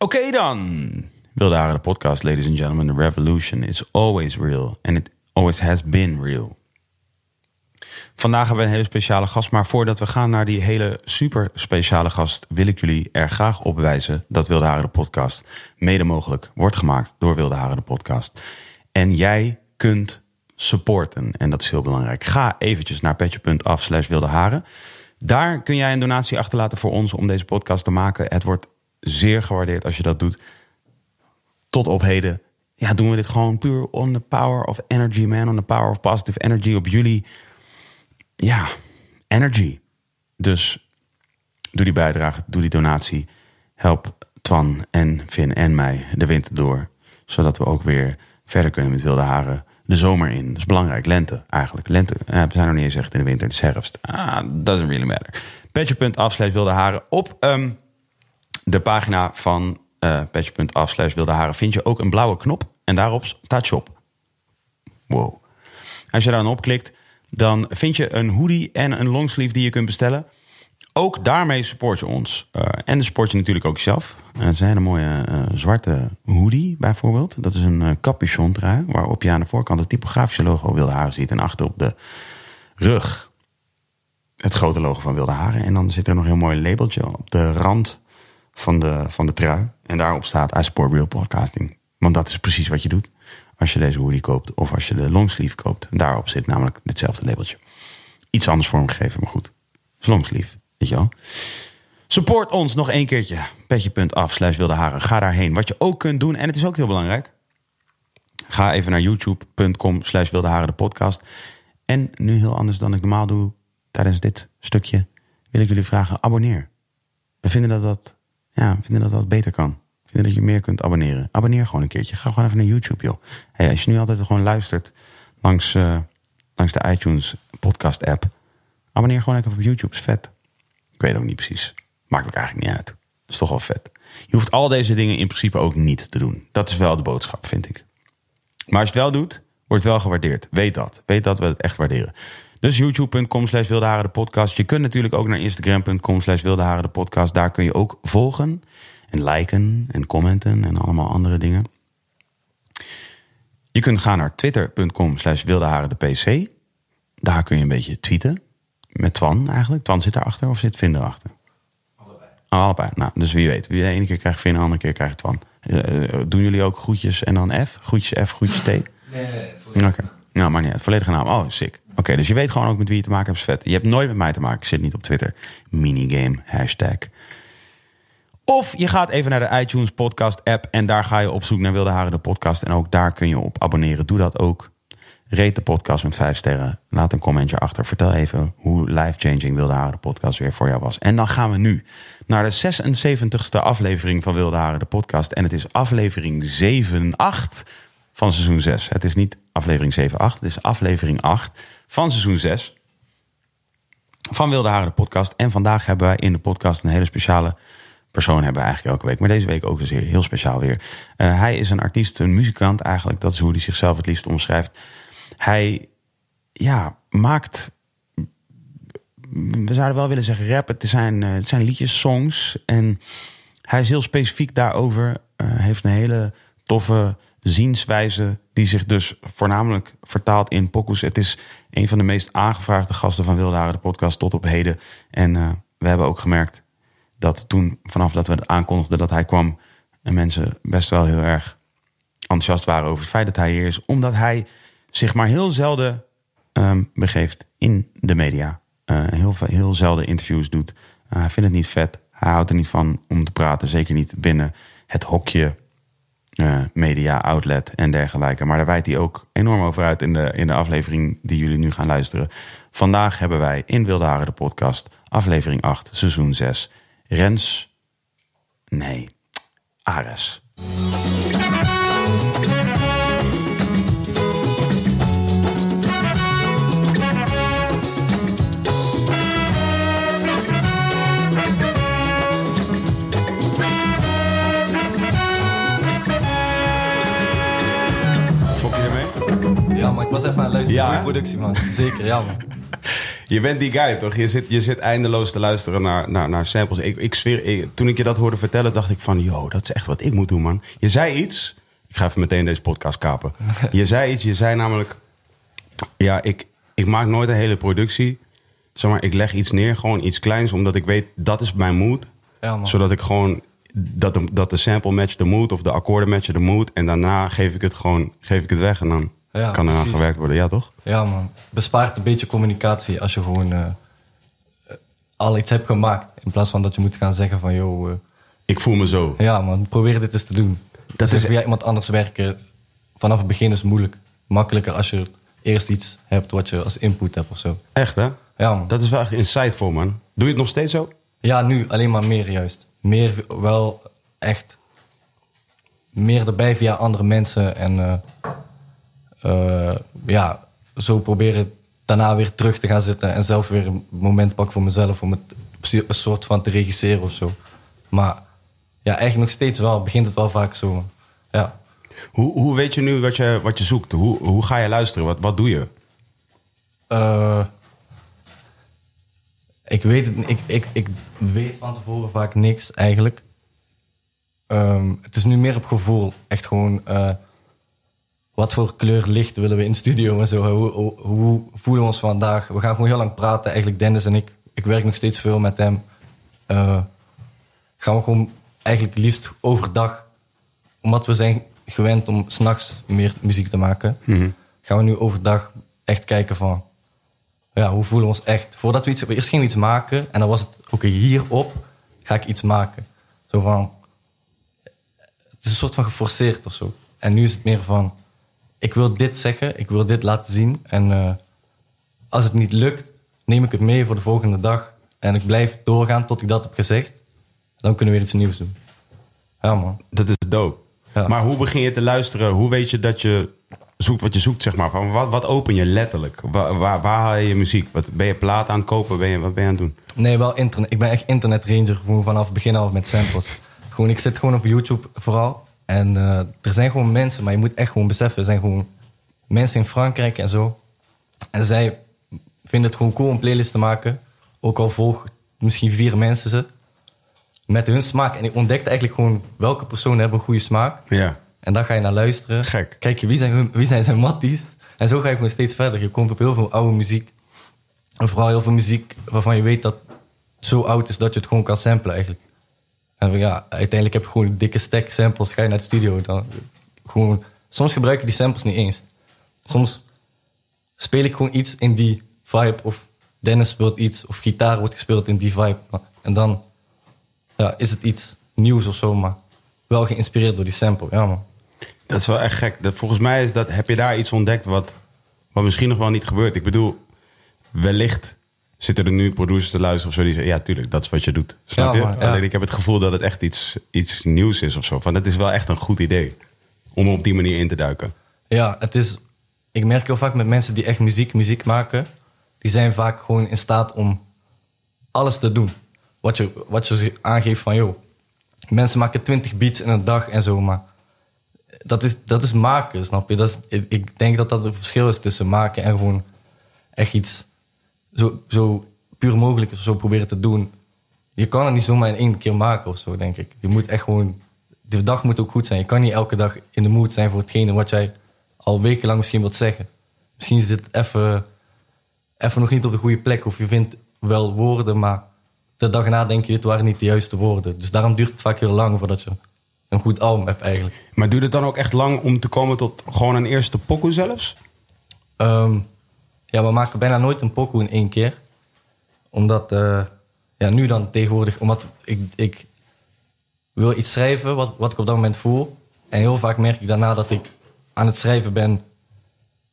Oké dan. Wilde Haren, de podcast, ladies and gentlemen. The revolution is always real. And it always has been real. Vandaag hebben we een hele speciale gast. Maar voordat we gaan naar die hele super speciale gast... wil ik jullie er graag op wijzen dat Wilde Haren, de podcast... mede mogelijk wordt gemaakt door Wilde Haren, de podcast. En jij kunt supporten. En dat is heel belangrijk. Ga eventjes naar petje.af slash wilde haren. Daar kun jij een donatie achterlaten voor ons om deze podcast te maken. Het wordt zeer gewaardeerd als je dat doet. Tot op heden ja, doen we dit gewoon puur on the power of energy, man. On the power of positive energy. Op jullie, ja, energy. Dus doe die bijdrage, doe die donatie. Help Twan en Vin en mij de winter door. Zodat we ook weer verder kunnen met wilde haren de zomer in. Dat is belangrijk. Lente eigenlijk. Lente. Eh, we zijn nog niet eens echt in de winter. Het is herfst. Ah, doesn't really matter. Petje.af slash wilde haren. Op um, de pagina van uh, petje.af slash wilde haren vind je ook een blauwe knop. En daarop staat shop. Wow. Als je daar dan klikt, dan vind je een hoodie en een longsleeve die je kunt bestellen. Ook daarmee support je ons. Uh, en support je natuurlijk ook jezelf. Uh, het is een hele mooie zwarte hoodie bijvoorbeeld. Dat is een capuchon trui. Waarop je aan de voorkant het typografische logo Wilde Haren ziet. En achter op de rug het grote logo van Wilde Haren. En dan zit er nog een heel mooi labeltje op de rand van de, van de trui. En daarop staat I real podcasting. Want dat is precies wat je doet als je deze hoodie koopt. Of als je de longsleeve koopt. Daarop zit namelijk ditzelfde labeltje. Iets anders vormgegeven, maar goed. longsleeve. Weet je wel? Support ons nog één keertje. Petje.af slash wilde haren. Ga daarheen. Wat je ook kunt doen, en het is ook heel belangrijk. Ga even naar youtube.com slash wilde haren de podcast. En nu heel anders dan ik normaal doe tijdens dit stukje... wil ik jullie vragen, abonneer. We vinden dat dat, ja, vinden dat dat beter kan. Vinden dat je meer kunt abonneren. Abonneer gewoon een keertje. Ga gewoon even naar YouTube, joh. Hey, als je nu altijd gewoon luistert langs, uh, langs de iTunes podcast app... abonneer gewoon even op YouTube, is vet. Ik weet ook niet precies. Maakt ook eigenlijk niet uit. Is toch wel vet. Je hoeft al deze dingen in principe ook niet te doen. Dat is wel de boodschap, vind ik. Maar als je het wel doet, wordt het wel gewaardeerd. Weet dat. Weet dat we het echt waarderen. Dus youtube.com slash wildeharen de podcast. Je kunt natuurlijk ook naar instagram.com slash wildeharen de podcast. Daar kun je ook volgen en liken en commenten en allemaal andere dingen. Je kunt gaan naar twitter.com slash wildeharen de pc. Daar kun je een beetje tweeten. Met Twan eigenlijk. Twan zit daarachter of zit Vin erachter? Allebei. Oh, allebei. Nou, dus wie weet. De ene keer krijgt Vin, de andere keer krijgt Twan. Uh, doen jullie ook groetjes en dan F? Groetjes F, groetjes T? Nee, nee, Oké. Okay. Nou, maar niet. Volledige naam. Oh, sick. Oké, dus je weet gewoon ook met wie je te maken hebt. Is vet. Je hebt nooit met mij te maken. Ik zit niet op Twitter. Minigame, hashtag. Of je gaat even naar de iTunes podcast app. En daar ga je op zoek naar Wilde Haren de podcast. En ook daar kun je op abonneren. Doe dat ook. Reed de podcast met vijf sterren. Laat een commentje achter. Vertel even hoe life-changing Wilde Haren de podcast weer voor jou was. En dan gaan we nu naar de 76ste aflevering van Wilde Haren de podcast. En het is aflevering 7-8 van seizoen 6. Het is niet aflevering 7-8. Het is aflevering 8 van seizoen 6 van Wilde Haren de podcast. En vandaag hebben wij in de podcast een hele speciale persoon hebben we eigenlijk elke week. Maar deze week ook eens heel speciaal weer. Uh, hij is een artiest, een muzikant eigenlijk. Dat is hoe hij zichzelf het liefst omschrijft. Hij ja, maakt. We zouden wel willen zeggen rap. Het zijn, uh, het zijn liedjes, songs. En hij is heel specifiek daarover. Uh, heeft een hele toffe zienswijze. Die zich dus voornamelijk vertaalt in pokus. Het is een van de meest aangevraagde gasten van Wilde Haren, de podcast, tot op heden. En uh, we hebben ook gemerkt dat toen, vanaf dat we het aankondigden dat hij kwam, en mensen best wel heel erg enthousiast waren over het feit dat hij hier is, omdat hij zich maar heel zelden ehm, begeeft in de media. Uh, heel, heel zelden interviews doet. Uh, hij vindt het niet vet. Hij houdt er niet van om te praten. Zeker niet binnen het hokje uh, media, outlet en dergelijke. Maar daar wijdt hij ook enorm over uit in de, in de aflevering die jullie nu gaan luisteren. Vandaag hebben wij in Wilde Haren de podcast, aflevering 8, seizoen 6. Rens. Nee, Ares. Was even aan het luisteren ja, productie, man. Zeker, ja, man. Je bent die guy, toch? Je zit, je zit eindeloos te luisteren naar, naar, naar samples. Ik, ik zweer, toen ik je dat hoorde vertellen, dacht ik van... yo, dat is echt wat ik moet doen, man. Je zei iets... Ik ga even meteen deze podcast kapen. Je zei iets, je zei namelijk... Ja, ik, ik maak nooit een hele productie. Zeg maar, ik leg iets neer, gewoon iets kleins... omdat ik weet, dat is mijn mood. Ja. Zodat ik gewoon... Dat de, dat de sample match de mood of de akkoorden matchen de mood... en daarna geef ik het gewoon geef ik het weg en dan ja, kan eraan gewerkt worden. Ja, toch? Ja, man. Bespaart een beetje communicatie als je gewoon uh, al iets hebt gemaakt. In plaats van dat je moet gaan zeggen van, joh... Uh, ik voel me zo. Ja, man. Probeer dit eens te doen. Dat is via iemand anders werken. Vanaf het begin is moeilijk. Makkelijker als je eerst iets hebt wat je als input hebt of zo. Echt, hè? Ja, man. Dat is wel echt insightful, man. Doe je het nog steeds zo? Ja, nu alleen maar meer juist. Meer wel echt. Meer erbij via andere mensen en... Uh, uh, ja, zo proberen daarna weer terug te gaan zitten en zelf weer een moment pakken voor mezelf om het een soort van te regisseren of zo. Maar ja, eigenlijk nog steeds wel, begint het wel vaak zo. Ja. Hoe, hoe weet je nu wat je, wat je zoekt? Hoe, hoe ga je luisteren? Wat, wat doe je? Uh, ik weet het ik, ik, ik weet van tevoren vaak niks eigenlijk. Um, het is nu meer op gevoel. Echt gewoon. Uh, wat voor kleur licht willen we in studio en zo. Hoe, hoe, hoe, voelen we ons vandaag? We gaan gewoon heel lang praten, eigenlijk Dennis en ik. Ik werk nog steeds veel met hem. Uh, gaan we gewoon eigenlijk liefst overdag, omdat we zijn gewend om s'nachts meer muziek te maken, mm gaan we nu overdag echt kijken van, ja, hoe voelen we ons echt? Voordat we iets, eerst gingen we iets maken en dan was het, oké, hierop ga ik iets maken. Zo van, het is een soort van geforceerd of zo. En nu is het meer van, ik wil dit zeggen, ik wil dit laten zien. En uh, als het niet lukt, neem ik het mee voor de volgende dag. En ik blijf doorgaan tot ik dat heb gezegd. Dan kunnen we weer iets nieuws doen. Ja, man. Dat is dope. Ja. Maar hoe begin je te luisteren? Hoe weet je dat je zoekt wat je zoekt, zeg maar? Van wat, wat open je letterlijk? Waar, waar, waar, haal je je muziek? Wat, ben je plaat aan het kopen? Ben je, wat ben je aan het doen? Nee, wel internet. Ik ben echt internet ranger vanaf het begin af met samples. gewoon, ik zit gewoon op YouTube vooral. En uh, er zijn gewoon mensen, maar je moet echt gewoon beseffen, er zijn gewoon mensen in Frankrijk en zo. En zij vinden het gewoon cool om playlists te maken. Ook al volg misschien vier mensen ze. Met hun smaak. En ik ontdekte eigenlijk gewoon welke personen hebben een goede smaak. Ja. En dan ga je naar luisteren. Gek. Kijk je, wie zijn, wie zijn zijn matties? En zo ga je gewoon steeds verder. Je komt op heel veel oude muziek. En vooral heel veel muziek waarvan je weet dat het zo oud is dat je het gewoon kan samplen eigenlijk. En ja, uiteindelijk heb je gewoon een dikke stack samples. Ga je naar de studio. Dan gewoon, soms gebruik je die samples niet eens. Soms speel ik gewoon iets in die vibe. Of Dennis speelt iets. Of gitaar wordt gespeeld in die vibe. En dan ja, is het iets nieuws of zo. Maar wel geïnspireerd door die sample. Ja, man. Dat is wel echt gek. Dat, volgens mij is dat, heb je daar iets ontdekt wat, wat misschien nog wel niet gebeurt. Ik bedoel, wellicht zitten er nu producers te luisteren of zo die zeggen... ja, tuurlijk, dat is wat je doet. Snap je? Alleen ik heb het gevoel dat het echt iets, iets nieuws is of zo. Van, het is wel echt een goed idee om op die manier in te duiken. Ja, het is... Ik merk heel vaak met mensen die echt muziek, muziek maken... die zijn vaak gewoon in staat om alles te doen. Wat je, wat je aangeeft van, joh... mensen maken 20 beats in een dag en zo, maar... Dat is, dat is maken, snap je? Dat is, ik denk dat dat het verschil is tussen maken en gewoon echt iets zo, zo puur mogelijk zo proberen te doen. Je kan het niet zomaar in één keer maken of zo, denk ik. Je moet echt gewoon... De dag moet ook goed zijn. Je kan niet elke dag in de mood zijn voor hetgene wat jij al wekenlang misschien wilt zeggen. Misschien zit het even, even nog niet op de goede plek. Of je vindt wel woorden, maar de dag na denk je, dit waren niet de juiste woorden. Dus daarom duurt het vaak heel lang voordat je een goed album hebt eigenlijk. Maar duurt het dan ook echt lang om te komen tot gewoon een eerste pokoe zelfs? Ehm, ja, we maken bijna nooit een pokoe in één keer. Omdat, eh, ja, nu dan tegenwoordig, omdat ik, ik wil iets schrijven wat, wat ik op dat moment voel. En heel vaak merk ik daarna dat ik aan het schrijven ben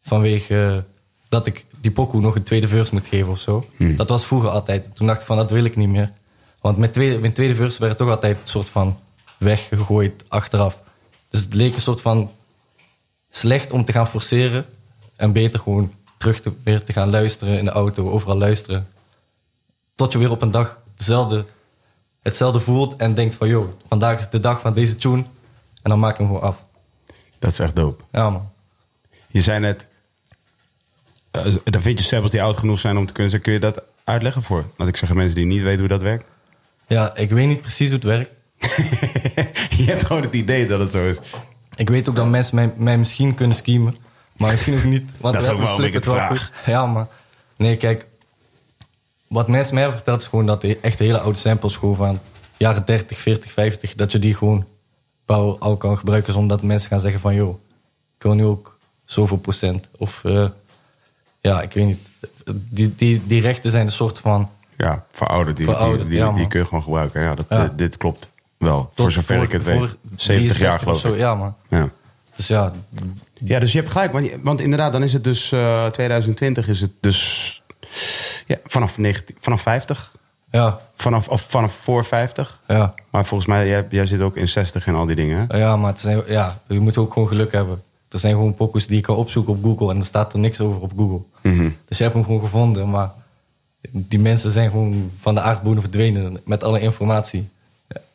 vanwege eh, dat ik die pokoe nog een tweede verse moet geven of zo. Dat was vroeger altijd. Toen dacht ik van, dat wil ik niet meer. Want mijn tweede, mijn tweede verse werd toch altijd een soort van weggegooid achteraf. Dus het leek een soort van slecht om te gaan forceren. En beter gewoon terug te, weer te gaan luisteren in de auto, overal luisteren. Tot je weer op een dag dezelfde, hetzelfde voelt en denkt van... joh, vandaag is de dag van deze tune. En dan maak ik hem gewoon af. Dat is echt dope. Ja man. Je zei net, eh, dan vind je samples die oud genoeg zijn om te kunnen zeggen. Kun je dat uitleggen voor? Want ik zeg aan mensen die niet weten hoe dat werkt. Ja, ik weet niet precies hoe het werkt. je hebt gewoon het idee dat het zo is. Ik weet ook dat mensen mij, mij misschien kunnen schemen. Maar misschien ook niet. Want Dat is ook rapper waarom ik flippert het wel vraag. goed. Ja, maar... Nee, kijk. Wat mensen mij hebben verteld is gewoon dat de echt hele oude samples gewoon van jaren 30, 40, 50... dat je die gewoon wel al kan gebruiken zonder dat mensen gaan zeggen van... joh, ik wil nu ook zoveel procent. Of eh, ja, ik weet niet. Die, die, die rechten zijn een soort van... Ja, verouderd. Die, Verouderd, die, die, ja, die kun je gewoon gebruiken. Ja, dat, Ja. Dit, dit klopt wel. voor zover ik het weet. voor 70 jaar 63 geloof of zo. ik. Ja, man. Ja. Dus ja, ja, dus je hebt gelijk. Want, want inderdaad, dan is het dus eh 2020 is het dus ja, vanaf, 19, vanaf 50. ja, Vanaf, of vanaf voor 50. ja. Maar volgens mij, jij, jij zit ook in 60 en al die dingen. hè? Ja, maar het zijn, ja, je moet ook gewoon geluk hebben. Er zijn gewoon pokus die je kan opzoeken op Google en er staat er niks over op Google. Mhm. Dus je hebt hem gewoon gevonden, maar die mensen zijn gewoon van de aardbodem verdwenen met alle informatie.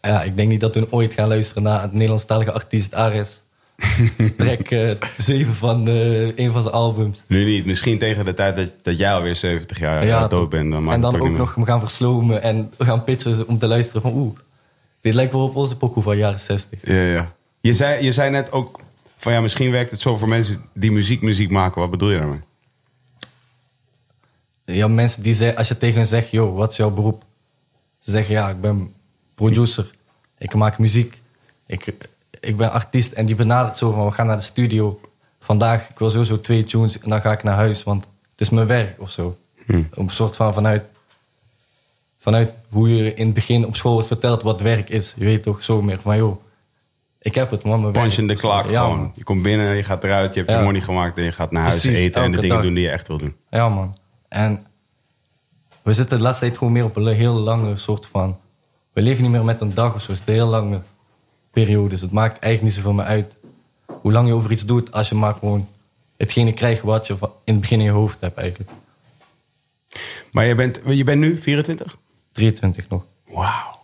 Ja, ik denk niet dat we ooit gaan luisteren naar het Nederlandstalige artiest Ares. Track eh 7 van eh, een van zijn albums. Nu niet. Misschien tegen de tijd dat, dat jij alweer 70 jaar Ja, ja, dood bent. Dan en dan ook ook, nog gaan verslomen en gaan pitchen om te luisteren van oeh, dit lijkt wel op onze pokoe van jaren 60. meer. Ja, ja. Je, zei, je zei net ook van ja, misschien werkt het zo voor mensen die muziek muziek maken. Wat bedoel je daarmee? Ja, mensen die zeggen, als je tegen hen zegt, joh, wat is jouw beroep? Ze zeggen, ja, ik ben producer. Ik maak muziek. Ik, ik ben artiest. En die benadert zo van, we gaan naar de studio. Vandaag, ik wil sowieso twee tunes en dan ga ik naar huis. Want het is mijn werk of zo. Om een soort van vanuit, vanuit hoe je in het begin op school wordt verteld wat werk is. Je weet toch zo meer van, joh, ik heb het, man. Mijn werk. Punch in de klak Ja, gewoon. man. Je komt binnen, je gaat eruit, je hebt Ja. je money gemaakt en je gaat naar huis eten en de dingen dag. doen die je echt wil doen. Ja, man. En we zitten de laatste tijd gewoon meer op een heel lange soort van... We leven niet meer met een dag of zo. Het is een heel lange periode. Dus het maakt eigenlijk niet zoveel meer uit hoe lang je over iets doet... als je maar gewoon hetgene krijgt wat je in het begin in je hoofd hebt eigenlijk. Maar je bent, je bent nu 24? 23 nog. Wauw.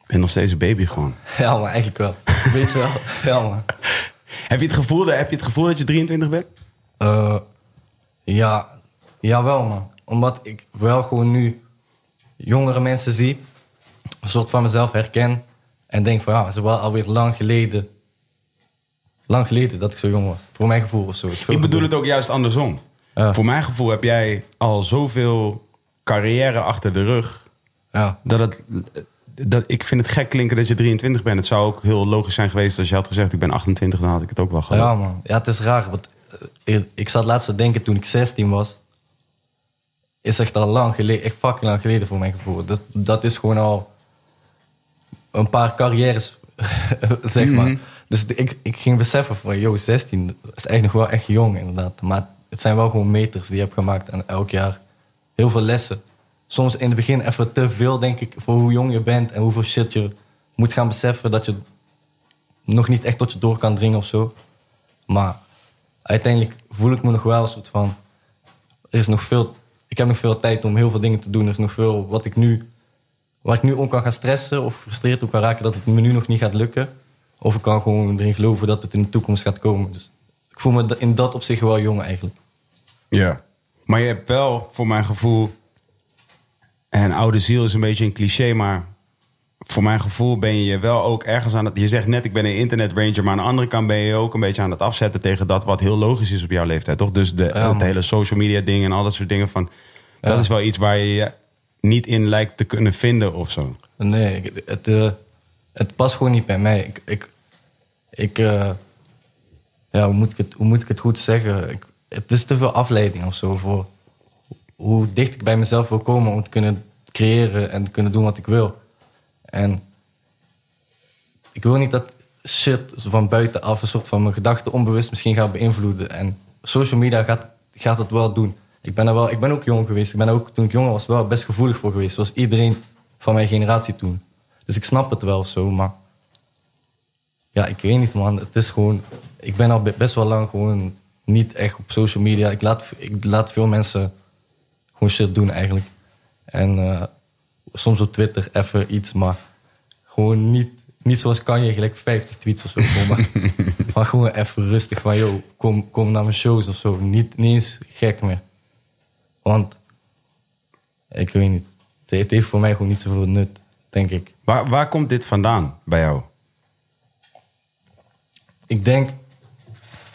Ik ben nog steeds een baby gewoon. Ja, maar eigenlijk wel. Weet je wel? Ja, man. Heb je het gevoel, dat- heb je het gevoel dat je 23 bent? Eh, ja, jawel man. Omdat ik wel gewoon nu jongere mensen zie. Een soort van mezelf herken. En denk van ja, het is wel alweer lang geleden. Lang geleden dat ik zo jong was. Voor mijn gevoel of zo. Ik bedoel het ook juist andersom. Ja. Voor mijn gevoel heb jij al zoveel carrière achter de rug. Ja, Dat het, dat, ik vind het gek klinken dat je 23 bent. Het zou ook heel logisch zijn geweest als je had gezegd... ik ben 28, dan had ik het ook wel gehad. ja man. Ja, het is raar. Want eh, ik zat laatst te denken toen ik 16 was. Is echt al lang geleden. Echt fucking lang geleden voor mijn gevoel. Dat, dat is gewoon al een paar carrières, zeg maar. Mhm. Dus ik, ik ging beseffen van, yo, 16 dat is eigenlijk nog wel echt jong inderdaad. Maar het zijn wel gewoon meters die je hebt gemaakt en elk jaar heel veel lessen. Soms in het begin even te veel, denk ik, voor hoe jong je bent en hoeveel shit je moet gaan beseffen dat je nog niet echt tot je door kan dringen of zo. Maar uiteindelijk voel ik me nog wel een soort van, er is nog veel, ik heb nog veel tijd om heel veel dingen te doen. Er is nog veel wat ik nu waar ik nu om kan gaan stressen of gefrustreerd op kan raken dat het me nu nog niet gaat lukken. Of ik kan gewoon erin geloven dat het in de toekomst gaat komen. Dus ik voel me in dat opzicht wel jong eigenlijk. Ja. Maar je hebt wel, voor mijn gevoel... en oude ziel is een beetje een cliché, maar... voor mijn gevoel ben je wel ook ergens aan het... Je zegt net, ik ben een internet ranger... maar aan de andere kant ben je ook een beetje aan het afzetten... tegen dat wat heel logisch is op jouw leeftijd, toch? Dus de, Ja, hele social media ding en al dat soort dingen van... Dat is wel iets waar je niet in lijkt te kunnen vinden of zo. Nee, het, eh, het past gewoon niet bij mij. Ik, ik, ik eh, ja, hoe moet ik, het, hoe moet ik het goed zeggen? Ik, het is te veel afleiding of zo voor hoe dicht ik bij mezelf wil komen om te kunnen creëren en te kunnen doen wat ik wil. En ik wil niet dat shit van buitenaf een soort van mijn gedachten onbewust misschien gaat beïnvloeden. En social media gaat, gaat het wel doen. Ik ben, er wel, ik ben ook jong geweest. Ik ben ook toen ik jonger was wel best gevoelig voor geweest. Zoals iedereen van mijn generatie toen. Dus ik snap het wel of zo, maar... Ja, ik weet niet man. Het is gewoon... Ik ben al be- best wel lang gewoon niet echt op social media. Ik laat, ik laat veel mensen gewoon shit doen eigenlijk. En eh, soms op Twitter even iets, maar gewoon niet, niet zoals kan je gelijk 50 tweets of zo. maar, maar gewoon even rustig van, yo, kom, kom naar mijn shows of zo. Niet, niet eens gek meer. Want, ik weet niet. Het heeft- voor mij gewoon niet zoveel nut, denk ik. Waar, waar komt dit vandaan bij jou? Ik denk,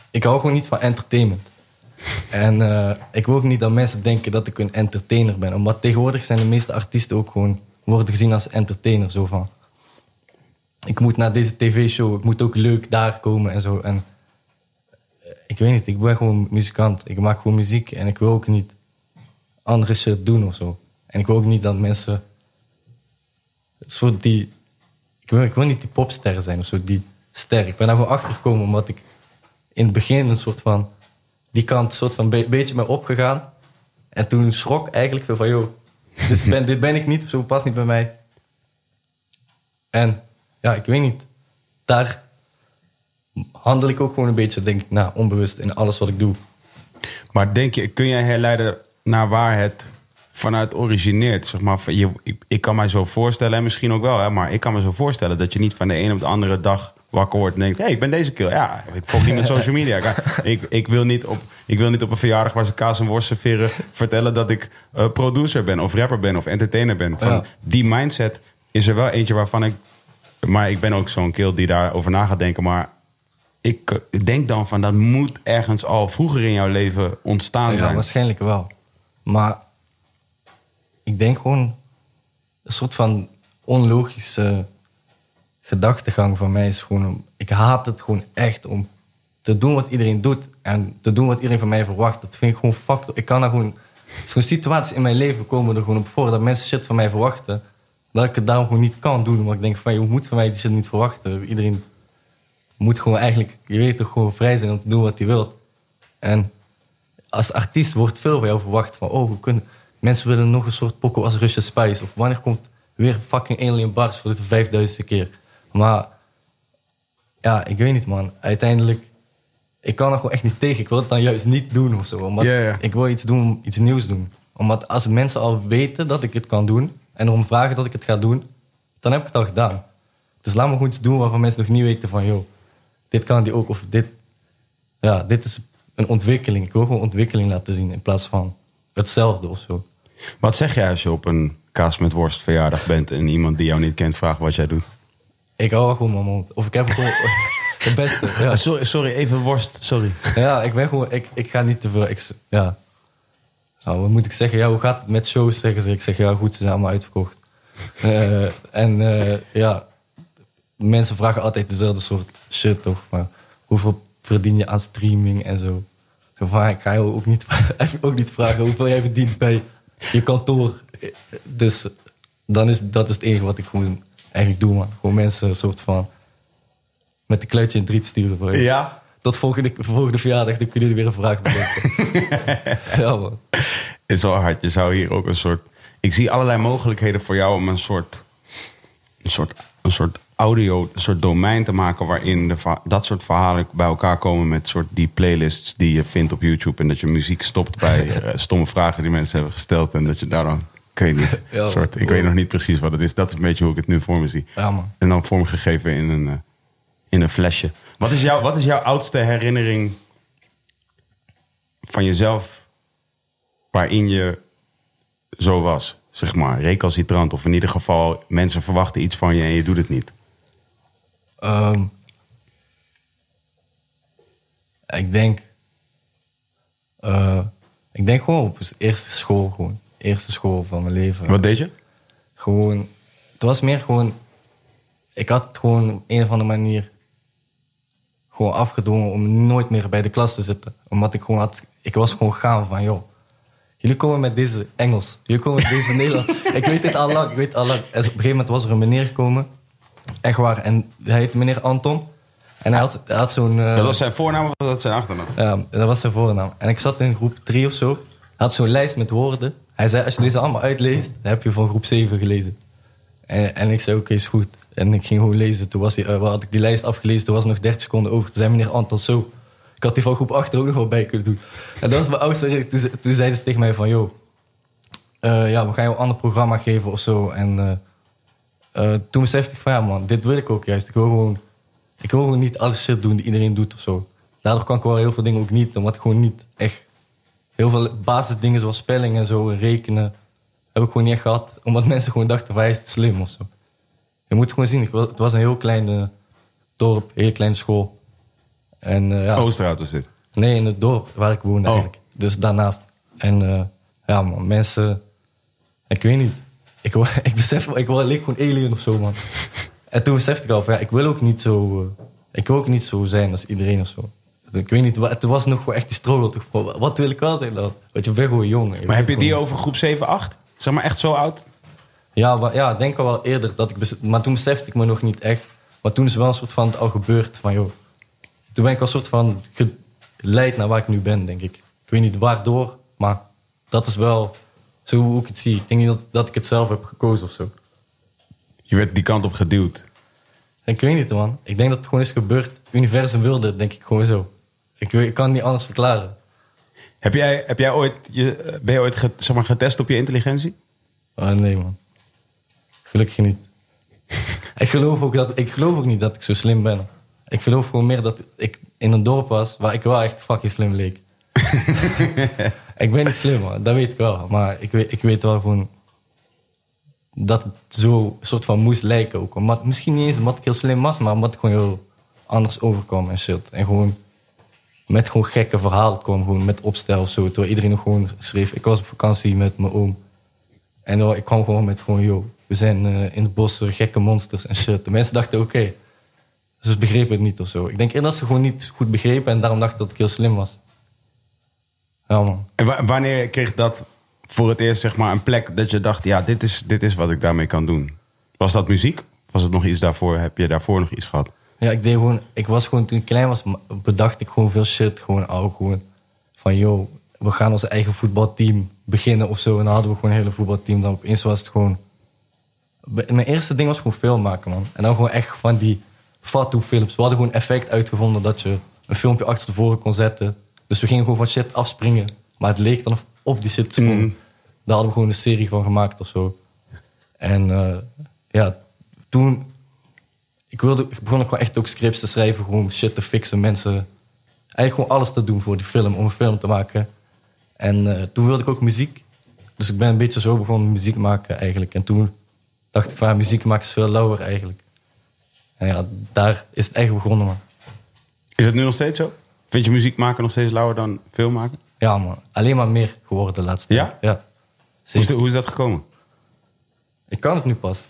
ik hou gewoon niet van entertainment. En eh, ik wil ook niet dat mensen denken dat ik een entertainer ben. Omdat tegenwoordig zijn de meeste artiesten ook gewoon worden gezien als entertainer. Zo van, ik moet naar deze tv-show, ik moet ook leuk daar komen en zo. En eh, ik weet niet, ik ben gewoon muzikant. Ik maak gewoon muziek en ik wil ook niet andere shit doen of zo. En ik wil ook niet dat mensen soort die ik wil, niet die popster zijn of zo, die ster. Ik ben daar gewoon achter gekomen omdat ik in het begin een soort van die kant soort van beetje mee opgegaan. En toen schrok eigenlijk veel van, joh, dit ben, dit ben ik niet zo, past niet bij mij. En ja, ik weet niet. Daar handel ik ook gewoon een beetje, denk ik, nou, onbewust in alles wat ik doe. Maar denk je, kun jij herleiden naar waar het vanuit origineert? Zeg maar, je, ik, ik kan mij zo voorstellen, en misschien ook wel, hè, maar ik kan me zo voorstellen dat je niet van de ene op de andere dag wakker wordt en denkt: hé, hey, ik ben deze kill. Ja, ik volg niet met social media. Ik, ik, wil niet op, ik wil niet op een verjaardag waar ze kaas en worst serveren vertellen dat ik eh, producer ben, of rapper ben, of entertainer ben. Van, Ja. Die mindset is er wel eentje waarvan ik. Maar ik ben ook zo'n kill die daarover na gaat denken. Maar ik denk dan van dat moet ergens al vroeger in jouw leven ontstaan Ja, zijn. waarschijnlijk wel. Maar ik denk gewoon een soort van onlogische gedachtegang van mij is gewoon... Ik haat het gewoon echt om te doen wat iedereen doet en te doen wat iedereen van mij verwacht. Dat vind ik gewoon fucked. Ik kan daar gewoon... Zo'n situaties in mijn leven komen er gewoon op voor dat mensen shit van mij verwachten. Dat ik het daarom gewoon niet kan doen. Omdat ik denk van, je moet van mij die shit niet verwachten. Iedereen moet gewoon eigenlijk, je weet toch, gewoon vrij zijn om te doen wat hij wil. En als artiest wordt veel van jou verwacht van, oh, we kunnen, mensen willen nog een soort pokoe als Russian Spice. Of wanneer komt weer fucking Alien Bars voor de vijfduizendste keer. Maar ja, ik weet niet man. Uiteindelijk, ik kan er gewoon echt niet tegen. Ik wil het dan juist niet doen of zo. Omdat ik wil iets doen, iets nieuws doen. Omdat als mensen al weten dat ik het kan doen en erom vragen dat ik het ga doen, dan heb ik het al gedaan. Dus laat me gewoon iets doen waarvan mensen nog niet weten van, joh, dit kan die ook. Of dit, ja, dit is een ontwikkeling. Ik wil gewoon ontwikkeling laten zien in plaats van hetzelfde of zo. Wat zeg jij als je op een kaas met worst verjaardag bent en iemand die jou niet kent vraagt wat jij doet? Ik hou gewoon mijn mond. Of ik heb gewoon het beste. Ja. Ah, sorry, sorry, even worst, sorry. Ja, ik ben gewoon, ik, ik ga niet te veel. Ik, ja. Nou, wat moet ik zeggen? Ja, hoe gaat het met shows? Zeggen ze. Ik zeg ja, goed, ze zijn allemaal uitverkocht. Eh, en eh, ja, mensen vragen altijd dezelfde soort shit, toch? Maar hoeveel verdien je aan streaming en zo? Zo van, ik ga jou ook niet, even ook niet vragen hoeveel jij verdient bij je kantoor. Dus dan is, dat is het enige wat ik gewoon eigenlijk doe, man. Gewoon mensen een soort van met een kluitje in het riet sturen. Voor je. Ja? Tot volgende, volgende verjaardag, dan kunnen jullie weer een vraag bedenken. ja, man. Het is wel hard. Je zou hier ook een soort. Ik zie allerlei mogelijkheden voor jou om een soort. Een soort, een soort audio, een soort domein te maken waarin de, dat soort verhalen bij elkaar komen met soort die playlists die je vindt op YouTube. En dat je muziek stopt bij eh, stomme vragen die mensen hebben gesteld. En dat je daar dan. Ik weet niet. Ja, soort, ik weet nog niet precies wat het is. Dat is een beetje hoe ik het nu voor me zie. Ja, man. En dan vormgegeven in een, eh, in een flesje. Wat is, jouw, wat is jouw oudste herinnering van jezelf waarin je zo was? Zeg maar, recalcitrant. Of in ieder geval, mensen verwachten iets van je en je doet het niet. Ehm, ik denk... eh, ik denk gewoon op de eerste school gewoon. eerste school van mijn leven. Wat deed je? Gewoon, het was meer gewoon, ik had het gewoon op een of andere manier gewoon afgedwongen om nooit meer bij de klas te zitten. Omdat ik gewoon had, ik was gewoon gaan van, joh, jullie komen met deze Engels, jullie komen met deze Nederlands. Ik weet het al lang, ik weet al lang. En op een gegeven moment was er een meneer gekomen, echt waar, en hij heette meneer Anton. En hij had, hij had zo'n... eh, Dat was zijn voornaam of was dat zijn achternaam? ja, dat was zijn voornaam. En ik zat in groep 3 of zo. Hij had zo'n lijst met woorden. Hij zei, als je deze allemaal uitleest, dan heb je van groep 7 gelezen. En, en ik zei, oké, is goed. En ik ging gewoon lezen. Toen was hij, eh, had ik die lijst afgelezen, toen was er nog 30 seconden over. Toen zei meneer Anton, zo. Ik had die van groep 8 er ook nog wel bij kunnen doen. En dat was mijn oudste. Toen, ze- toen zeiden ze tegen mij van, joh, eh, ja, we gaan jou een ander programma geven of zo. En eh, eh, toen besefte ik van, ja man, dit wil ik ook juist. Ik wil gewoon, ik wil gewoon niet alles shit doen die iedereen doet of zo. Daardoor kan ik wel heel veel dingen ook niet, omdat ik gewoon niet echt... Heel veel basisdingen zoals spelling en zo, en rekenen, heb ik gewoon niet echt gehad. Omdat mensen gewoon dachten van, hij is te slim of zo. Je moet gewoon zien, het was een heel klein dorp, een heel kleine school. En eh, ja, Oosterhout was dit. Nee, in het dorp waar ik woonde Oh. eigenlijk. Dus daarnaast. En eh, ja, man, mensen... Ik weet niet. Ik, ik besef, ik wou leek gewoon alien of zo, man. en toen besefte ik al van, ja, ik wil ook niet zo... eh, ik wil ook niet zo zijn als iedereen of zo. Ik weet niet, het was nog wel echt die struggle. toch Wat wil ik wel zijn dan? Want je bent gewoon jong. Maar heb je die over groep 7, 8? Zeg maar echt zo oud? Ja, wa- ja, ik denk al wel eerder. Dat ik maar toen besefte ik me nog niet echt. Maar toen is wel een soort van het al gebeurd. Van, joh, toen ben ik al een soort van geleid naar waar ik nu ben, denk ik. Ik weet niet waardoor, maar dat is wel zo hoe ik het zie. Ik denk niet dat, dat ik het zelf heb gekozen of zo. Je werd die kant op geduwd. Ik weet niet, man. Ik denk dat het gewoon is gebeurd. Het universum wilde het, denk ik gewoon zo. Ik, kan het niet anders verklaren. Heb jij, heb jij ooit, je, ben je ooit zeg maar, getest op je intelligentie? Oh, nee, man. Gelukkig niet. ik, geloof ook dat, ik geloof ook niet dat ik zo slim ben. Ik geloof gewoon meer dat ik in een dorp was waar ik wel echt fucking slim leek. ik ben niet slim, man. Dat weet ik wel. Maar ik weet, ik weet wel gewoon dat het zo soort van moest lijken ook. Omdat, misschien niet eens omdat ik heel slim was, maar omdat ik gewoon heel anders overkwam en shit. En gewoon met gewoon gekke verhalen kwam, gewoon met opstel of zo. Terwijl iedereen gewoon schreef. Ik was op vakantie met mijn oom. En ik kwam gewoon met gewoon, yo, we zijn eh, in het bos eh, gekke monsters en shit. De mensen dachten, oké. Dus ze begrepen het niet of zo. Ik denk eerder dat ze gewoon niet goed begrepen en daarom dachten dat ik heel slim was. En wa- wanneer kreeg dat voor het eerst zeg maar, een plek dat je dacht... ja, dit is, dit is wat ik daarmee kan doen? Was dat muziek? Was het nog iets daarvoor? Heb je daarvoor nog iets gehad? Ja, ik deed gewoon, ik was gewoon, toen ik klein was, bedacht ik gewoon veel shit. Gewoon al gewoon van, yo, we gaan ons eigen voetbalteam beginnen of zo. En dan hadden we gewoon een hele voetbalteam. Dan opeens was het gewoon... Mijn eerste ding was gewoon film maken, man. En dan gewoon echt van die fatu films. We hadden gewoon effect uitgevonden dat je een filmpje achter tevoren kon zetten. Dus we gingen gewoon van shit afspringen. Maar het leek dan op die shit te komen. Mm. Daar hadden we gewoon een serie van gemaakt of zo. En eh, ja, toen ik, wilde, ik begon ook gewoon echt ook scripts te schrijven, gewoon shit te fixen, mensen. Eigenlijk gewoon alles te doen voor die film, om een film te maken. En eh, toen wilde ik ook muziek. Dus ik ben een beetje zo begonnen muziek maken eigenlijk. En toen dacht ik van muziek maken is veel lauwer eigenlijk. En ja, daar is het eigenlijk begonnen, man. Is het nu nog steeds zo? Vind je muziek maken nog steeds lauwer dan film maken? Ja, man. Alleen maar meer geworden de laatste Ja? tijd. Ja. Hoe is, hoe is dat gekomen? Ik kan het nu pas.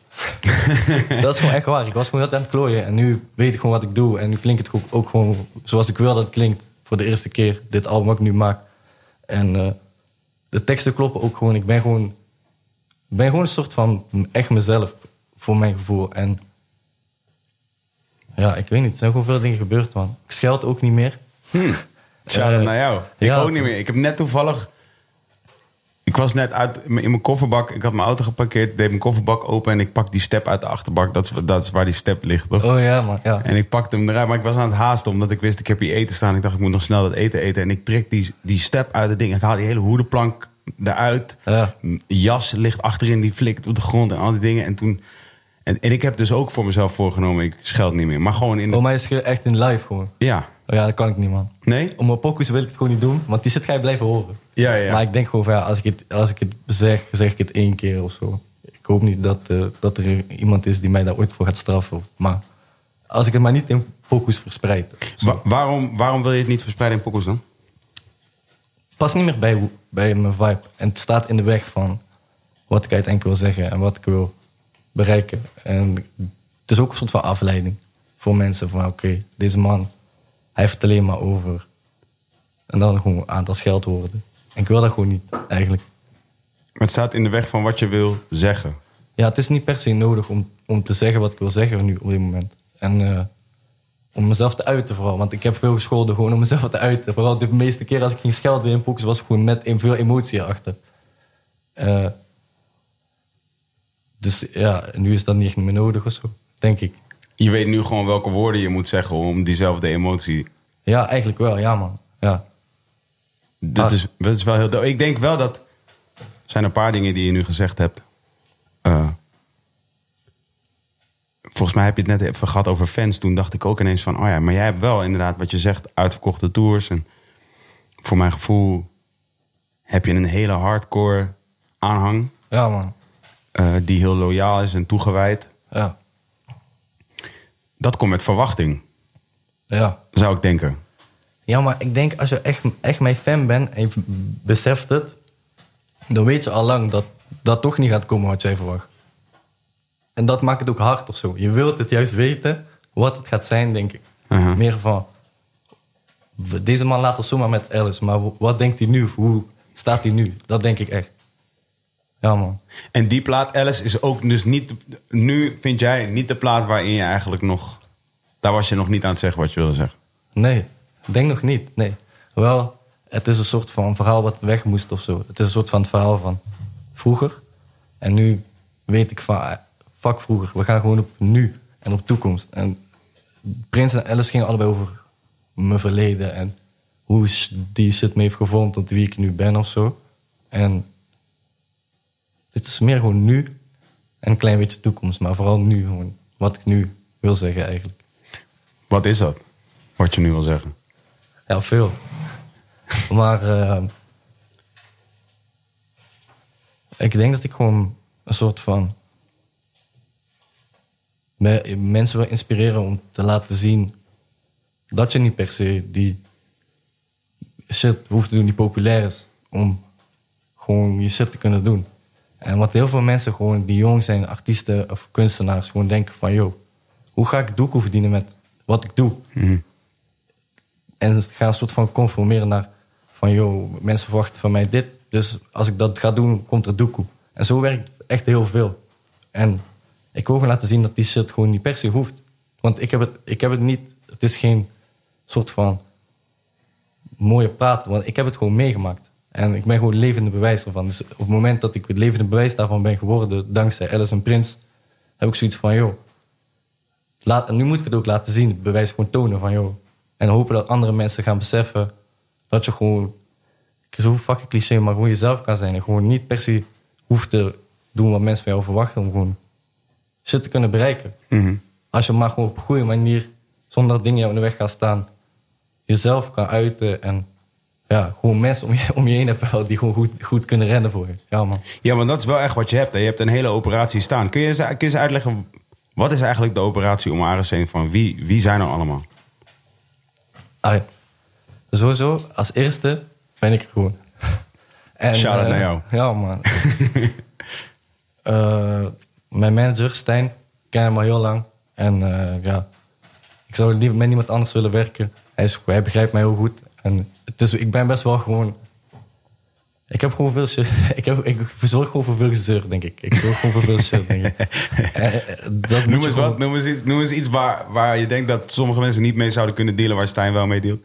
dat is gewoon echt waar. Ik was gewoon heel aan het klooien. En nu weet ik gewoon wat ik doe. En nu klinkt het ook, ook gewoon zoals ik wil dat het klinkt. Voor de eerste keer. Dit album wat ik nu maak. En eh, de teksten kloppen ook gewoon. Ik ben gewoon, ben gewoon een soort van echt mezelf. Voor mijn gevoel. En ja, ik weet niet. Er zijn gewoon veel dingen gebeurd, man. Ik scheld ook niet meer. Shout-out Eh, naar jou. Ik ja. ook niet meer. Ik heb net toevallig... Ik was net uit, in mijn kofferbak. Ik had mijn auto geparkeerd. Deed mijn kofferbak open. En ik pak die step uit de achterbak. Dat is, dat is waar die step ligt, toch? Oh ja, man. Ja. En ik pakte hem eruit. Maar ik was aan het haasten. Omdat ik wist, ik heb hier eten staan. Ik dacht, ik moet nog snel dat eten eten. En ik trek die, die step uit het ding. Ik haal die hele hoedenplank eruit. Ja. Jas ligt achterin. Die flikt op de grond. En al die dingen. En toen... En, en ik heb dus ook voor mezelf voorgenomen. Ik scheld niet meer. Maar gewoon in de... Voor mij is het echt in live gewoon. Ja. Oh ja, dat kan ik niet, man. Nee? Om mijn pokus wil ik het gewoon niet doen. Want die shit ga je blijven horen. Ja, ja. Maar ik denk gewoon van ja, als ik het, als ik het zeg, zeg ik het één keer of zo. Ik hoop niet dat, eh, dat er iemand is die mij daar ooit voor gaat straffen. Maar als ik het maar niet in pokus verspreid. Wa- waarom, waarom wil je het niet verspreiden in pokkels dan? past niet meer bij, bij mijn vibe. En het staat in de weg van wat ik uiteindelijk wil zeggen en wat ik wil bereiken. En het is ook een soort van afleiding voor mensen. Van oké, deze man, hij heeft het alleen maar over. En dan gewoon een aantal scheldwoorden. En ik wil dat gewoon niet, eigenlijk. Het staat in de weg van wat je wil zeggen. Ja, het is niet per se nodig om, om te zeggen wat ik wil zeggen nu op dit moment. En eh, om mezelf te uiten vooral. Want ik heb veel gescholden gewoon om mezelf te uiten. Vooral de meeste keer als ik ging schelden in pokus was het gewoon met veel emotie erachter. Eh, dus ja, nu is dat niet echt meer nodig of zo, denk ik. Je weet nu gewoon welke woorden je moet zeggen om diezelfde emotie. Ja, eigenlijk wel, ja man. Ja, Dat, Ah. is, dat is wel heel. Ik denk wel dat. Er zijn een paar dingen die je nu gezegd hebt. Eh, volgens mij heb je het net even gehad over fans. Toen dacht ik ook ineens van: oh ja, maar jij hebt wel inderdaad wat je zegt, uitverkochte tours. En voor mijn gevoel heb je een hele hardcore aanhang. ja man. eh, die heel loyaal is en toegewijd. Ja, Dat komt met verwachting, ja. zou ik denken. Ja, maar ik denk als je echt, echt mijn fan bent en je beseft het, dan weet je al lang dat dat toch niet gaat komen wat jij verwacht. En dat maakt het ook hard of zo. Je wilt het juist weten wat het gaat zijn, denk ik. Meer van, deze man laat ons zomaar met Alice, maar wat denkt hij nu? Hoe staat hij nu? Dat denk ik echt. Ja, man. En die plaat Alice is ook dus niet. Nu vind jij niet de plaat waarin je eigenlijk nog. Daar was je nog niet aan het zeggen wat je wilde zeggen. Nee, ik denk nog niet. Nee. Wel, het is een soort van verhaal wat weg moest of zo. Het is een soort van het verhaal van vroeger. En nu weet ik van, fuck vroeger. We gaan gewoon op nu en op toekomst. En Prins en Alice gingen allebei over mijn verleden. En hoe die shit me heeft gevormd tot wie ik nu ben of zo. En dit is meer gewoon nu en een klein beetje toekomst. Maar vooral nu gewoon wat ik nu wil zeggen eigenlijk. Wat is dat? Wat je nu wil zeggen. Ja, veel. maar eh, ik denk dat ik gewoon een soort van me- mensen wil inspireren om te laten zien dat je niet per se die shit hoeft te doen die populair is om gewoon je shit te kunnen doen. En wat heel veel mensen gewoon die jong zijn, artiesten of kunstenaars, gewoon denken van, joh, hoe ga ik doekoe verdienen met wat ik doe? En het gaan een soort van conformeren naar van, joh, mensen verwachten van mij dit. Dus als ik dat ga doen, komt er doekoe. En zo werkt echt heel veel. En ik wil gewoon laten zien dat die shit gewoon niet per se hoeft. Want ik heb het, ik heb het niet, het is geen soort van mooie praat, want ik heb het gewoon meegemaakt. En ik ben gewoon levende bewijs ervan. Dus op het moment dat ik het levende bewijs daarvan ben geworden, dankzij Alice en Prins, heb ik zoiets van, joh, laat, en nu moet ik het ook laten zien, het bewijs gewoon tonen van, joh. En hopen dat andere mensen gaan beseffen dat je gewoon, zo fucking cliché, maar gewoon jezelf kan zijn. En gewoon niet per se hoeft te doen wat mensen van jou verwachten om gewoon shit te kunnen bereiken. Als je maar gewoon op een goede manier, zonder dat dingen jou in de weg gaan staan, jezelf kan uiten en ja, gewoon mensen om je, om je heen hebt die gewoon goed, goed kunnen rennen voor je. Ja, man. Ja, want dat is wel echt wat je hebt. Hè. Je hebt een hele operatie staan. Kun je eens, kun je eens uitleggen. Wat is eigenlijk de operatie om Ares heen? Van wie, wie zijn er allemaal? Ah, ja. Sowieso, als eerste ben ik er gewoon. En, Shout-out eh, naar jou. Ja, man. Eh, mijn manager, Stijn, ik ken hem al heel lang. En eh, ja, ik zou liever met niemand anders willen werken. Hij, is, hij begrijpt mij heel goed. En het is, ik ben best wel gewoon... Ik heb gewoon veel shit. Ik, heb, ik zorg gewoon voor veel gezeur, denk ik. Ik zorg gewoon voor veel shit, denk ik. En, eh, dat moet Noem eens gewoon- wat. Noem eens iets, noem eens iets waar, waar je denkt dat sommige mensen niet mee zouden kunnen dealen, waar Stijn wel mee dealt.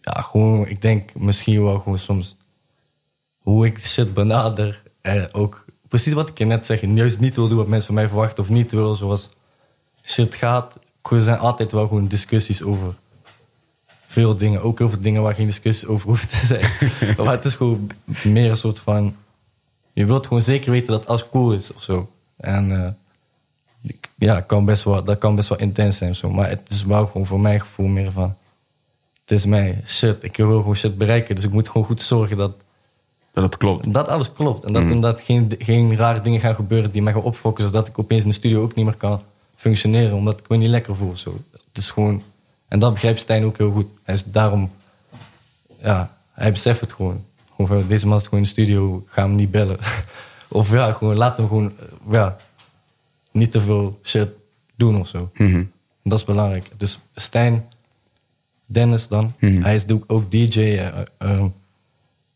ja, gewoon, ik denk misschien wel gewoon soms hoe ik shit benader. En ook precies wat ik je net zeg. Juist niet wil doen wat mensen van mij verwachten. Of niet wil zoals shit gaat. Er zijn altijd wel gewoon discussies over veel dingen. Ook heel veel dingen waar geen discussies over hoeven te zijn. maar het is gewoon meer een soort van... Je wilt gewoon zeker weten dat alles cool is of zo. En eh, ja, kan best wel, dat kan best wel intens zijn of zo. Maar het is wel gewoon voor mijn gevoel meer van het is mij shit. Ik wil gewoon shit bereiken. Dus ik moet gewoon goed zorgen dat, Dat het klopt. dat alles klopt. En dat inderdaad geen, geen rare dingen gaan gebeuren die mij gaan opfokken. Zodat ik opeens in de studio ook niet meer kan functioneren. Omdat ik me niet lekker voel. Zo. Het is gewoon... En dat begrijpt Stijn ook heel goed. Hij is daarom ja, hij beseft het gewoon. Gewoon van, deze man is gewoon in de studio, ga hem niet bellen. of ja, gewoon laat hem gewoon, eh, ja, niet te veel shit doen of zo. Mhm. Dat is belangrijk. Dus Stijn, Dennis dan, Mhm. hij is ook- DJ. eh, eh, ehm,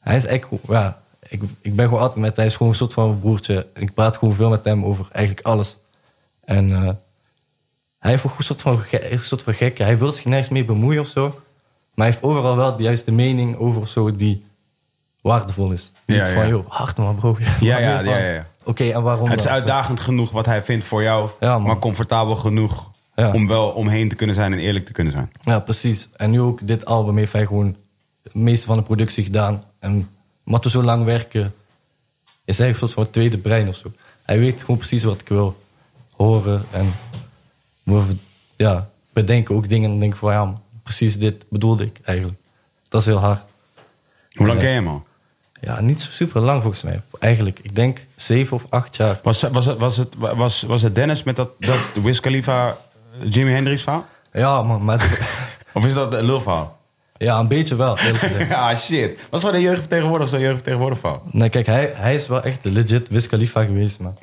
hij is echt, ja, ik, ik ben gewoon altijd met hij is gewoon een soort van mijn broertje. Ik praat gewoon veel met hem over eigenlijk alles. En hij heeft ook een soort van, een soort van gek. Hij wil zich nergens mee bemoeien of zo. Maar hij heeft overal wel de juiste mening over zo die waardevol is. Niet Ja, van, joh, hard man bro. Ja, ja, ja, van, ja, ja. Oké, en waarom Het is uitdagend genoeg wat hij vindt voor jou, maar comfortabel genoeg om wel omheen te kunnen zijn en eerlijk te kunnen zijn. Ja, precies. En nu ook dit album heeft hij gewoon het meeste van de productie gedaan. En we zo lang werken, is hij een soort van tweede brein of zo. Hij weet gewoon precies wat ik wil horen. En we ja, bedenken ook dingen en denken van ja, precies dit bedoelde ik eigenlijk. Dat is heel hard. Hoe lang ken je hem al? Ja, niet zo super lang volgens mij. Eigenlijk, ik denk zeven of acht jaar. Was, was, het, was, het, was, was het Dennis met dat, dat Wiz Khalifa Jimi Hendrix verhaal? Ja, man, maar Of is dat een lulverhaal? ja, een beetje wel. Ja, shit. Was gewoon een jeugdvertegenwoordiger zo'n jeugdvertegenwoordiger verhaal? Nee, kijk, hij, hij is wel echt de legit Wiz Khalifa geweest, man.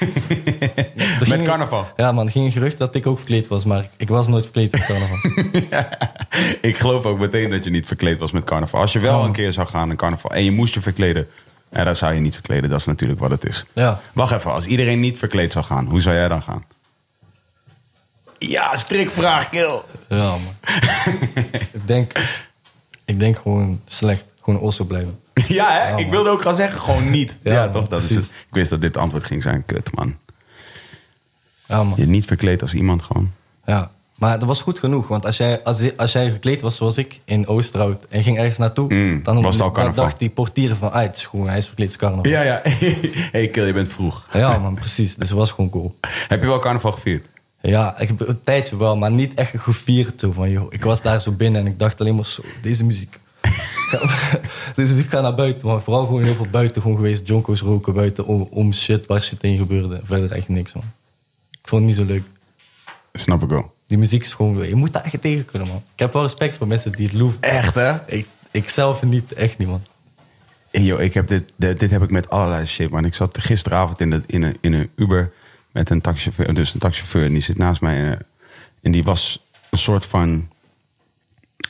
Met ging- carnaval? Ja, man, er ging een gerucht dat ik ook verkleed was, maar ik was nooit verkleed met carnaval. Ik geloof ook meteen dat je niet verkleed was met carnaval. Als je wel Oh. een keer zou gaan in carnaval en je moest je verkleden, ja, dan zou je niet verkleden. Dat is natuurlijk wat het is. Ja. Wacht even, als iedereen niet verkleed zou gaan, hoe zou jij dan gaan? Ja, strikvraag, kill. Ja, man. ik, denk, ik denk gewoon slecht. Gewoon osso blijven. Ja, hè? Ik man. wilde ook gaan zeggen, gewoon niet. Ja, toch? Dat is het. Ik wist dat dit antwoord ging zijn. Kut, man. Ja, man. Je niet verkleed als iemand gewoon. Ja. Maar dat was goed genoeg, want als jij, als, als jij gekleed was zoals ik in Oosterhout en ging ergens naartoe, Mm, dan was al dan dacht die portieren van, ah, het is gewoon, hij is verkleed als carnaval. Ja, ja. hey, kill, je bent vroeg. Ja, man, precies. Dus het was gewoon cool. Heb je wel carnaval gevierd? Ja, ik heb een tijdje wel, maar niet echt gevierd. Zo van, joh, ik was daar zo binnen en ik dacht alleen maar zo, deze muziek. Deze muziek gaat naar buiten, maar vooral gewoon heel veel buiten gewoon geweest. Jonko's roken buiten om, om shit waar shit in gebeurde. Verder echt niks, man. Ik vond het niet zo leuk. Snap ik wel. Die muziek is gewoon, je moet daar echt tegen kunnen, man. Ik heb wel respect voor mensen die het loeven. Echt, hè? Ik, ik zelf niet, echt niet, man. Hey, yo, ik heb dit, dit, dit heb ik met allerlei shit, man. Ik zat gisteravond in, de, in, een, in een Uber met een taxichauffeur. Dus een taxichauffeur, en die zit naast mij. eh, En die was een soort van...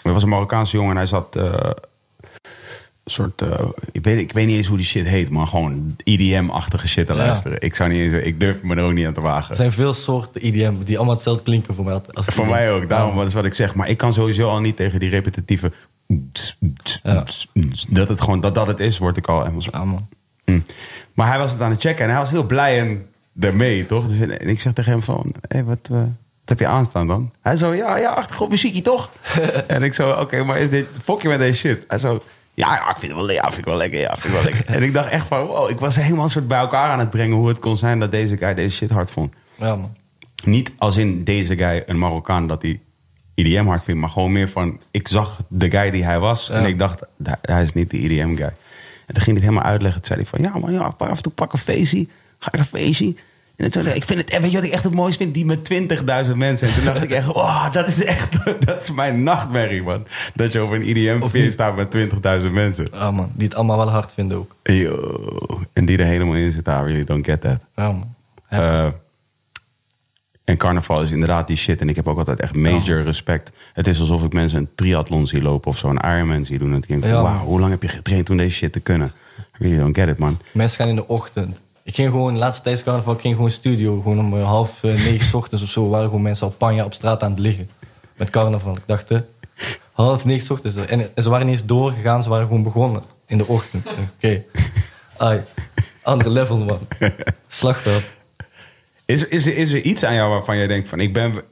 Er was een Marokkaanse jongen en hij zat... eh, soort... eh, ik, weet, ik weet niet eens hoe die shit heet, maar gewoon IDM-achtige shit te Ja. luisteren. Ik zou niet eens... Ik durf me er ook niet aan te wagen. Er zijn veel soorten IDM die allemaal hetzelfde klinken voor mij. Als Voor mij ook, daarom Ja, is wat ik zeg. Maar ik kan sowieso al niet tegen die repetitieve... Ja. Dat het gewoon dat dat het is, word ik al helemaal zo. Hm. Maar hij was het aan het checken en hij was heel blij en ermee, toch? Dus, en ik zeg tegen hem van, hé, wat, eh, wat heb je aanstaan dan? Hij zo, ja, ja, achtergrondmuziekje toch? en ik zo, oké, maar is dit, fok je met deze shit? Hij zo, ja, ja, ik vind het wel, ja, vind ik wel lekker, ja, vind ik wel lekker. en ik dacht echt van, wow, ik was helemaal een soort bij elkaar aan het brengen hoe het kon zijn dat deze guy deze shit hard vond. Ja, man. Niet als in deze guy, een Marokkaan, dat hij IDM hard vindt, maar gewoon meer van, ik zag de guy die hij was Ja. en ik dacht, hij- is niet de IDM guy. En toen ging hij het helemaal uitleggen. Toen zei hij van, ja man, ja, pak af en toe pak een feestje. Ga ik een feestje. En toen ik vind het, weet je wat ik echt het mooiste vind? Die met 20.000 mensen. En toen dacht ik echt, oh, dat is echt, dat is mijn nachtmerrie, man. Dat je op een IDM Of feest niet. staat met 20.000 mensen. Ja, man. Die het allemaal wel hard vinden ook. Yo. En die er helemaal in zitten, I really don't get that. Ja, man. Eh, en carnaval is inderdaad die shit. En ik heb ook altijd echt major respect. Het is alsof ik mensen een triathlon zie lopen of zo. Een Ironman zie doen. En ik denk, Ja. wauw, hoe lang heb je getraind om deze shit te kunnen? I really don't get it, man. Mensen gaan in de ochtend. Ik ging gewoon, laatste tijdens carnaval, ik ging gewoon studio. Gewoon om eh, half eh, negen 's ochtends of zo waren gewoon mensen al panja op straat aan het liggen. Met carnaval. Ik dacht, eh, half negen 's ochtends. En, en ze waren niet eens doorgegaan, ze waren gewoon begonnen in de ochtend. Oké. Ai. Andere level, man. Slagveld. Is, is, er- is er iets aan jou waarvan jij denkt van ik ben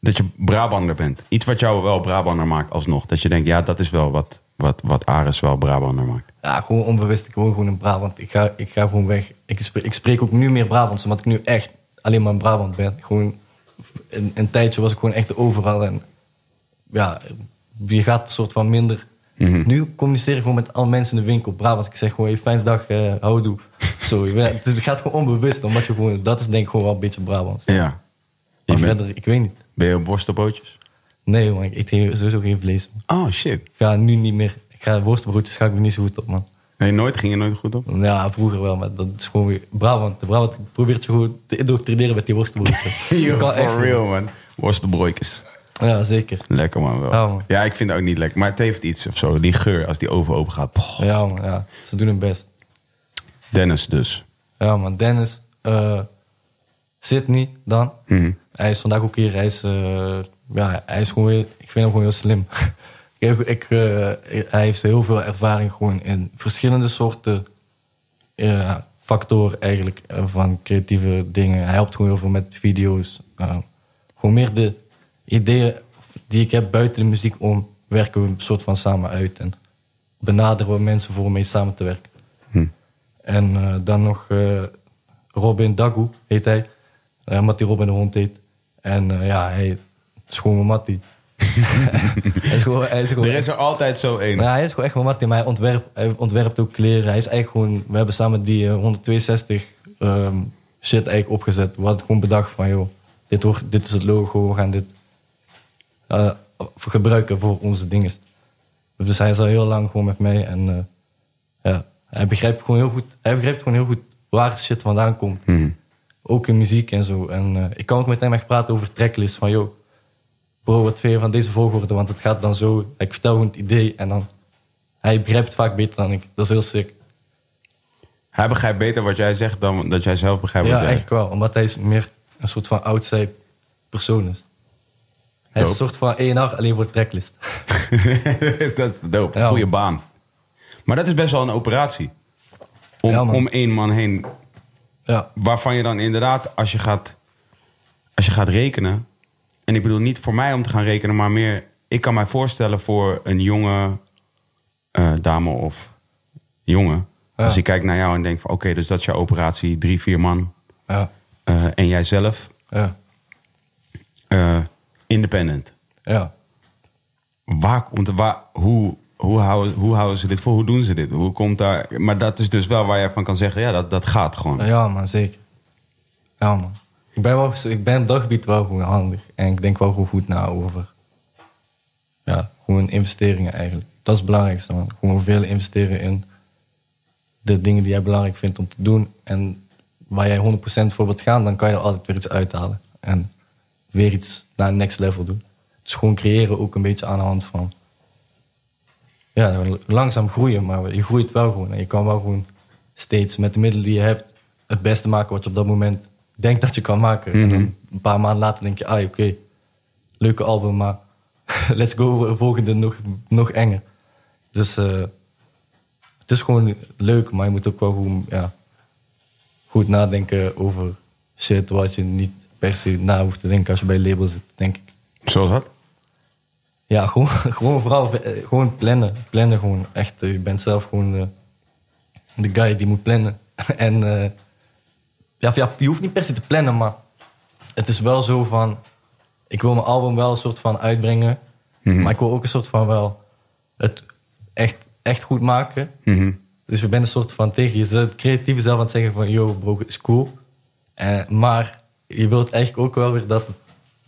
dat je Brabander bent? Iets wat jou wel Brabander maakt alsnog. Dat je denkt, ja, dat is wel wat, wat, wat Ares wel Brabander maakt. Ja, gewoon onbewust. Ik woon gewoon in Brabant. Ik ga, ik ga gewoon weg. Ik spreek, ik spreek ook nu meer Brabants, omdat ik nu echt alleen maar in Brabant ben. Gewoon, een, een tijdje was ik gewoon echt overal. En ja, je gaat een soort van minder... Nu communiceer ik gewoon met alle mensen in de winkel Brabants. Ik zeg gewoon, hey, fijne dag, eh houdoe. Zo, het gaat gewoon onbewust, omdat je gewoon... Dat is denk ik gewoon wel een beetje Brabants. Ja. Maar bent, verder, ik weet niet. ben je op borstelbootjes? Nee, man, ik eet sowieso geen vlees. man. Oh, shit. Ja, nu niet meer. Ik ga worstenbroodjes ga ik me niet zo goed op, man. Nee, nooit? Ging je nooit goed op? Ja, vroeger wel, maar dat is gewoon weer... Brabant, de Brabant probeert je gewoon te indoctrineren met die worstenbroodjes. Echt for real, man. Worstenbroodjes. Ja, zeker. Lekker, man. Wel. Ja, man. Ja, ik vind het ook niet lekker. Maar het heeft iets of zo. Die geur, als die oven open gaat. Ja, man, ja. Ze doen hun best. Dennis dus. Ja, man. Dennis, eh Sydney dan. Mhm. Hij is vandaag ook hier. Hij is, eh, ja, hij is gewoon, weer- ik vind hem gewoon heel slim. ik, ik, eh, hij heeft heel veel ervaring gewoon in verschillende soorten eh, factoren eigenlijk eh, van creatieve dingen. Hij helpt gewoon heel veel met video's. gewoon meer de ideeën die ik heb buiten de muziek om werken we een soort van samen uit en benaderen we mensen voor om mee samen te werken. Hm. En dan nog Robin Dagu heet hij. Uh, Mattie Robin de hond heet. En ja, hij is gewoon Mattie. Hij is gewoon, hij is gewoon Er is er altijd zo één. nou, hij is gewoon echt wel Mattie, maar hij, ontwerpt, hij ontwerpt ook kleren. Hij is eigenlijk gewoon... We hebben samen die eh, 162 ehm, shit eigenlijk opgezet. We hadden gewoon bedacht van, joh, dit, wordt, dit is het logo. We gaan dit eh, gebruiken voor onze dingen. Dus hij is al heel lang gewoon met mij. En eh, ja, hij begrijpt gewoon heel goed... Hij begrijpt gewoon heel goed waar shit vandaan komt. Mhm. Ook in muziek en zo. En eh, ik kan ook met hem echt praten over tracklist. Van, joh, vind je van deze volgorde? Want het gaat dan zo. Ik vertel gewoon het idee en dan... Hij begrijpt het vaak beter dan ik. Dat is heel sick. Hij begrijpt beter wat jij zegt dan dat jij zelf begrijpt Ja, wat jij... eigenlijk wel. Omdat hij is meer een soort van outside persoon is. Hij is een soort van ENR alleen voor de tracklist. dat is dope. Ja. Goeie baan. Maar dat is best wel een operatie. Om, Ja, om één man heen. ja, Waarvan je dan inderdaad, als je gaat, als je gaat rekenen. En ik bedoel niet voor mij om te gaan rekenen, maar meer. Ik kan mij voorstellen voor een jonge eh, dame of jongen. Ja. Als je kijkt naar jou en denkt van oké, dus dat is jouw operatie, drie, vier man. ja, eh, en jijzelf, ja, eh, independent. ja. Waar komt waar, hoe, hoe, houden, hoe houden ze dit voor? Hoe doen ze dit? Hoe komt daar, maar dat is dus wel waar je van kan zeggen, ja, dat, dat gaat gewoon. Ja, man, zeker. Ja, man. Ik ben, wel, ik ben op dat gebied wel gewoon handig. En ik denk wel gewoon goed na over... Ja, gewoon investeringen eigenlijk. Dat is het belangrijkste, man. Gewoon veel investeren in de dingen die jij belangrijk vindt om te doen. En waar jij 100% voor wilt gaan, dan kan je er altijd weer iets uithalen. En weer iets naar een next level doen. Dus gewoon creëren ook een beetje aan de hand van... Ja, langzaam groeien, maar je groeit wel gewoon. En je kan wel gewoon steeds met de middelen die je hebt... het beste maken wat je op dat moment denkt dat je kan maken. En dan een paar maanden later denk je, ah, oké, leuke album, maar let's go, volgende nog, nog enger. Dus eh, het is gewoon leuk, maar je moet ook wel gewoon, ja, goed nadenken over shit wat je niet per se na hoeft te denken als je bij een label zit, denk ik. Zoals dat? Ja, gewoon, gewoon vooral eh, gewoon plannen. Plannen gewoon echt. Je bent zelf gewoon de, de guy die moet plannen. En eh, ja, ja, je hoeft niet per se te plannen, maar het is wel zo van... Ik wil mijn album wel een soort van uitbrengen. Maar ik wil ook een soort van wel het echt, echt goed maken. Mhm. Dus je bent een soort van tegen jezelf, creatieve zelf aan het zeggen van... Yo, bro, is cool. Eh, maar je wilt eigenlijk ook wel weer dat het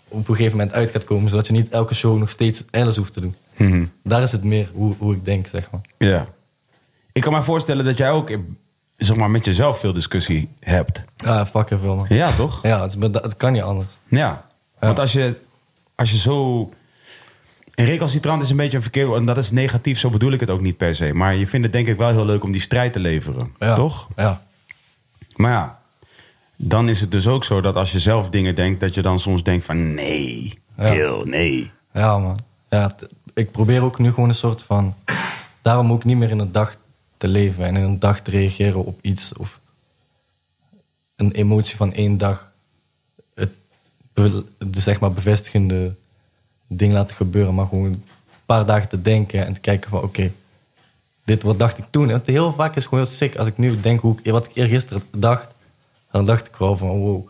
op een gegeven moment uit gaat komen... zodat je niet elke show nog steeds alles hoeft te doen. Mhm. Daar is het meer hoe, hoe ik denk, zeg maar. Ja. Ik kan me voorstellen dat jij ook, zeg maar, met jezelf veel discussie hebt. Ja, fucking veel, man. Ja, toch? Ja, het, is- het kan niet anders. Ja. Want als je, als je zo... En recalcitrant is een beetje een verkeerd... En dat is negatief, zo bedoel ik het ook niet per se. Maar je vindt het denk ik wel heel leuk om die strijd te leveren. Ja. Toch? Ja. Maar ja, dan is het dus ook zo dat als je zelf dingen denkt... dat je dan soms denkt van nee, Ja. kill, nee. Ja, man. Ja, ik probeer ook nu gewoon een soort van... Daarom ook niet meer in een dag te leven en in een dag te reageren op iets of een emotie van één dag. Het, de zeg maar bevestigende ding laten gebeuren, maar gewoon een paar dagen te denken en te kijken van oké, dit wat dacht ik toen. En heel vaak is het gewoon heel sick als ik nu denk hoe ik, wat ik eergisteren dacht, dan dacht ik wel van wow.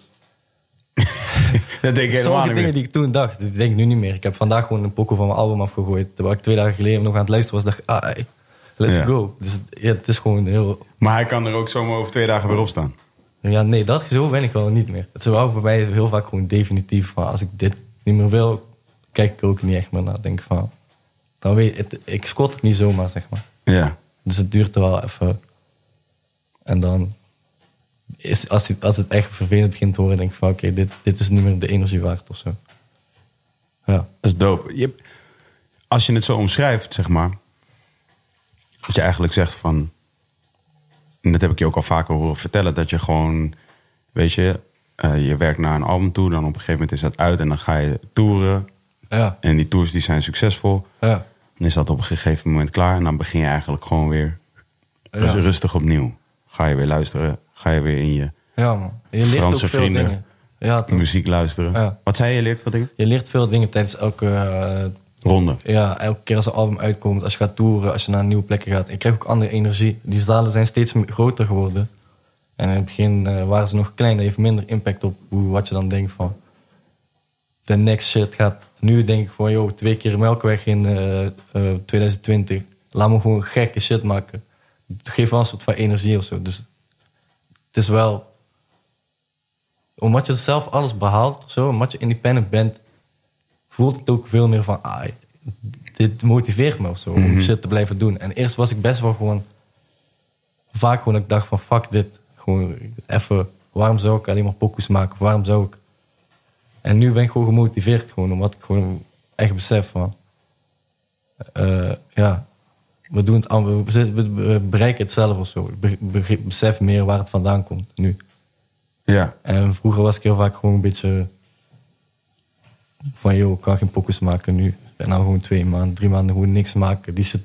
Dat denk ik Sommige dingen die ik toen dacht, die denk ik nu niet meer. Ik heb vandaag gewoon een pokoe van mijn album afgegooid. Terwijl ik twee dagen geleden nog aan het luisteren was, dacht ik, ah, let's Ja. go. Dus het, ja, het is gewoon heel... Maar hij kan er ook zomaar over twee dagen weer op staan. Ja, nee, dat zo ben ik wel niet meer. Het is wel voor mij heel vaak gewoon definitief van, als ik dit niet meer wil, kijk ik ook niet echt meer naar. Denk ik van, dan weet het, ik squat het niet zomaar, zeg maar. Ja. Dus het duurt er wel even. En dan, is, als, als het echt vervelend begint te horen, denk ik van oké, dit, dit is niet meer de energie waard of zo. Ja. Dat is dope. Je, als je het zo omschrijft, zeg maar. Dat je eigenlijk zegt van. En dat heb ik je ook al vaker horen vertellen. Dat je gewoon. Weet je. eh, je werkt naar een album toe. Dan op een gegeven moment is dat uit. En dan ga je toeren. Ja, En die tours die zijn succesvol. ja. Dan is dat op een gegeven moment klaar. En dan begin je eigenlijk gewoon weer Ja. rustig opnieuw. Ga je weer luisteren. Ga je weer in je Ja, man. Je leert Franse ook veel vrienden. dingen. Ja, muziek luisteren. Wat zei je? Je leert veel dingen? Je leert veel dingen tijdens elke, eh, Ronde. ja, elke keer als een album uitkomt, als je gaat toeren, als je naar nieuwe plekken gaat. Ik krijg ook andere energie. Die zalen zijn steeds groter geworden. En in het begin eh, waren ze nog klein, dat heeft minder impact op hoe, wat je dan denkt van de next shit gaat. Nu denk ik van, joh, twee keer Melkweg in eh, eh, 2020. Laat me gewoon gekke shit maken. Het geeft wel een soort van energie of zo. Dus het is wel... Omdat je zelf alles behaalt of zo, omdat je independent bent, voelt het ook veel meer van, ah, dit motiveert me of zo, om shit te blijven doen. En eerst was ik best wel gewoon, vaak gewoon, ik dacht van, fuck dit. Gewoon even, waarom zou ik alleen maar pokus maken? Of waarom zou ik... En nu ben ik gewoon gemotiveerd, gewoon, omdat ik gewoon echt besef van, eh, ja, we doen het we, we- bereiken het zelf of zo. Ik be- be- besef meer waar het vandaan komt nu. Ja. En vroeger was ik heel vaak gewoon een beetje van, joh, ik kan geen pokus maken nu. En nou gewoon twee maanden, drie maanden gewoon niks maken. Die shit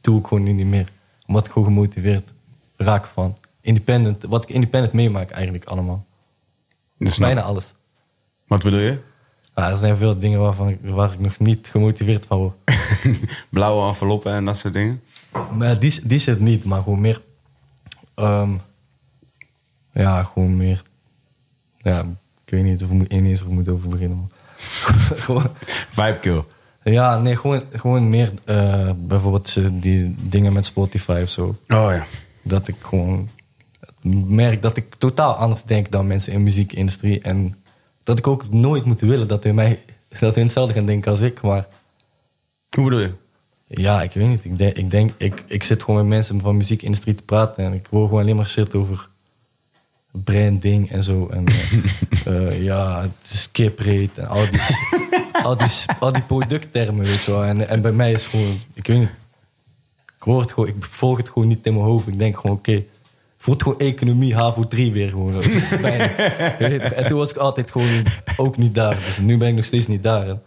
doe ik gewoon niet meer. Omdat ik gewoon gemotiveerd raak van. Independent, wat ik independent meemaak eigenlijk allemaal. Dus Bijna alles. Wat bedoel je? Ja, er zijn veel dingen waarvan waar ik nog niet gemotiveerd van word. Blauwe enveloppen en dat soort dingen? Maar die, die shit niet, maar gewoon meer... ehm, ja, gewoon meer... Ja, ik weet niet of ik moet, eens of ik moet over beginnen. man. gewoon, Vibe kill. ja, nee, gewoon, gewoon meer... eh, bijvoorbeeld eh, die dingen met Spotify of zo. Oh ja. Dat ik gewoon merk dat ik totaal anders denk dan mensen in de muziekindustrie. En dat ik ook nooit moet willen dat hun, mij, dat hun hetzelfde gaan denken als ik. Maar Hoe bedoel je? Ja, ik weet niet. Ik, denk, ik, denk, ik, ik zit gewoon met mensen van de muziekindustrie te praten en ik hoor gewoon alleen maar shit over branding en zo. En eh, eh, ja, het is kiprate en al die, al die, al die producttermen, weet je wel. En, en bij mij is gewoon, ik weet niet, ik hoor het gewoon, ik volg het gewoon niet in mijn hoofd. Ik denk gewoon, oké, voelt gewoon economie HAVO 3 weer gewoon. En toen was ik altijd gewoon ook niet daar. Dus nu ben ik nog steeds niet daar. En,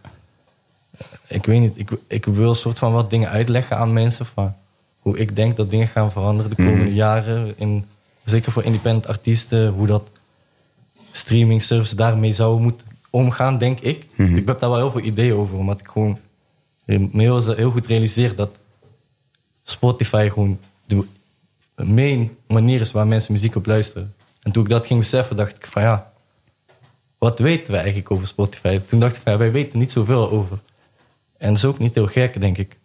ik weet niet, ik, ik wil soort van wat dingen uitleggen aan mensen van hoe ik denk dat dingen gaan veranderen de komende jaren. In, zeker voor independent artiesten, hoe dat streaming service daarmee zou moeten omgaan, denk ik. Ik heb daar wel heel veel ideeën over, omdat ik gewoon me heel, heel goed realiseer dat Spotify gewoon de main manier is waar mensen muziek op luisteren. En toen ik dat ging beseffen, dacht ik van ja, wat weten we eigenlijk over Spotify? Toen dacht ik van ja, wij weten niet zoveel over. En dat is ook niet heel gek, denk ik.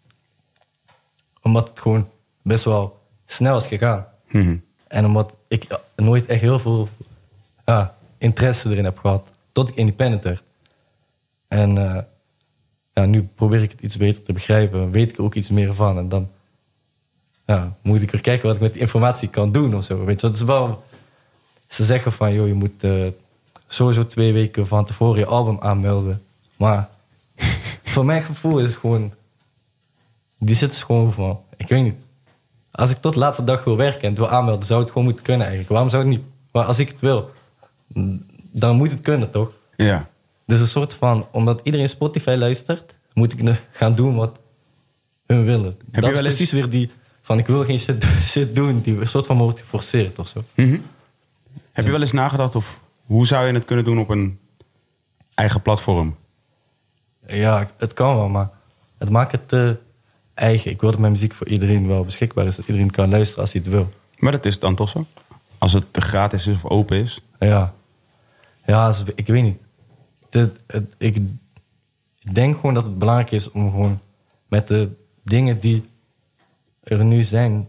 Omdat het gewoon best wel snel is gegaan. Mhm. En omdat ik nooit echt heel veel ja, interesse erin heb gehad. Tot ik independent werd. En eh, ja, nu probeer ik het iets beter te begrijpen. Weet ik er ook iets meer van. En dan ja, moet ik er kijken wat ik met die informatie kan doen of zo. Weet je, dat is wel... Ze zeggen van, joh, je moet eh, sowieso twee weken van tevoren je album aanmelden. Maar voor mijn gevoel is het gewoon... Die zit gewoon van, ik weet niet. Als ik tot de laatste dag wil werken en het wil aanmelden, zou het gewoon moeten kunnen eigenlijk. Waarom zou het niet? Maar als ik het wil, dan moet het kunnen, toch? Ja. Dus een soort van, omdat iedereen Spotify luistert, moet ik gaan doen wat hun willen. je dat is wel eens- precies weer die van ik wil geen shit, shit doen, die een soort van wordt geforceerd of zo. Heb je wel eens nagedacht of hoe zou je het kunnen doen op een eigen platform? Ja, het kan wel, maar het maakt het te eigen. Ik wil dat mijn muziek voor iedereen wel beschikbaar is, dat iedereen kan luisteren als hij het wil. Maar dat is dan toch zo? Als het gratis is of open is. Ja, ja ik weet niet. Het, het- ik denk gewoon dat het belangrijk is om gewoon met de dingen die er nu zijn,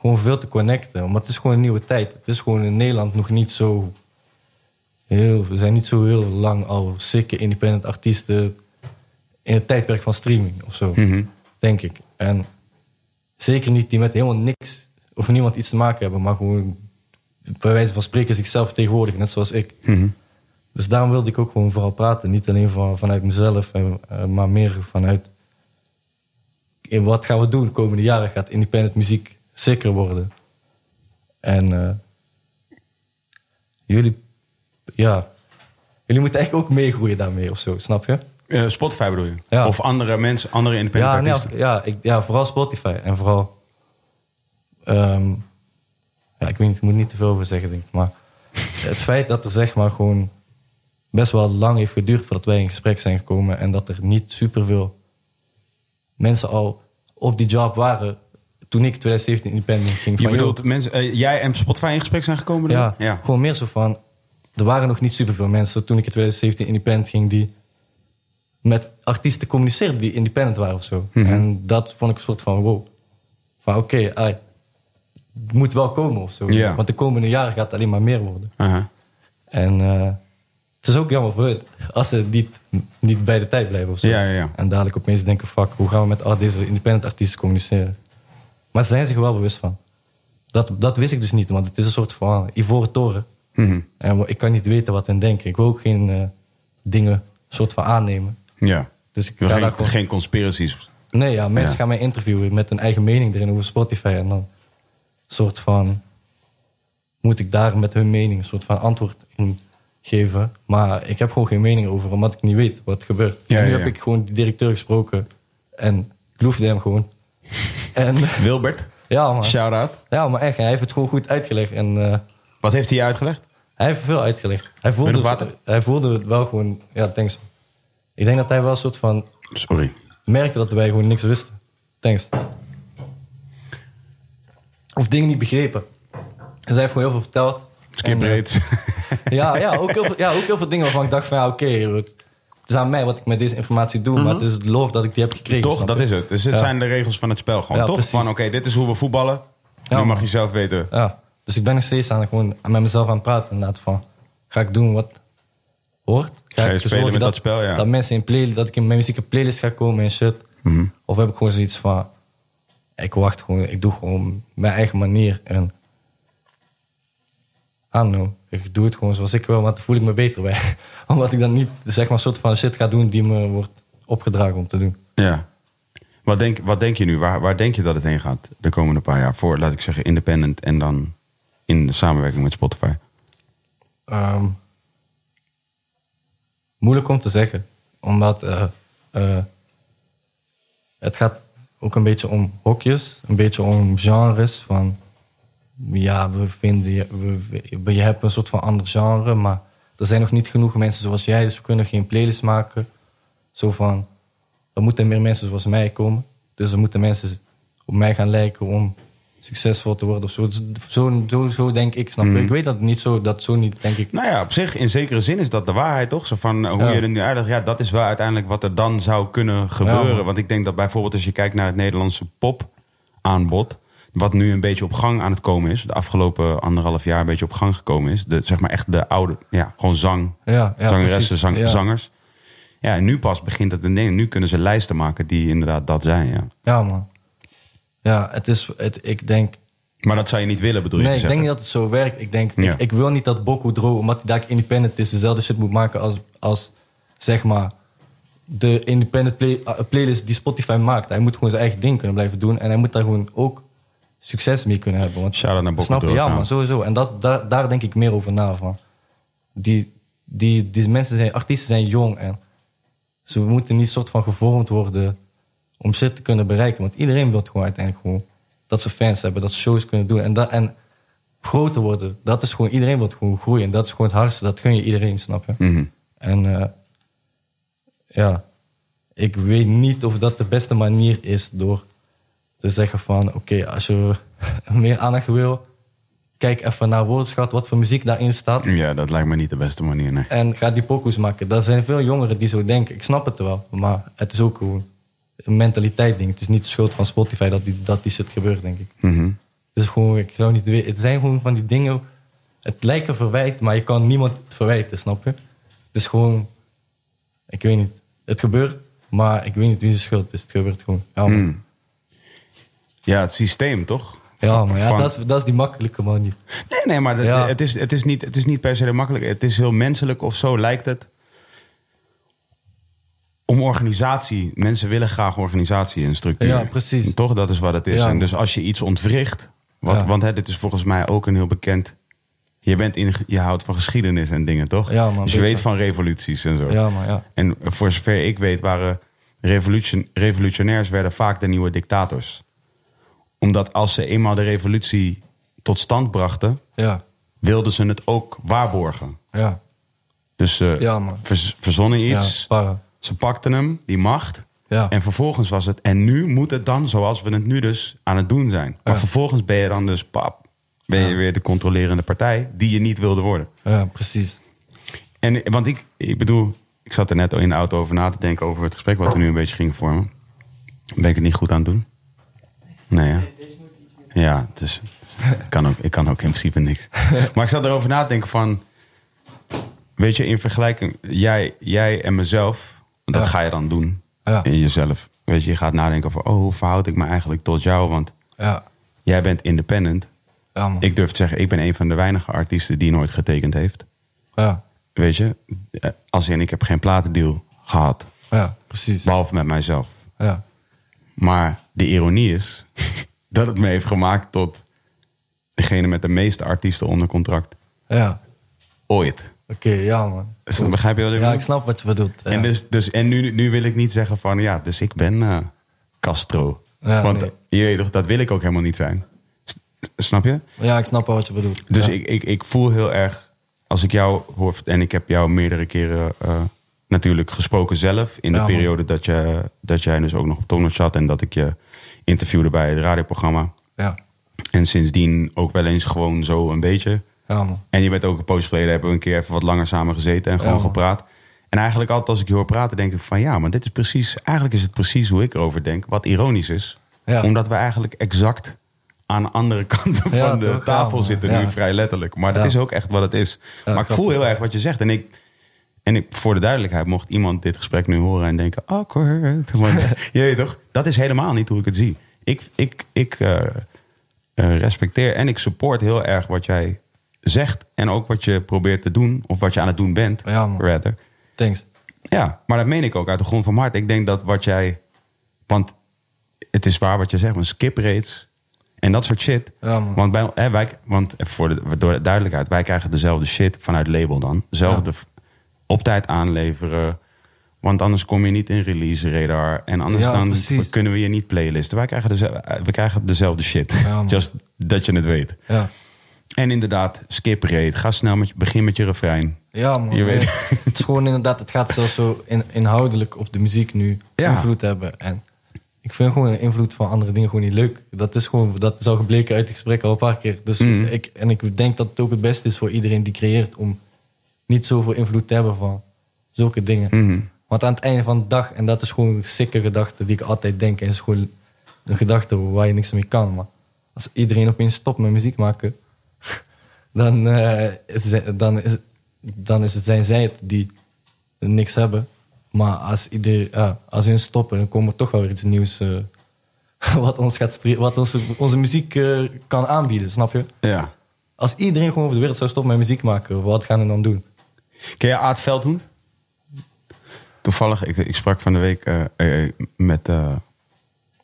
gewoon veel te connecten. Want het is gewoon een nieuwe tijd. Het is gewoon in Nederland nog niet zo heel... We zijn niet zo heel lang al sikke independent artiesten in het tijdperk van streaming of zo. Mhm. Denk ik. En zeker niet die met helemaal niks of niemand iets te maken hebben, maar gewoon bij wijze van spreken zichzelf tegenwoordig, net zoals ik. Mhm. Dus daarom wilde ik ook gewoon vooral praten. Niet alleen van, vanuit mezelf, eh, eh, maar meer vanuit in wat gaan we doen de komende jaren. Gaat independent muziek zeker worden. En eh, jullie, ja, jullie moeten eigenlijk ook meegroeien daarmee of zo, snap je? Eh, Spotify bedoel je? Ja. Of andere mensen, andere independent Ja, nee, artiesten? ja, ik, ja, vooral Spotify. En vooral, ehm, ja, ik weet niet, ik moet niet te veel over zeggen, denk ik. Maar het feit dat er zeg maar gewoon best wel lang heeft geduurd voordat wij in gesprek zijn gekomen. En dat er niet superveel mensen al op die job waren toen ik 2017 independent ging. Je bedoelt, joh, mensen, eh, jij en Spotify in gesprek zijn gekomen? ja, ja. gewoon meer zo van. Er waren nog niet superveel mensen toen ik in 2017 independent ging die met artiesten communiceerden die independent waren of zo. Mhm. En dat vond ik een soort van wow. Van oké, ai, het moet wel komen of zo. Want de komende jaren gaat het alleen maar meer worden. En eh, het is ook jammer voor hun als ze niet, niet bij de tijd blijven of zo. Ja, ja, ja. En dadelijk opeens denken, fuck, hoe gaan we met al deze independent artiesten communiceren? Maar ze zijn zich wel bewust van. Dat, dat wist ik dus niet, want het is een soort van ivoren toren. Mhm. En ik kan niet weten wat hen denken. Ik wil ook geen eh, dingen soort van aannemen. Ja. Dus ik ga daar geen, gewoon... geen conspiracies. Nee, ja, mensen Ja. gaan mij interviewen met hun eigen mening erin over Spotify. En dan soort van... Moet ik daar met hun mening een soort van antwoord in geven. Maar ik heb gewoon geen mening over, omdat ik niet weet wat er gebeurt. Ja, en nu ja, heb ik gewoon die directeur gesproken. En ik loefde hem gewoon. en Wilbert, ja, maar, shout-out. ja, maar echt, hij heeft het gewoon goed uitgelegd. En eh, Wat heeft hij uitgelegd? hij heeft veel uitgelegd. Hij voelde, water? hij voelde het wel gewoon... Ja, thanks. Ik denk dat hij wel een soort van... Sorry. merkte dat wij gewoon niks wisten. Thanks. Of dingen niet begrepen. En zij heeft gewoon heel veel verteld. Skip eh, rates. ja, ja, ook heel veel, ja, ook heel veel dingen waarvan ik dacht van ja, oké, het is aan mij wat ik met deze informatie doe, maar het is het loof dat ik die heb gekregen. Toch, dat is het. Dus het Ja. zijn de regels van het spel gewoon. Ja, toch? precies. Van oké, dit is hoe we voetballen. Ja, nu mag je zelf weten. Ja, dus ik ben nog steeds aan, gewoon met mezelf aan het praten. Inderdaad, van, ga ik doen wat hoort? Ga je ik spelen met dat spel, ja. Dat mensen in play, dat ik in mijn muziek playlist ga komen en shit. Mhm. Of heb ik gewoon zoiets van, ik wacht gewoon, ik doe gewoon mijn eigen manier en know. Ik doe het gewoon zoals ik wil, want dan voel ik me beter bij. Omdat ik dan niet zeg maar een soort van shit ga doen die me wordt opgedragen om te doen. Ja. Wat denk, wat denk je nu? Waar, waar denk je dat het heen gaat de komende paar jaar? Voor, laat ik zeggen, independent en dan in de samenwerking met Spotify. Ehm, moeilijk om te zeggen. Omdat eh, eh, het gaat ook een beetje om hokjes. Een beetje om genres. Van, ja, we vinden, je- we, je hebt een soort van ander genre. Maar er zijn nog niet genoeg mensen zoals jij. Dus we kunnen geen playlist maken. Zo van, er moeten meer mensen zoals mij komen. Dus er moeten mensen op mij gaan lijken om succesvol te worden. Of zo, zo, zo, zo denk ik, snap je? Ik weet dat niet zo, dat zo niet, denk ik. Nou ja, op zich, in zekere zin is dat de waarheid, toch? Zo van eh, hoe Ja. je er nu uitlegt. Ja, dat is wel uiteindelijk wat er dan zou kunnen gebeuren. Want ik denk dat bijvoorbeeld als je kijkt naar het Nederlandse pop-aanbod... wat nu een beetje op gang aan het komen is... de afgelopen anderhalf jaar een beetje op gang gekomen is... De, zeg maar echt de oude, ja, gewoon zang, Ja, zangeressen, zang- zangers. Ja, en nu pas begint het een ding. Nu kunnen ze lijsten maken die inderdaad dat zijn, ja. Ja, man. Ja, het is, het, ik denk... Maar dat zou je niet willen, bedoel je Nee, ik denk niet dat het zo werkt. Ik denk, Ja. ik, ik wil niet dat Boku Dro, omdat hij daar independent is, dezelfde shit moet maken als, als zeg maar, de independent play- uh, playlist die Spotify maakt. Hij moet gewoon zijn eigen ding kunnen blijven doen. En hij moet daar gewoon ook succes mee kunnen hebben. Want, Shout-out naar Boku Snap je? Dro, Ja, trouwens. sowieso. En dat, daar, daar denk ik meer over na. Van. Die, die, die mensen zijn, artiesten zijn jong en ze moeten niet soort van gevormd worden om shit te kunnen bereiken. Want iedereen wil gewoon uiteindelijk gewoon dat ze fans hebben, dat ze shows kunnen doen. En, dat, en groter worden, dat is gewoon, iedereen wil gewoon groeien. En dat is gewoon het hardste, dat gun je iedereen, snap je? Mhm. En eh, ja, ik weet niet of dat de beste manier is door te zeggen van... Oké, als je meer aandacht wil, kijk even naar woordenschat, wat voor muziek daarin staat. Ja, dat lijkt me niet de beste manier, nee. En ga die pokoes maken. Er zijn veel jongeren die zo denken. Ik snap het wel, maar het is ook gewoon een mentaliteit ding. Het is niet de schuld van Spotify dat die, dat die shit gebeurt, denk ik. Mhm. Het is gewoon, ik zou niet weten. Het zijn gewoon van die dingen. Het lijkt een verwijt, maar je kan niemand het verwijten, snap je? Het is gewoon, ik weet niet. Het gebeurt. Maar ik weet niet wie de schuld is. Het gebeurt gewoon. Ja. Mm. Ja, het systeem, toch? Ja, maar ja, dat, is, dat is die makkelijke manier. Nee, nee, maar dat- Ja. het, is, het, is niet, het is niet per se makkelijk. Het is heel menselijk of zo lijkt het. Om organisatie. Mensen willen graag organisatie en structuur. Ja, precies. Toch? Dat is wat het is. Ja, en man. dus als je iets ontwricht. Wat, Ja. Want hè, dit is volgens mij ook een heel bekend. Je, bent in, je houdt van geschiedenis en dingen, toch? Ja, man, dus je weet van revoluties en zo. Ja, maar ja. En voor zover ik weet waren revolution, revolutionairs werden vaak de nieuwe dictators. Omdat als ze eenmaal de revolutie tot stand brachten, Ja, wilden ze het ook waarborgen. ja. Dus ze Ja, man. verz- verzonnen Ja, iets, para. Ze pakten hem, die macht. Ja. En vervolgens was het, en nu moet het dan zoals we het nu dus aan het doen zijn. Maar Ja. vervolgens ben je dan dus, pap, ben je Ja. weer de controlerende partij die je niet wilde worden. Ja, precies. En want ik, ik bedoel, ik zat er net in de auto over na te denken over het gesprek wat we nu een beetje gingen vormen. Ben ik het niet goed aan het doen? Nee, hè? Ja, dus ik kan ook, ik kan ook in principe niks. Maar ik zat erover na te denken van, weet je, in vergelijking, jij, jij en mezelf, dat Ja. ga je dan doen Ja. in jezelf. Weet je, je gaat nadenken over, oh, hoe verhoud ik me eigenlijk tot jou? Want Ja, jij bent independent. Ik durf te zeggen, ik ben een van de weinige artiesten die nooit getekend heeft. Ja, Weet je, Eh, als in ik heb geen platendeal gehad. ja, precies. Behalve met mijzelf. Ja, Maar de ironie is dat het me heeft gemaakt tot degene met de meeste artiesten onder contract. ja. Ooit. Oké, ja man. Dus, begrijp je wat ik Ja, bedoel? ik snap wat je bedoelt. Ja. En, dus, dus, en nu, nu wil ik niet zeggen van ja, dus ik ben eh, Castro. Ja, Want nee. je weet toch, dat wil ik ook helemaal niet zijn. S- Snap je? Ja, ik snap wel wat je bedoelt. Dus ja. ik, ik, ik voel heel erg, als ik jou hoor, en ik heb jou meerdere keren eh, natuurlijk gesproken zelf. In de Ja, periode dat, je, dat jij dus ook nog op Tongnot zat en dat ik je interviewde bij het radioprogramma. Ja, En sindsdien ook wel eens gewoon zo een beetje. Ja. En je bent ook een poosje geleden, hebben we een keer even wat langer samen gezeten en gewoon gepraat. En eigenlijk altijd als ik je hoor praten, denk ik van ja, maar dit is precies, eigenlijk is het precies hoe ik erover denk. Wat ironisch is. Ja. Omdat we eigenlijk exact aan andere kanten van de toch? Tafel zitten nu, vrij letterlijk. Maar dat is ook echt wat het is. Maar ik voel heel erg wat je zegt. En ik, en ik, voor de duidelijkheid, mocht iemand dit gesprek nu horen en denken, awkward. Want je weet toch, dat is helemaal niet hoe ik het zie. Ik, ik, ik eh, eh, respecteer en ik support heel erg wat jij zegt. En ook wat je probeert te doen, of wat je aan het doen bent, Ja, man. rather. Thanks. Ja, maar dat meen ik ook uit de grond van mijn hart. Ik denk dat wat jij. Want het is waar wat je zegt, maar skip rates en dat soort shit. Ja, man. want bij, hè, wij, want voor de, door de duidelijkheid, wij krijgen dezelfde shit vanuit label dan. Dezelfde v- op tijd aanleveren. Want anders kom je niet in release radar. En anders Ja, dan precies. kunnen we je niet playlisten. Wij krijgen, dezelfde, we krijgen dezelfde shit. Just dat je het weet. Ja, En inderdaad, skip rate. Ga snel met je, begin met je refrein. ja man. Je weet- Het is gewoon inderdaad, het gaat zelfs zo in, inhoudelijk op de muziek nu Ja. invloed hebben. En ik vind gewoon de invloed van andere dingen gewoon niet leuk. Dat is gewoon, dat is al gebleken uit het gesprek al een paar keer. Dus Mm. ik, en ik denk dat het ook het beste is voor iedereen die creëert om niet zoveel invloed te hebben van zulke dingen. Mhm. Want aan het einde van de dag, en dat is gewoon een sikke gedachte die ik altijd denk, en is gewoon een gedachte waar je niks mee kan. Maar als iedereen opeens stopt met muziek maken, dan, eh, is, dan, is, dan is het, zijn zij het die niks hebben. Maar als, ieder, ja, als hun stoppen, dan komt er toch wel weer iets nieuws eh, wat, ons gaat wat onze, onze muziek eh, kan aanbieden, snap je? Ja. Als iedereen gewoon op de wereld zou stoppen met muziek maken, wat gaan we dan doen? Ken je Aad Veldhoen? Toevallig, ik, ik sprak van de week eh, eh, met eh,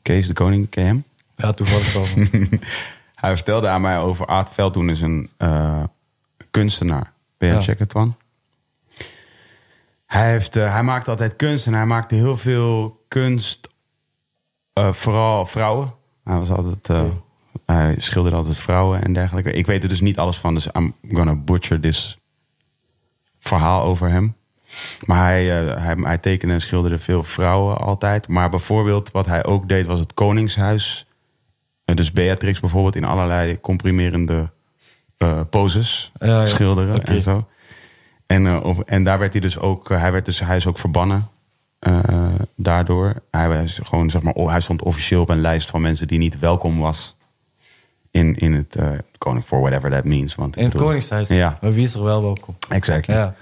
Kees de Koning, ken je hem? Ja, toevallig wel. Hij vertelde aan mij over Aad Veldhoen is een eh, kunstenaar. Ben je Ja. checken, Twan? Hij, heeft, eh, hij maakt altijd kunst en hij maakte heel veel kunst, eh, vooral vrouwen. Hij was altijd, hij schilderde altijd vrouwen en dergelijke. Ik weet er dus niet alles van, dus I'm gonna butcher this verhaal over hem. Maar hij, hij, hij tekende en schilderde veel vrouwen altijd. Maar bijvoorbeeld wat hij ook deed was het Koningshuis. Eh, dus Beatrix bijvoorbeeld in allerlei comprimerende eh, poses Ja, schilderen en zo. En, eh, op, en daar werd hij dus ook, eh, hij, werd dus, hij is ook verbannen daardoor. Hij, was gewoon, zeg maar, hij stond officieel op een lijst van mensen die niet welkom was in, in het eh, koning, for whatever that means. Want In het bedoel- Koningshuis. Ja, Maar wie is er wel welkom? exactly. Ja,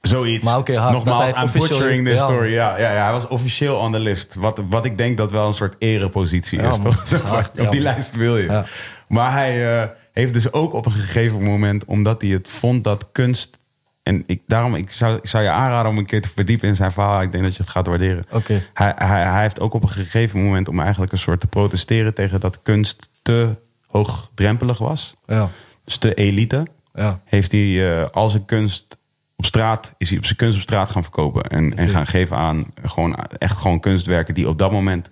Zoiets. Maar oké, Nogmaals, I'm butchering this story. Ja, ja, ja, hij was officieel on the list. Wat, wat ik denk dat wel een soort erepositie Ja, is, man, toch? hard, Op ja, die man. lijst wil je. Ja. Maar hij eh, heeft dus ook op een gegeven moment, omdat hij het vond dat kunst. En ik, daarom, ik zou, ik zou je aanraden om een keer te verdiepen in zijn verhaal. Ik denk dat je het gaat waarderen. Oké. Hij, hij, hij heeft ook op een gegeven moment om eigenlijk een soort te protesteren tegen dat kunst te hoogdrempelig was. Ja, Dus te elite ja. heeft hij eh, al zijn kunst op straat, is hij op zijn kunst op straat gaan verkopen. En, en gaan geven aan gewoon, echt gewoon kunstwerken die op dat moment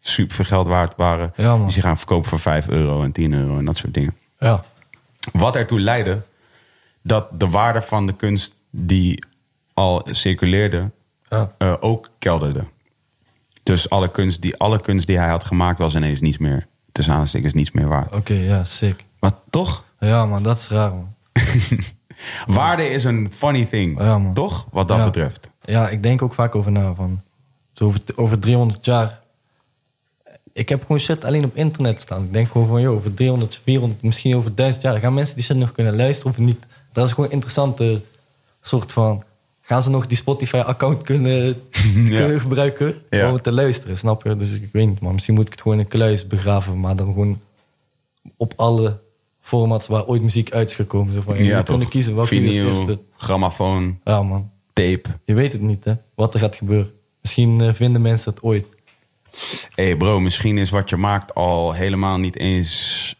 super veel geld waard waren. Ja, die ze gaan verkopen voor 5 euro en 10 euro en dat soort dingen. Ja, Wat ertoe leidde dat de waarde van de kunst die al circuleerde ja. eh, ook kelderde. Dus alle kunst, die, alle kunst die hij had gemaakt was ineens niets meer, tussen aanstekens, niets meer waard. Oké, ja, sick. Maar toch, Ja, man, dat is raar, man. waarde is een funny thing. Ja, man. Toch, wat dat Ja. betreft. Ja, ik denk ook vaak over na. Van, zo over, over 300 jaar. Ik heb gewoon shit alleen op internet staan. Ik denk gewoon van, joh, over 300, 400, misschien over 1000 jaar. Gaan mensen die shit nog kunnen luisteren of niet? Dat is gewoon een interessante soort van... Gaan ze nog die Spotify-account kunnen, kunnen gebruiken Ja. om te luisteren, snap je? Dus ik weet niet, maar misschien moet ik het gewoon in een kluis begraven. Maar dan gewoon op alle formats waar ooit muziek uit is gekomen. Zo van, je moet kunnen kiezen welke is eerste. grammofoon, Ja, man. tape. Je weet het niet, hè? Wat er gaat gebeuren. Misschien eh, vinden mensen het ooit. Hé hey bro, misschien is wat je maakt al helemaal niet eens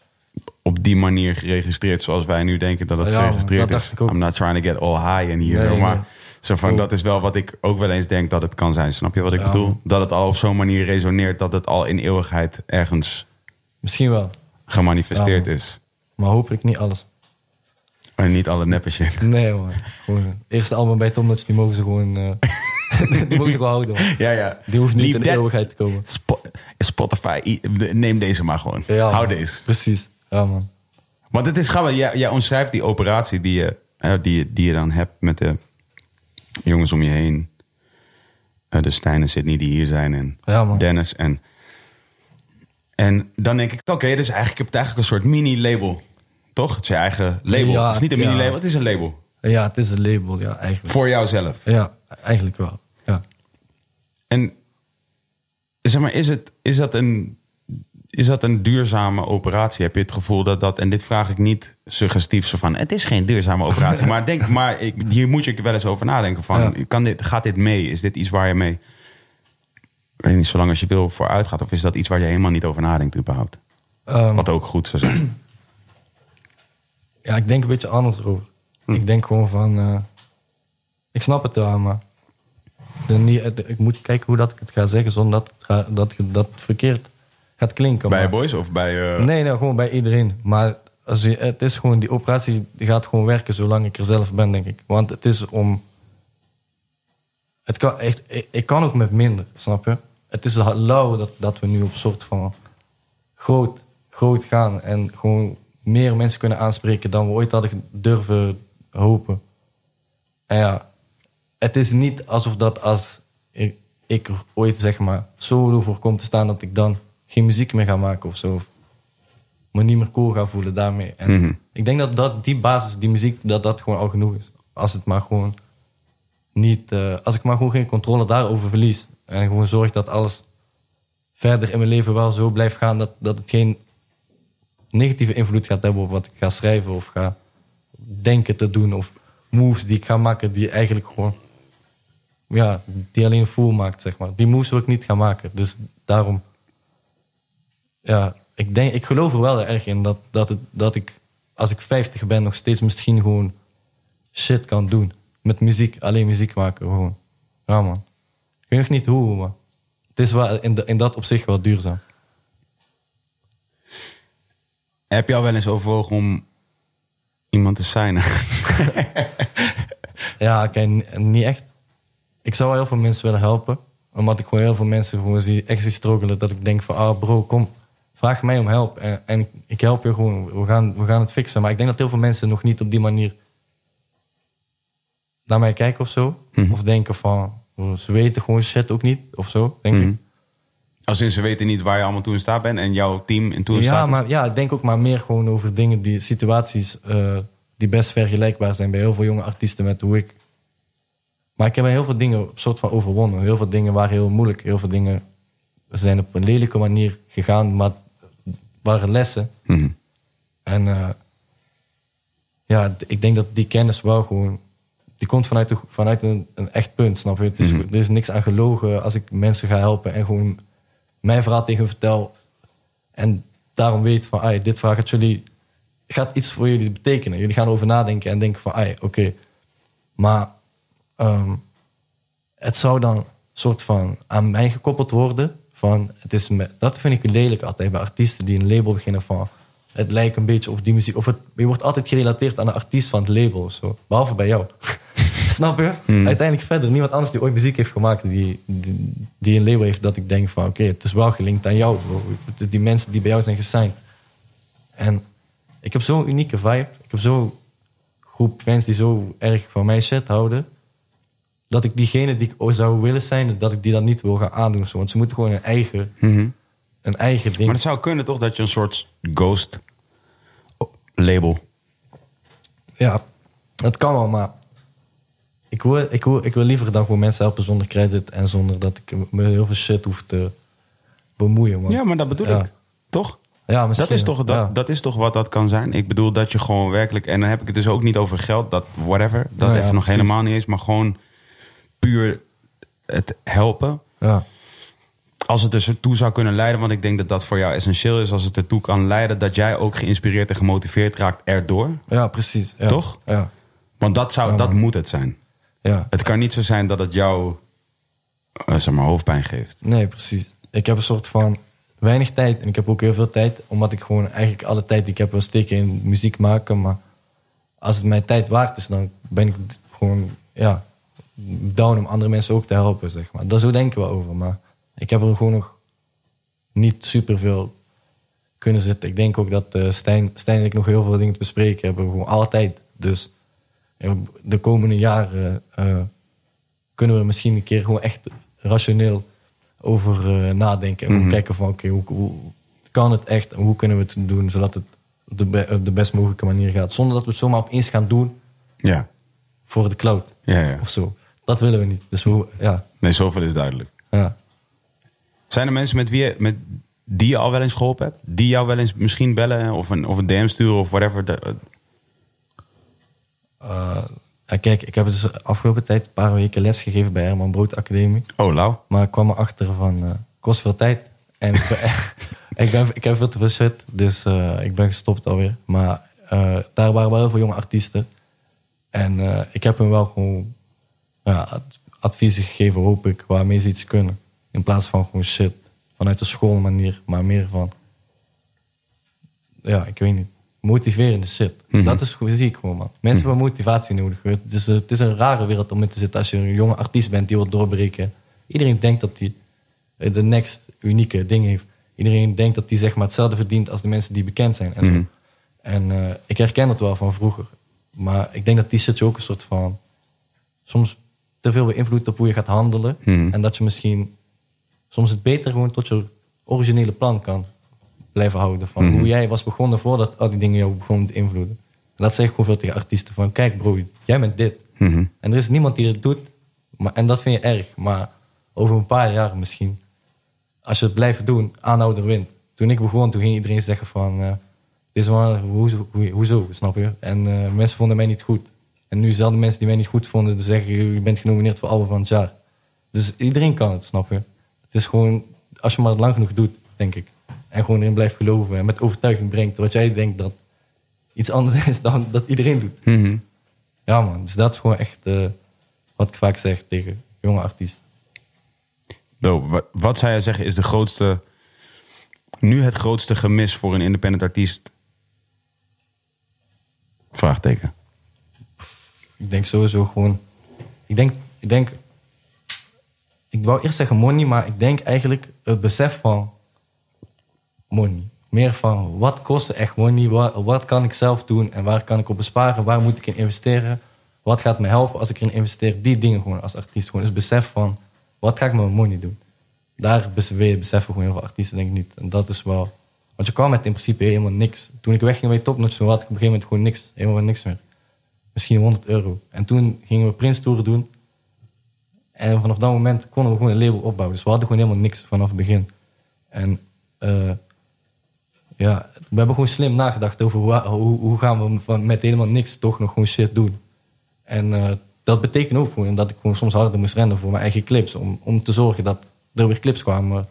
op die manier geregistreerd zoals wij nu denken dat het Ja, man, geregistreerd dat is. dacht ik ook. I'm not trying to get all high en hier Nee, zo, maar nee. zo van, dat is wel wat ik ook wel eens denk dat het kan zijn. Snap je wat ik Ja, bedoel? man. Dat het al op zo'n manier resoneert dat het al in eeuwigheid ergens Misschien wel. gemanifesteerd Ja, is. Maar hopelijk niet alles. En niet alle neppe shit. Nee, man. Gewoon, het eerste album bij Tom Nuts, die mogen ze gewoon... eh, die mogen ze gewoon houden. Ja, ja. Die hoeft niet Leave in de eeuwigheid te komen. Spo- Spotify, neem deze maar gewoon. Ja, Hou man. deze. Precies. Ja, man. Want het is grappig, jij, jij omschrijft die operatie die je, die, die je dan hebt met de jongens om je heen. Eh, de Stijn en Sydney die hier zijn en Ja, man. Dennis. En, en dan denk ik, oké, dus eigenlijk, ik heb het eigenlijk een soort mini-label. Toch? Het is je eigen label. Ja, het is niet een ja. mini-label, het is een label. Ja, het is een label, ja, eigenlijk. Voor jouzelf. Ja, eigenlijk wel. Ja. En zeg maar, is, het, is, dat een, is dat een duurzame operatie? Heb je het gevoel dat dat, en dit vraag ik niet suggestief zo van, het is geen duurzame operatie, maar, denk, maar ik, hier moet je wel eens over nadenken van, Ja. kan dit, gaat dit mee? Is dit iets waar je mee, ik weet niet, zolang als je wil vooruit gaat, of is dat iets waar je helemaal niet over nadenkt überhaupt? Ehm, Wat ook goed zou zijn. Ja, ik denk een beetje anders erover. Hm. Ik denk gewoon van... eh, ik snap het wel, maar... De, het- ik moet kijken hoe dat ik het ga zeggen zonder dat het, ga- dat, verkeerd gaat klinken. bij maar- boys of bij... eh, Nee, nee, gewoon bij iedereen. Maar als je, het is gewoon, die operatie die gaat gewoon werken zolang ik er zelf ben, denk ik. Want het is om... Het kan echt, ik, ik kan ook met minder, snap je? Het is lauw dat, dat we nu op soort van groot, groot gaan. En gewoon meer mensen kunnen aanspreken dan we ooit hadden durven hopen. En ja, het is niet alsof dat als ik, ik er ooit zeg maar solo voor kom te staan... dat ik dan geen muziek meer ga maken of zo. Of me niet meer cool ga voelen daarmee. En Mhm. Ik denk dat, dat die basis, die muziek, dat dat gewoon al genoeg is. Als het maar gewoon niet... eh, als ik maar gewoon geen controle daarover verlies. En gewoon zorg dat alles verder in mijn leven wel zo blijft gaan... dat, dat het geen negatieve invloed gaat hebben op wat ik ga schrijven... of ga denken te doen of moves die ik ga maken... die eigenlijk gewoon... Ja, die alleen een fool maakt, zeg maar. Die moves wil ik niet gaan maken. Dus daarom... Ja, ik, denk, ik geloof er wel erg in dat, dat, het, dat ik, als ik 50 ben, nog steeds misschien gewoon shit kan doen. Met muziek, alleen muziek maken gewoon. Ja, man. Ik weet nog niet hoe, maar het is wel in, de, in dat opzicht wel duurzaam. Heb je al wel eens overwogen om iemand te signen? Ja, kijk, niet echt. Ik zou wel heel veel mensen willen helpen. Omdat ik gewoon heel veel mensen gewoon zie, echt zie struggelen. Dat ik denk van, ah bro, kom, vraag mij om hulp. En, en ik help je gewoon. We gaan, we gaan het fixen. Maar ik denk dat heel veel mensen nog niet op die manier naar mij kijken of zo. Mhm. Of denken van, ze weten gewoon shit ook niet of zo, denk Mhm. ik. Als in ze weten niet waar je allemaal toe in staat bent en jouw team in toe in Ja, staat. maar ja, ik denk ook maar meer gewoon over dingen, die situaties eh, die best vergelijkbaar zijn bij heel veel jonge artiesten met hoe ik Maar ik heb heel veel dingen soort van overwonnen. Heel veel dingen waren heel moeilijk. Heel veel dingen zijn op een lelijke manier gegaan, maar waren lessen. Mhm. En eh, ja, ik denk dat die kennis wel gewoon. Die komt vanuit, de, vanuit een, een echt punt, snap je? Het is, Er is niks aan gelogen als ik mensen ga helpen en gewoon mijn verhaal tegen vertel. En daarom weet van, ai, dit verhaal gaat jullie. gaat iets voor jullie betekenen. Jullie gaan erover nadenken en denken van, oké. Maar ehm, het zou dan soort van aan mij gekoppeld worden. Van, het is dat vind ik lelijk altijd bij artiesten die een label beginnen van. Het lijkt een beetje op die muziek. Of het, je wordt altijd gerelateerd aan de artiest van het label. Zo. Behalve bij jou. Snap je? Uiteindelijk verder. Niemand anders die ooit muziek heeft gemaakt, die, die, die een label heeft, dat ik denk van oké, het is wel gelinkt aan jou. bro. Die mensen die bij jou zijn gesigned. En ik heb zo'n unieke vibe. Ik heb zo'n groep fans die zo erg van mijn shit houden. Dat ik diegene die ik zou willen zijn, dat ik die dan niet wil gaan aandoen. Zo. Want ze moeten gewoon een eigen, een eigen ding. Maar het zou kunnen toch dat je een soort ghost label. Ja, dat kan wel, maar ik wil, ik, wil, ik wil liever dan gewoon mensen helpen zonder credit en zonder dat ik me heel veel shit hoef te bemoeien. Want, Ja, maar dat bedoel Ja. ik. Toch? Ja, misschien, Dat is, toch, dat, ja. dat is toch wat dat kan zijn? Ik bedoel dat je gewoon werkelijk... En dan heb ik het dus ook niet over geld, dat whatever. Dat Nou even nog precies. helemaal niet eens. Maar gewoon puur het helpen. Ja, Als het dus ertoe zou kunnen leiden... Want ik denk dat dat voor jou essentieel is. Als het ertoe kan leiden dat jij ook geïnspireerd en gemotiveerd raakt erdoor. ja precies. Ja. Toch? Ja, Want dat, zou, dat moet het zijn. Ja. Het kan niet zo zijn dat het jou eh, zeg maar, hoofdpijn geeft. Nee, precies. Ik heb een soort van weinig tijd. En ik heb ook heel veel tijd, omdat ik gewoon eigenlijk alle tijd die ik heb wil steken in muziek maken. Maar als het mijn tijd waard is, dan ben ik gewoon ja, down om andere mensen ook te helpen, zeg maar. Daar zo denken we over. Maar ik heb er gewoon nog niet superveel kunnen zitten. Ik denk ook dat eh, Stijn, Stijn en ik nog heel veel dingen te bespreken hebben. Gewoon alle tijd. Dus de komende jaren eh, kunnen we misschien een keer gewoon echt rationeel over eh, nadenken. En gewoon kijken van oké, hoe, hoe kan het echt en hoe kunnen we het doen zodat het op de, be- op de best mogelijke manier gaat. Zonder dat we het zomaar opeens gaan doen Ja, voor de cloud ja, ja. of zo. Dat willen we niet. Dus we, ja, Nee, zoveel is duidelijk. ja. Zijn er mensen met wie je, met, die je al wel eens geholpen hebt? Die jou wel eens misschien bellen of een, of een DM sturen of whatever? De, ja, kijk, ik heb dus de afgelopen tijd een paar weken les gegeven bij Herman Brood Academie. oh, Lau. Maar ik kwam erachter van, eh kost veel tijd. En ik, ben, ik, ben, ik heb veel te veel shit, dus eh, ik ben gestopt alweer. Maar eh, daar waren wel heel veel jonge artiesten. En eh, ik heb hem wel gewoon ja, ad- adviezen gegeven, hoop ik, waarmee ze iets kunnen. In plaats van gewoon shit vanuit de schoolmanier, maar meer van, ja, ik weet niet, motiverende shit. Dat is zie ik gewoon, man. Mensen hebben motivatie nodig. Het is, het is een rare wereld om in te zitten als je een jonge artiest bent die wil doorbreken. Iedereen denkt dat hij de next unieke ding heeft. Iedereen denkt dat hij zeg maar, hetzelfde verdient als de mensen die bekend zijn. En, en eh, ik herken het wel van vroeger. Maar ik denk dat die shit je ook een soort van... soms te veel beïnvloedt op hoe je gaat handelen. En dat je misschien soms het beter gewoon tot je originele plan kan blijven houden. Van hoe jij was begonnen voordat al die dingen jou begonnen te invloeden. En dat zeg ik gewoon veel tegen artiesten. Van kijk bro, jij bent dit. En er is niemand die dit doet. Maar, en dat vind je erg. Maar over een paar jaar misschien. Als je het blijft doen, aanhouder wint. Toen ik begon, toen ging iedereen zeggen van... dit is wel, hoezo, hoe- hoezo, snap je? En eh, mensen vonden mij niet goed. En nu zelden mensen die mij niet goed vonden... zeggen, je bent genomineerd voor album van het jaar. Dus iedereen kan het, snap je? Het is gewoon, als je maar het lang genoeg doet, denk ik. En gewoon erin blijft geloven en met overtuiging brengt... wat jij denkt dat iets anders is dan dat iedereen doet. Ja man, dus dat is gewoon echt eh, wat ik vaak zeg tegen jonge artiesten. Wat, wat zou jij zeggen is de grootste... Nu het grootste gemis voor een independent artiest? Vraagteken. Ik denk sowieso gewoon. Ik denk, ik denk. Ik wou eerst zeggen money, maar ik denk eigenlijk het besef van money. Meer van wat kost echt money, wat, wat kan ik zelf doen en waar kan ik op besparen, waar moet ik in investeren, wat gaat me helpen als ik erin investeer. Die dingen gewoon als artiest. Gewoon het besef van wat ga ik met mijn money doen. Daar bes- we- beseffen gewoon heel veel artiesten denk ik niet. En dat is wel. Want je kwam met in principe helemaal niks. Toen ik wegging bij Topnotch, toen had ik op een gegeven moment gewoon niks. Helemaal niks meer misschien 100 euro. En toen gingen we Prince Tour doen. En vanaf dat moment konden we gewoon een label opbouwen. Dus we hadden gewoon helemaal niks vanaf het begin. En eh, ja, we hebben gewoon slim nagedacht over hoe, hoe gaan we van, met helemaal niks toch nog gewoon shit doen. En eh, dat betekent ook gewoon dat ik gewoon soms harder moest rennen voor mijn eigen clips. Om, om te zorgen dat er weer clips kwamen.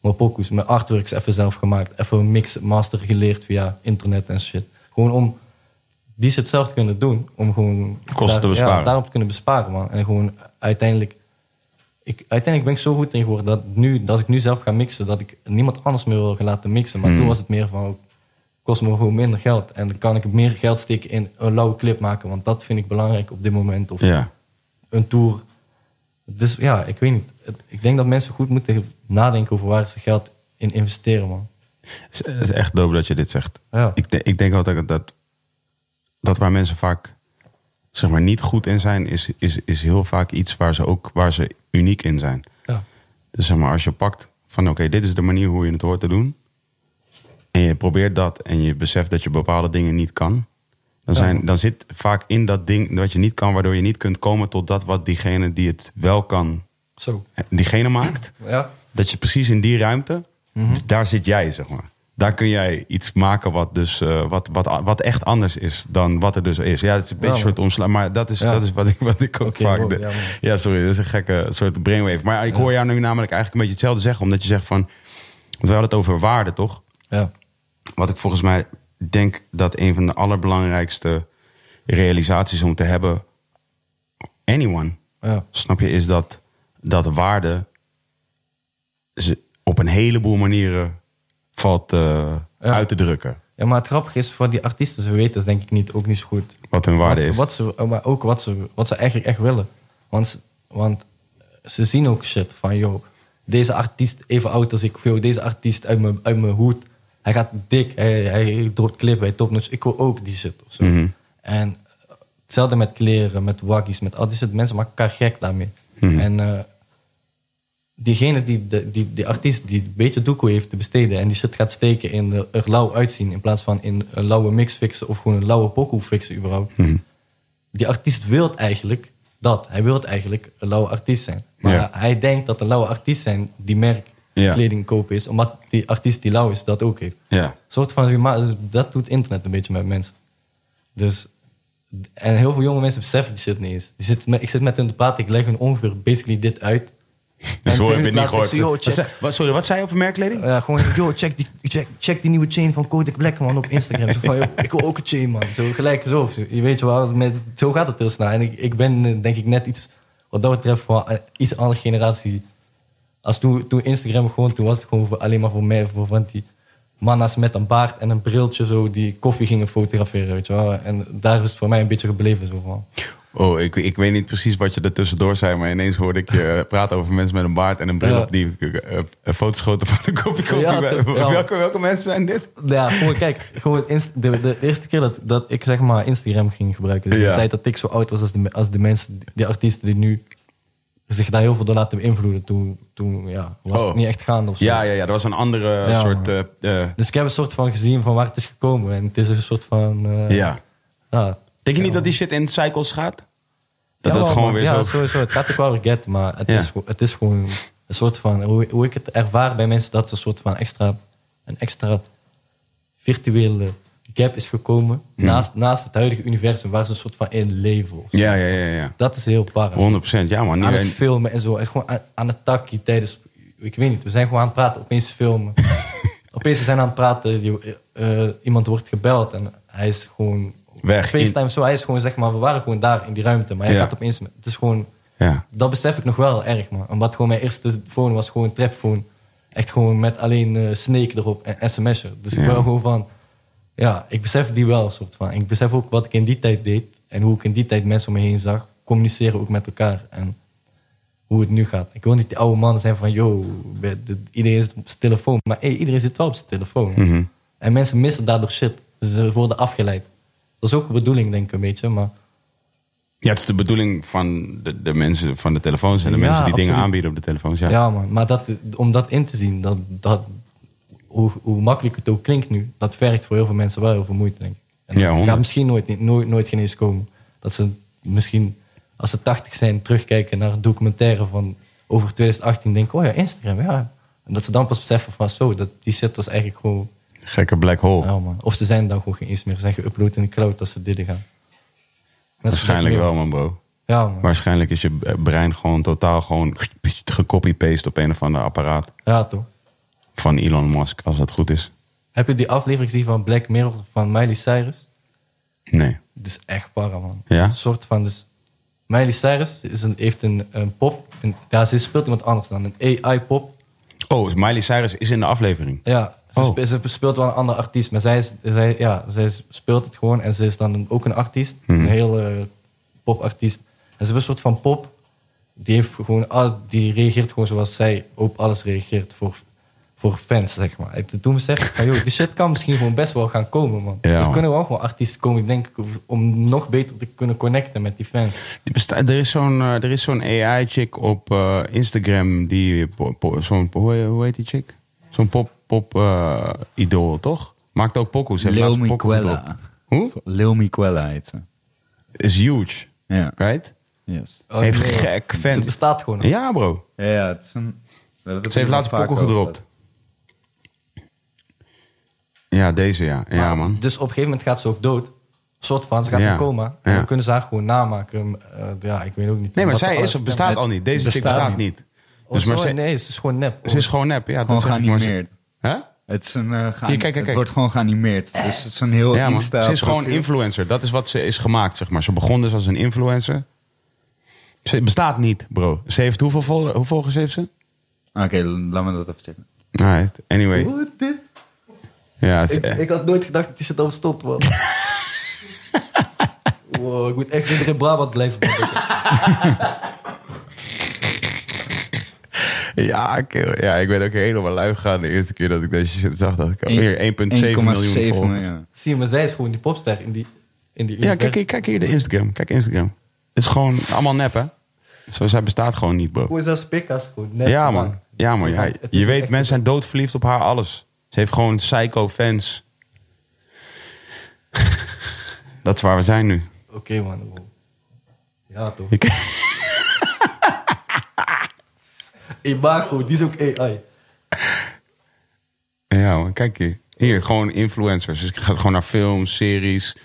Mijn pokoes, mijn artworks even zelf gemaakt. Even een mix, master geleerd via internet en shit. Gewoon om die shit zelf te kunnen doen. Om gewoon Kosten te besparen. Ja, daarop te kunnen besparen, man. En gewoon uiteindelijk... Ik, uiteindelijk ben ik zo goed in geworden dat nu, dat ik nu zelf ga mixen, dat ik niemand anders meer wil gaan laten mixen. Maar Hmm. toen was het meer van, kost me gewoon minder geld. En dan kan ik meer geld steken in een lauwe clip maken. Want dat vind ik belangrijk op dit moment. Of Ja. een tour. Dus ja, ik weet niet. Ik denk dat mensen goed moeten nadenken over waar ze geld in investeren, man. Het is, echt dope dat je dit zegt. Ja. Ik, de- ik denk altijd dat, dat waar mensen vaak zeg maar, niet goed in zijn, is, is, is heel vaak iets waar ze ook waar ze uniek in zijn. Ja. Dus zeg maar, als je pakt van oké, dit is de manier hoe je het hoort te doen. En je probeert dat en je beseft dat je bepaalde dingen niet kan. Dan, zijn, dan zit vaak in dat ding wat je niet kan, waardoor je niet kunt komen tot dat wat diegene die het wel kan, Zo. diegene maakt. Ja. Dat je precies in die ruimte, daar zit jij, zeg maar. Daar kun jij iets maken wat, dus, eh, wat, wat, wat echt anders is dan wat er dus is. Ja, het is een beetje Ja, een soort omslag, maar dat is, Ja. dat is wat, ik, wat ik ook vaak... de- ja, sorry, dat is een gekke soort brainwave. Maar ik hoor jou nu namelijk eigenlijk een beetje hetzelfde zeggen. Omdat je zegt van... Want we hadden het over waarde, toch? Ja. Wat ik volgens mij denk dat een van de allerbelangrijkste realisaties om te hebben... Anyone, Ja. snap je, is dat, dat waarde ze op een heleboel manieren valt eh, uit te drukken. ja, maar het grappige is, voor die artiesten, ze weten het denk ik niet, ook niet zo goed. Wat hun waarde Wat- is. Wat ze, maar ook wat ze, wat ze eigenlijk echt willen. Want, ze- want ze zien ook shit van, joh, deze artiest even oud als ik, of joh, deze artiest uit mijn, uit mijn hoed, hij gaat dik, hij, hij dropt clip bij Topnotch, ik wil ook die shit of zo. Mhm. En hetzelfde met kleren, met waggies, met al die shit, mensen maken elkaar gek daarmee. Mhm. En eh, diegene die, de, die, die artiest die een beetje doekoe heeft te besteden en die shit gaat steken in de, er lauw uitzien in plaats van in een lauwe mix fixen of gewoon een lauwe pokoe fixen überhaupt Mhm. die artiest wil eigenlijk dat. Hij wil eigenlijk een lauwe artiest zijn. Maar Ja. hij denkt dat een lauwe artiest zijn die merk Ja. kleding kopen is. Omdat die artiest die lauw is dat ook heeft. Ja. Een soort van, maar dat doet internet een beetje met mensen. Dus, en heel veel jonge mensen beseffen die shit niet eens. Die met, ik zit met hun te praten, ik leg hun ongeveer basically dit uit. En zo twee heb je het minuten niet gehoord. zeggen ze, "Yo, Wat check." zei- wat- sorry, wat zei je over merkkleding? Ja, gewoon, yo, check die, check, check die nieuwe chain van Kodak Black, man, op Instagram. Zo van, yo, ik wil ook een chain, man. Zo gelijk zo. Zo, Je weet je wel, met, zo gaat het heel snel. En ik, ik ben, eh, denk ik, net iets, wat dat betreft, van een iets andere generatie. Als toen, toen Instagram gewoon, toen was het gewoon voor, alleen maar voor mij, voor van die manna's met een baard en een briltje, zo, die koffie gingen fotograferen, weet je wel. En daar is het voor mij een beetje gebleven, zo van. Oh, ik, ik weet niet precies wat je er tussendoor zei, maar ineens hoorde ik je praten over mensen met een baard en een bril Ja. op die eh, foto's schoten van een kopje koffie. Ja, dat- ja. welke, welke mensen zijn dit? Ja, gewoon kijk, gewoon de, de eerste keer dat, dat ik zeg maar Instagram ging gebruiken. Dus de tijd dat ik zo oud was als de, als de mensen, die artiesten die nu zich daar heel veel door laten beïnvloeden. Toen, toen ja, was Oh. het niet echt gaande of zo. Ja, ja, ja, dat was een andere Ja, soort. eh, Dus ik heb een soort van gezien van waar het is gekomen. En het is een soort van... ja. ja. Denk je niet Ja. dat die shit in cycles gaat? Dat Ja, het man, gewoon weer ja, zo. sowieso. Het gaat ook wel get, maar het, Ja. is, gewoon- het is gewoon een soort van... Hoe, hoe ik het ervaar bij mensen, dat is een soort van extra... Een extra virtuele gap is gekomen. Naast, naast het huidige universum, waar ze een soort van in leven. Ja, ja, ja, ja. Dat is heel para. 100%. Ja, man. Aan het filmen en zo. Het is gewoon aan, aan het takje tijdens... Ik weet niet, we zijn gewoon aan het praten, opeens filmen. opeens we zijn aan het praten, die, eh, iemand wordt gebeld en hij is gewoon... Weg. FaceTime zo, hij is gewoon zeg maar, we waren gewoon daar in die ruimte. Maar hij gaat opeens... Het is gewoon... ja. Dat besef ik nog wel erg, man. Omdat gewoon mijn eerste phone was gewoon een trapphone. Echt gewoon met alleen eh Snake erop en sms'en. Dus ik ben gewoon van... Ja, ik besef die wel, soort van. Ik besef ook wat ik in die tijd deed. En hoe ik in die tijd mensen om me heen zag. Communiceren ook met elkaar. En hoe het nu gaat. Ik wil niet die oude mannen zijn van... Yo, de- de- iedereen zit op zijn telefoon. Maar hey, iedereen zit wel op zijn telefoon. Mhm. En mensen missen daardoor shit. Ze worden afgeleid. Dat is ook de bedoeling, denk ik, een beetje. Maar Ja, het is de bedoeling van de, de mensen van de telefoons en de Ja, mensen die dingen aanbieden op de telefoons. Ja. Ja, man. Maar dat, om dat in te zien, dat, dat, hoe, hoe makkelijk het ook klinkt nu, dat vergt voor heel veel mensen wel heel veel moeite, denk ik. En Ja, dat gaat misschien nooit, nooit, nooit geen eens komen. Dat ze misschien als ze 80 zijn, terugkijken naar documentaire van over 2018, denken, oh ja, Instagram, ja. En dat ze dan pas beseffen van zo, dat die shit was eigenlijk gewoon, Gekke black hole. ja man. Of ze zijn dan gewoon geen eens meer, ze zijn geüpload in de cloud als ze dit gaan. Net Waarschijnlijk wel, man, bro. Ja man. Waarschijnlijk is je brein gewoon totaal gewoon gecopy-paste op een of ander apparaat Ja toch. van Elon Musk, als dat goed is. Heb je die aflevering gezien van Black Mirror van Miley Cyrus? Nee. Dat is echt para, man. Ja? Een soort van, dus... Miley Cyrus is een, heeft een, een pop. Een, ja, ze speelt iemand anders dan. Een AI-pop. Oh, dus Miley Cyrus is in de aflevering. Ja, ze, Oh. ze speelt wel een andere artiest. Maar zij, zij, ja, zij speelt het gewoon. En ze is dan ook een artiest. Mhm. Een hele popartiest. En ze is een soort van pop. Die, heeft gewoon, al- die reageert gewoon zoals zij op alles reageert voor, voor fans, zeg maar. En toen besefte ik joh, die shit kan misschien gewoon best wel gaan komen, man. Ja, er kunnen wel gewoon artiesten komen, ik denk, om nog beter te kunnen connecten met die fans. Die besta- er is zo'n eh, er is zo'n AI-chick op eh, Instagram die po- po- zo'n hoe heet die chick? Zo'n pop pop eh, idool, toch? Maakt ook pokoes. Lil gedropt. Hoe? Lil Miquela heet ze. Is huge, Ja. right? Yes. Oh, heeft nee. gek Ze fans. bestaat gewoon. Ja, bro. Ja, ja, het is een... het Ze heeft laatst over gedropt. Ja, deze ja. Ja, man. Dus op een gegeven moment gaat ze ook dood. Een soort van, ze gaat Ja. in coma. En Ja. dan kunnen ze haar gewoon namaken. Eh, ja, ik weet ook niet. Nee, maar zij is, bestaat Het al niet. Deze chick bestaat bestaat niet. niet. Oh, Dus maar ze, nee, ze is gewoon nep. ze is gewoon nep. Ja, Gewoon geanimeerd. Hè? Het, is een, eh, geani- Hier, kijk, kijk, het kijk. wordt gewoon geanimeerd. Dus het is een heel Ja, man. Ze is gewoon influencer. Dat is wat ze is gemaakt, zeg maar. Ze begon dus als een influencer. Ze bestaat niet, bro. Ze heeft hoeveel, vol- hoeveel volgers heeft ze? Oké, laat me dat even checken. Alright, anyway. Wat dit? Ja, het is, Ik, ik had nooit gedacht dat die shit al bestond, man. wow, ik moet echt weer in Brabant blijven. ja, ja, ik ben ook helemaal lui gegaan de eerste keer dat ik deze shit zag. Dat ik, hier 1,7 miljoen 1,7 volgers. Zie je, maar zij is gewoon die popster in die, in die Ja, kijk, kijk hier de Instagram. Kijk Instagram. Het is gewoon allemaal nep, hè? Zo, zij bestaat gewoon niet, bro. Hoe is dat spikkas gewoon? Net Ja, man. Ja, man. Ja, je weet, mensen zijn doodverliefd op haar, alles. Ze heeft gewoon psycho-fans. Dat is waar we zijn nu. Oké, man. wow. Ja, toch. Ik- Imago, die is ook AI. Ja, man. Kijk hier. Hier, gewoon influencers. Ze gaat gewoon naar films, series.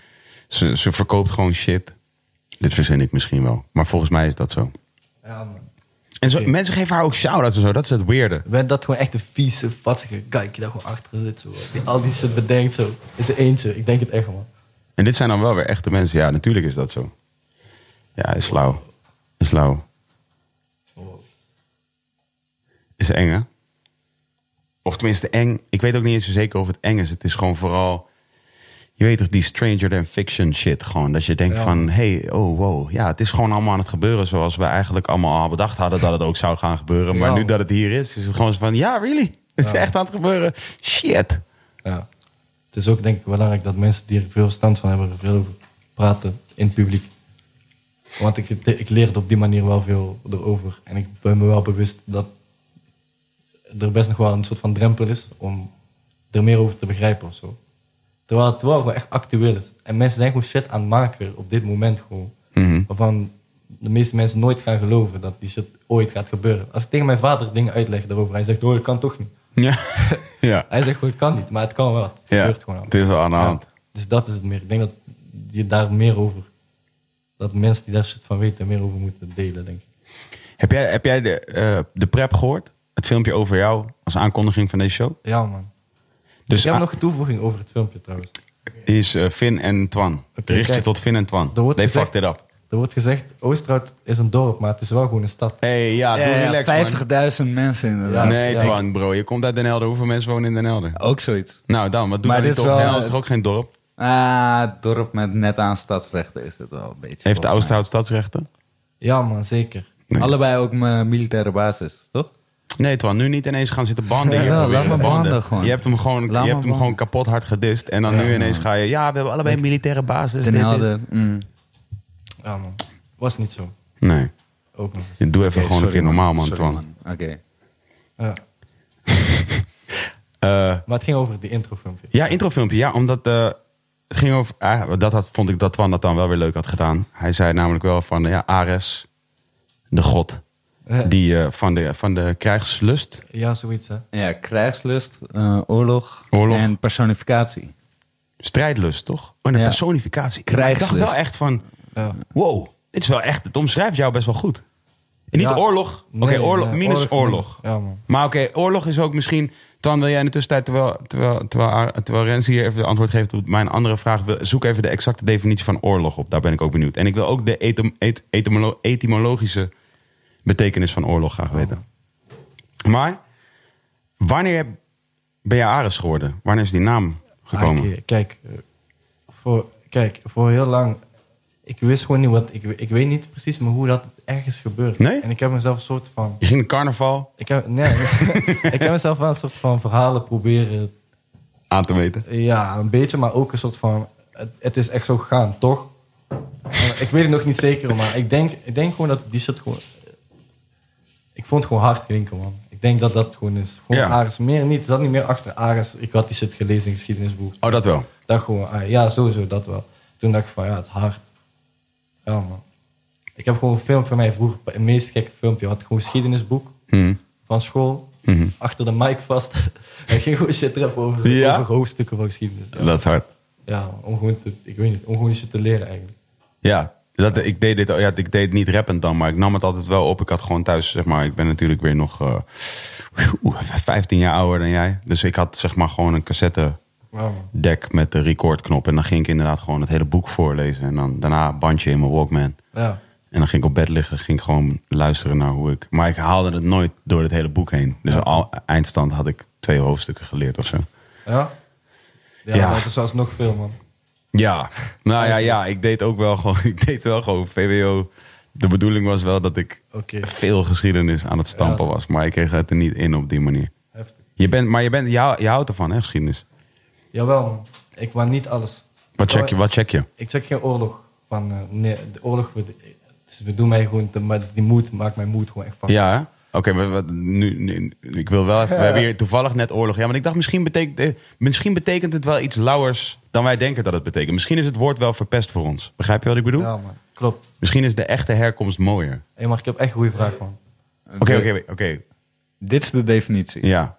Ze, ze verkoopt gewoon shit. Dit verzin ik misschien wel. Maar volgens mij is dat zo. Ja, man. En zo, mensen geven haar ook shout-outs en zo. Dat is het weirde. Ben dat gewoon echt een vieze, vatsige guy die daar gewoon achter zit. Zo. Die al die shit bedenkt zo. Is er eentje. Ik denk het echt, man. En dit zijn dan wel weer echte mensen. Ja, natuurlijk is dat zo. Ja, is flauw. Is flauw. Is eng, hè? Of tenminste eng. Ik weet ook niet eens zo zeker of het eng is. Het is gewoon vooral... Je weet toch, die stranger than fiction shit. Gewoon dat je denkt Ja. van... hey, oh, wow. Ja, het is gewoon allemaal aan het gebeuren... zoals we eigenlijk allemaal al bedacht hadden... dat het ook zou gaan gebeuren. Maar Ja. nu dat het hier is, is het gewoon zo van... ja, really? Het is Ja. echt aan het gebeuren. Shit. Ja. Het is ook denk ik belangrijk dat mensen die er veel stand van hebben, er veel over praten in het publiek. Want ik, ik leer het op die manier wel veel erover. En ik ben me wel bewust dat er best nog wel een soort van drempel is om er meer over te begrijpen of zo. Terwijl het wel gewoon echt actueel is. En mensen zijn gewoon shit aan het maken op dit moment gewoon. Mhm. Waarvan de meeste mensen nooit gaan geloven dat die shit ooit gaat gebeuren. Als ik tegen mijn vader dingen uitleg daarover, hij zegt, oh, dat kan toch niet. Ja. ja. Hij zegt gewoon, het kan niet, maar het kan wel. Het Ja, gebeurt gewoon. het is wel aan de Ja, hand. Dus dat is het meer. Ik denk dat je daar meer over... Dat mensen die daar shit van weten meer over moeten delen, denk ik. Heb jij, heb jij de, eh, de prep gehoord? Het filmpje over jou als aankondiging van deze show? Ja, man. Dus ik heb nog een toevoeging over het filmpje trouwens. die is eh, Finn en Twan. Richt je kijk. tot Finn en Twan. They gezegd- fucked it up. Er wordt gezegd, Oosterhout is een dorp, maar het is wel gewoon een stad. hey, ja, doe Ja, ja, relax, man. 50.000 mensen inderdaad. Ja. Nee, Twan, bro. Je komt uit Den Helder. Hoeveel mensen wonen in Den Helder? Ook zoiets. Nou, dan. Wat doe Maar je dit toch? wel- Den Helder is toch ook geen dorp? Ah, dorp met net aan stadsrechten is het wel een beetje. Heeft de. Oosterhout stadsrechten? Ja, man, zeker. Nee. Allebei ook mijn militaire basis, toch? Nee, Twan. Nu niet ineens gaan zitten banden hier. Ja, proberen banden. banden gewoon. Je hebt hem gewoon, Laat je hebt hem gewoon kapot hard gedist. En dan nu ineens ga je... Ja, we hebben allebei een militaire basis. Den mm. Ja, man. Was niet zo. Nee. Ook nog eens. Doe even gewoon een keer normaal, man, Sorry, Twan. Oké. Ja. Eh, Maar het ging over die introfilmpje. Ja, introfilmpje. Ja, omdat eh, Het ging over, ah, dat had, vond ik dat Twan dat dan wel weer leuk had gedaan. Hij zei namelijk wel van, ja, Ares, de god, die eh, van, de, van de krijgslust. Ja, zoiets, hè. Ja, krijgslust, eh, oorlog, Oorlog. en personificatie. Strijdlust, toch? Oh, een Ja. personificatie. Ik dacht Krijgslust. wel echt van, Ja. wow, dit is wel echt, het omschrijft jou best wel goed. En niet Ja. oorlog, oké, Nee, oorlog, nee, minus oorlog. Ja, man. Maar oké, oorlog is ook misschien... Twan, wil jij in de tussentijd, terwijl, terwijl, terwijl, Rens hier even de antwoord geeft op mijn andere vraag... wil- zoek even de exacte definitie van oorlog op. Daar ben ik ook benieuwd. En ik wil ook de etym- et- etymolo- etymologische betekenis van oorlog graag weten. Maar, wanneer ben je Ares geworden? Wanneer is die naam gekomen? Ah, kijk, eh, voor, kijk, voor heel lang... Ik wist gewoon niet wat... Ik, ik weet niet precies maar hoe dat ergens gebeurt. Nee? En ik heb mezelf een soort van... Je ging carnaval Ik heb, nee, ik heb mezelf wel een soort van verhalen proberen... aan te weten. Ja, een beetje, maar ook een soort van... Het, het is echt zo gegaan, toch? Ik weet het nog niet zeker, maar ik denk, ik denk gewoon dat die shit gewoon... Ik vond het gewoon hard klinken, man. Ik denk dat dat gewoon is. Gewoon Ja. Ares, meer niet. Het zat niet meer achter Ares. Ik had die shit gelezen in geschiedenisboek. Oh, dat wel. dacht gewoon, ah, ja, sowieso, dat wel. Toen dacht ik van, ja, het is hard. Ja, man. Ik heb gewoon een filmpje van mij vroeger, een meest gekke filmpje, had gewoon een geschiedenisboek Hm. van school, Mhm. achter de mic vast. en ging gewoon shit rappen over, Ja? over hoofdstukken van geschiedenis. Ja, Dat is hard. ja om gewoon te, ik weet niet, om gewoon shit te leren eigenlijk. Ja, dat, ik, deed dit, ja, ik deed het niet rappend dan, maar ik nam het altijd wel op. Ik had gewoon thuis, zeg maar, ik ben natuurlijk weer nog eh, oeh, 15 jaar ouder dan jij. Dus ik had zeg maar gewoon een cassette deck met de recordknop. En dan ging ik inderdaad gewoon het hele boek voorlezen. En dan daarna een bandje in mijn Walkman. Ja. En dan ging ik op bed liggen, ging ik gewoon luisteren naar hoe ik... Maar ik haalde het nooit door het hele boek heen. Dus Ja. al eindstand had ik twee hoofdstukken geleerd of zo. Ja? Ja, Ja. dat is zelfs nog veel, man. Ja, nou ja, ja, ik deed ook wel gewoon, ik deed wel gewoon VWO. De bedoeling was wel dat ik veel geschiedenis aan het stampen Ja. was. Maar ik kreeg het er niet in op die manier. heftig. Je bent, maar je, bent, je, je houdt ervan, hè, geschiedenis. Jawel, man. Ik wou niet alles. Wat check je? Wat check je? Ik zeg geen oorlog. Van, eh, nee, de oorlog, we, dus we doen mij gewoon, maar die moed maakt mijn moed gewoon echt van. Ja, hè? Oké, maar nu, nu, ik wil wel even... We hebben hier toevallig net oorlog. Ja, maar ik dacht, misschien betekent, eh, misschien betekent het wel iets lauwers dan wij denken dat het betekent. Misschien is het woord wel verpest voor ons. Begrijp je wat ik bedoel? Ja, man. Klopt. Misschien is de echte herkomst mooier. Hey, maar ik heb echt een goede vraag, man. Oké, oké, oké. Dit is de definitie. Ja.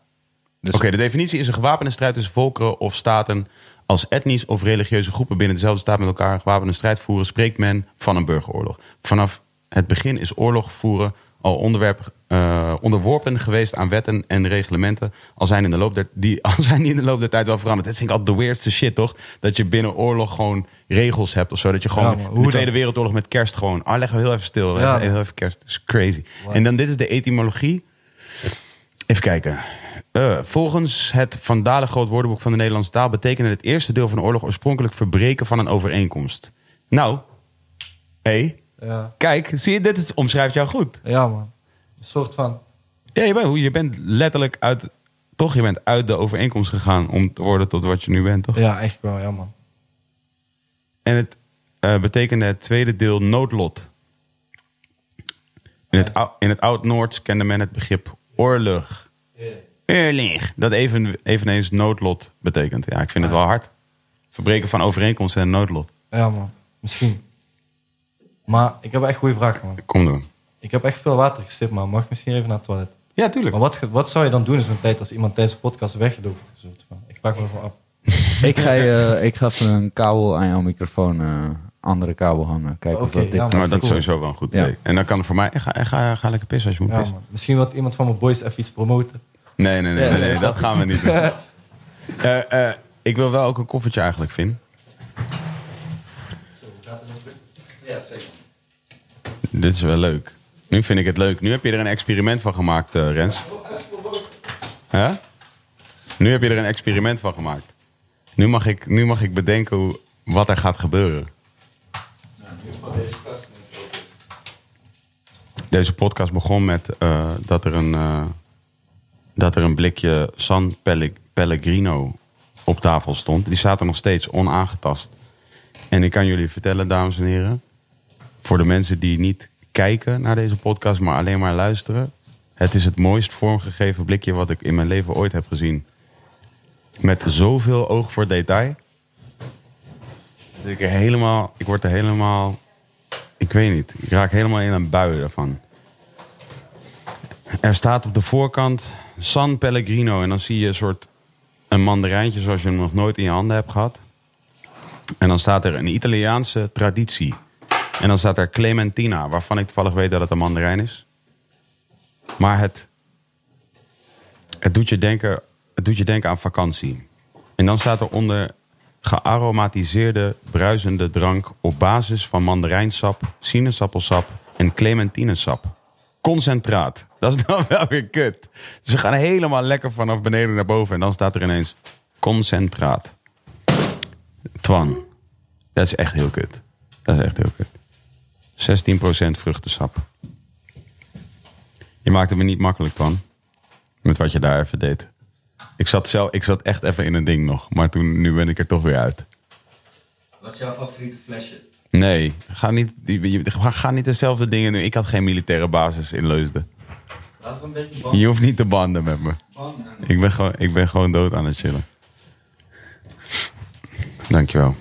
Dus Oké, de definitie is een gewapende strijd tussen volkeren of staten. Als etnisch of religieuze groepen binnen dezelfde staat met elkaar een gewapende strijd voeren, spreekt men van een burgeroorlog. Vanaf het begin is oorlog voeren al onderwerp, eh, onderworpen geweest aan wetten en reglementen. Al zijn, in de loop der, die, al zijn die in de loop der tijd wel veranderd. Dat vind ik altijd de weirdste shit, toch? Dat je binnen oorlog gewoon regels hebt of zo. Dat je gewoon Ja, hoe de? Tweede Wereldoorlog met kerst gewoon. Ah, leggen we heel even stil. Ja, heel even kerst. Dat is crazy. En dan dit is de etymologie. Even kijken. Eh, volgens het Van Dalen Groot Woordenboek van de Nederlandse taal betekende het eerste deel van de oorlog oorspronkelijk verbreken van een overeenkomst. Nou, hé, hey, Ja, kijk, zie je, dit is, omschrijft jou goed. ja man. Een soort van... Ja, je bent, je bent letterlijk uit, toch, je bent uit de overeenkomst gegaan om te worden tot wat je nu bent, toch? Ja, echt wel, ja, man. En het eh, betekende het tweede deel noodlot. In het, in het Oud-Noords kende men het begrip oorlog. Oorlog. Dat even, eveneens noodlot betekent. Ja, ik vind het wel hard. Verbreken van overeenkomsten en noodlot. Ja, man. Misschien. Maar ik heb echt goede vraag, man. Kom door. Ik heb echt veel water gestipt, man. Mag ik misschien even naar het toilet? Ja, tuurlijk. Maar wat, wat zou je dan doen in zo'n tijd als iemand tijdens de podcast van. Ik pak me gewoon af. Ik ga, je, ik ga even een kabel aan jouw microfoon, eh, andere kabel hangen. Kijken of Oké, dat dit... ja, maar dat is sowieso wel een goed Ja. idee. En dan kan het voor mij... Ga, ga, ga lekker pissen als je moet Ja, pissen. man. Misschien wil iemand van mijn boys even iets promoten. Nee, nee, nee, nee, dat gaan we niet doen. Eh, eh, ik wil wel ook een koffertje eigenlijk, Vin. Ja, zeker. Dit is wel leuk. Nu vind ik het leuk. Nu heb je er een experiment van gemaakt, eh, Rens. Nu heb je er een experiment van gemaakt. Nu mag ik, nu mag ik bedenken hoe, wat er gaat gebeuren. Deze podcast begon met eh, dat, er een, eh, dat er een blikje San Pelle- Pellegrino op tafel stond. Die staat er nog steeds onaangetast. En ik kan jullie vertellen, dames en heren, voor de mensen die niet kijken naar deze podcast, maar alleen maar luisteren. Het is het mooist vormgegeven blikje wat ik in mijn leven ooit heb gezien. Met zoveel oog voor detail. Ik, helemaal, ik word er helemaal... Ik weet niet. Ik raak helemaal in een bui daarvan. Er staat op de voorkant San Pellegrino. En dan zie je een soort een mandarijntje zoals je hem nog nooit in je handen hebt gehad. En dan staat er een Italiaanse traditie. En dan staat er Clementina, waarvan ik toevallig weet dat het een mandarijn is. Maar het, het, doet, je denken, het doet je denken aan vakantie. En dan staat er onder gearomatiseerde bruisende drank op basis van mandarijnsap, sinaasappelsap en clementinesap. Concentraat. Dat is dan wel weer kut. Ze gaan helemaal lekker vanaf beneden naar boven en dan staat er ineens concentraat. Twan. Dat is echt heel kut. Dat is echt heel kut. 16% vruchtensap. Je maakte me niet makkelijk, Twan. Met wat je daar even deed. Ik zat, zelf, ik zat echt even in een ding nog. Maar toen, nu ben ik er toch weer uit. Wat is jouw favoriete flesje? Nee, ga niet, ga, ga niet dezelfde dingen doen. Ik had geen militaire basis in Leusden. Laten we een beetje banden. Je hoeft niet te banden met me. Ik ben gewoon, ik ben gewoon dood aan het chillen. Dankjewel.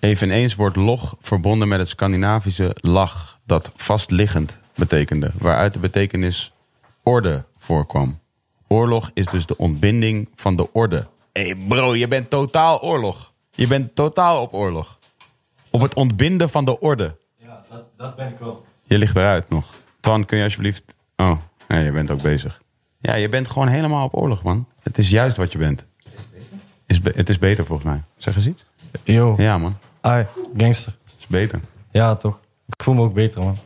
Eveneens wordt log verbonden met het Scandinavische lag, dat vastliggend betekende, waaruit de betekenis orde voorkwam. Oorlog is dus de ontbinding van de orde. Hé hey bro, je bent totaal oorlog. Je bent totaal op oorlog. Op het ontbinden van de orde. Ja, dat, dat ben ik wel. Je ligt eruit nog. Twan, kun je alsjeblieft... Oh, nee, je bent ook bezig. Ja, je bent gewoon helemaal op oorlog, man. Het is juist wat je bent. Is be- het is beter volgens mij. Zeg eens iets. Yo, Ja, man. Ai, gangster. Is beter. Ja, toch. Ik voel me ook beter, man.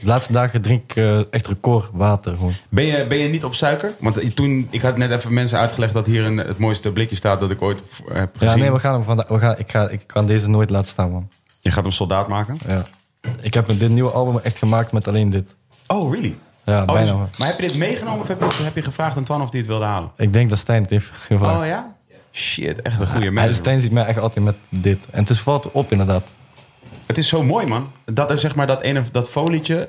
De laatste dagen drink ik eh, echt record water gewoon. Ben je, ben je niet op suiker? Want toen, ik had net even mensen uitgelegd dat hier een, het mooiste blikje staat dat ik ooit v- heb gezien. Ja, nee, we gaan hem vandaag. We gaan, ik, ga, ik kan deze nooit laten staan, man. Je gaat hem soldaat maken? Ja. Ik heb dit nieuwe album echt gemaakt met alleen dit. Oh, really? Ja, Oh, bijna. dus- maar heb je dit meegenomen of heb je, heb je gevraagd aan Twan of hij het wilde halen? Ik denk dat Stijn het heeft gevraagd. Oh ja? Shit, echt een goede Hij, manager. Stijn ziet mij echt altijd met dit. En het is valt op, inderdaad. Het is zo mooi, man. Dat er zeg maar dat ene dat folietje.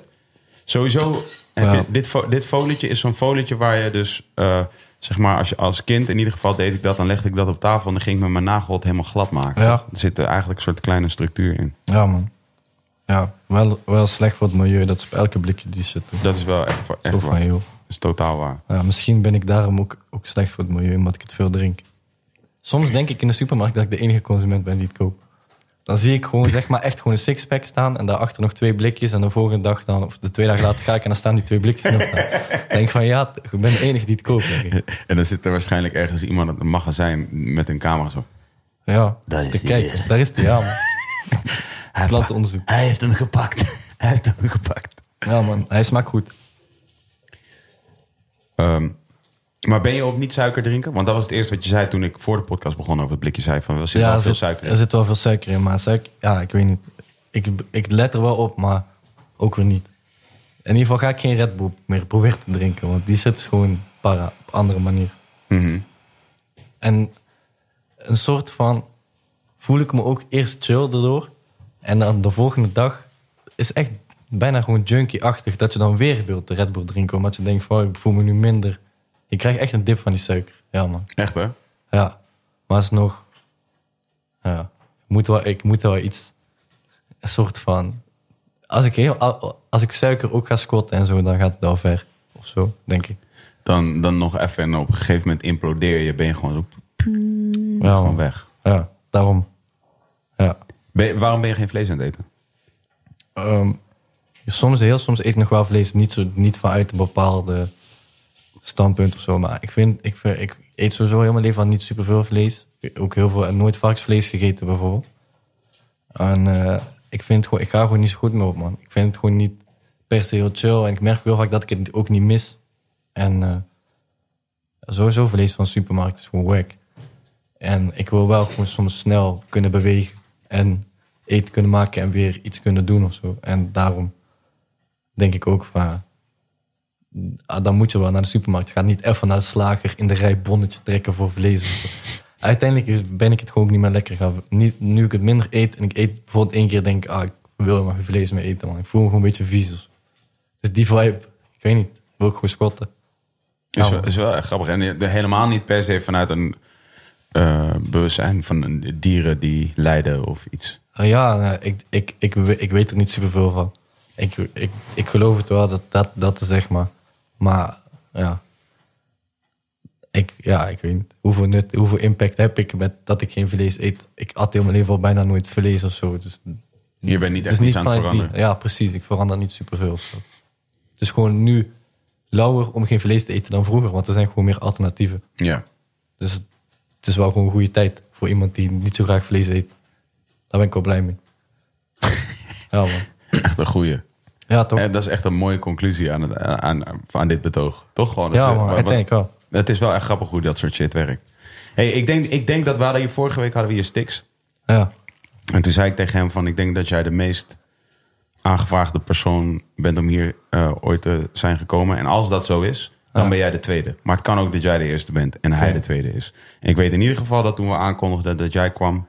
Sowieso. Heb Ja. je, dit, dit folietje is zo'n folietje waar je dus. eh, zeg maar, als, je, als kind in ieder geval deed ik dat. Dan legde ik dat op tafel en dan ging ik met mijn nagelrot helemaal glad maken. Ja. Er zit er eigenlijk een soort kleine structuur in. Ja, man. Ja, wel, wel slecht voor het milieu. Dat is op elke blikje die doen. Dat is wel echt, echt Zo waar. van, Dat is totaal waar. Ja, misschien ben ik daarom ook, ook slecht voor het milieu, omdat ik het veel drink. Soms denk ik in de supermarkt dat ik de enige consument ben die het koopt. Dan zie ik gewoon, zeg maar, echt gewoon een sixpack staan en daarachter nog twee blikjes. En de volgende dag dan, of de twee dagen later ga ik en dan staan die twee blikjes nog daar. Dan denk ik van, ja, ik ben de enige die het koopt, denk ik. En dan zit er waarschijnlijk ergens iemand in een magazijn met een camera zo. Ja, Daar is kijken. weer. Daar is die, ja, man. Hij, Plantenonderzoek. hij heeft hem gepakt. Hij heeft hem gepakt. Ja, man. Hij smaakt goed. Ehm, maar ben je op niet suiker drinken? Want dat was het eerste wat je zei toen ik voor de podcast begon over het blikje zei. Van, er zit ja, wel er veel zit, suiker in. er zit wel veel suiker in, maar suiker, ja, ik weet niet. Ik, ik let er wel op, maar ook weer niet. In ieder geval ga ik geen Red Bull meer proberen te drinken, want die zit gewoon para, op andere manier. Mhm. En een soort van, voel ik me ook eerst chill erdoor. En dan de volgende dag is echt bijna gewoon junkie-achtig dat je dan weer wilt de Red Bull drinken. Omdat je denkt van, oh, ik voel me nu minder. Je krijgt echt een dip van die suiker. Ja, man. Echt hè? Ja, maar alsnog... Ja, moet wel, ik moet wel iets... Een soort van... Als ik, heel, als ik suiker ook ga squatten en zo, dan gaat het wel ver. Of zo, denk ik. Dan, dan nog even en op een gegeven moment implodeer je. Ben je gewoon, zo, Ja, gewoon weg. Ja, daarom. Ja. Ben je- waarom ben je geen vlees aan het eten? Ehm, soms, heel soms eet ik nog wel vlees. Niet, zo, niet vanuit een bepaalde standpunt of zo. Maar ik, vind, ik, ik eet sowieso mijn leven al niet superveel vlees. Ook heel veel, nooit varkensvlees gegeten bijvoorbeeld. En eh, ik, vind gewoon, ik ga gewoon niet zo goed mee op, man. Ik vind het gewoon niet per se heel chill. En ik merk heel vaak dat ik het ook niet mis. En eh, sowieso vlees van supermarkt is gewoon wack. En ik wil wel gewoon soms snel kunnen bewegen. En eten kunnen maken en weer iets kunnen doen of zo. En daarom denk ik ook van... ah, dan moet je wel naar de supermarkt. Ga niet even naar de slager in de rij bonnetje trekken voor vlees. Uiteindelijk ben ik het gewoon ook niet meer lekker gaan. Niet, nu ik het minder eet en ik eet bijvoorbeeld één keer denk ik... Ah, ik wil geen vlees meer eten, man. Ik voel me gewoon een beetje vies. Dus die vibe, ik weet niet. Wil ik gewoon squatten. Is, wel, is wel grappig. En eh, helemaal niet per se vanuit een eh, bewustzijn van dieren die lijden of iets. Uh, ja, nee, ik, ik, ik, ik weet er niet superveel van. Ik, ik, ik geloof het wel, dat, dat, dat is zeg maar. Maar ja. Ik, ja, ik weet niet. Hoeveel, nut, hoeveel impact heb ik met dat ik geen vlees eet? Ik at heel mijn leven al bijna nooit vlees of zo. Dus Je bent niet echt aan het die- veranderen. Ja, precies. Ik verander niet superveel zo. Het is gewoon nu lauwer om geen vlees te eten dan vroeger. Want er zijn gewoon meer alternatieven. Ja. Dus het is wel gewoon een goede tijd voor iemand die niet zo graag vlees eet. Daar ben ik wel blij mee. ja, man. Echt een goeie. Ja, toch? En dat is echt een mooie conclusie aan, het, aan, aan dit betoog. Toch gewoon? ja, Dus, eh, man. wat- Uiteindelijk wel. Het is wel echt grappig hoe dat soort shit werkt. Hey, ik, denk, ik denk dat we hadden hier vorige week hadden we hier Stix. Ja. En toen zei ik tegen hem van... ik denk dat jij de meest aangevraagde persoon bent om hier eh, ooit te zijn gekomen. En als dat zo is, dan Ja. ben jij de tweede. Maar het kan ook dat jij de eerste bent en hij de tweede is. En ik weet in ieder geval dat toen we aankondigden dat jij kwam...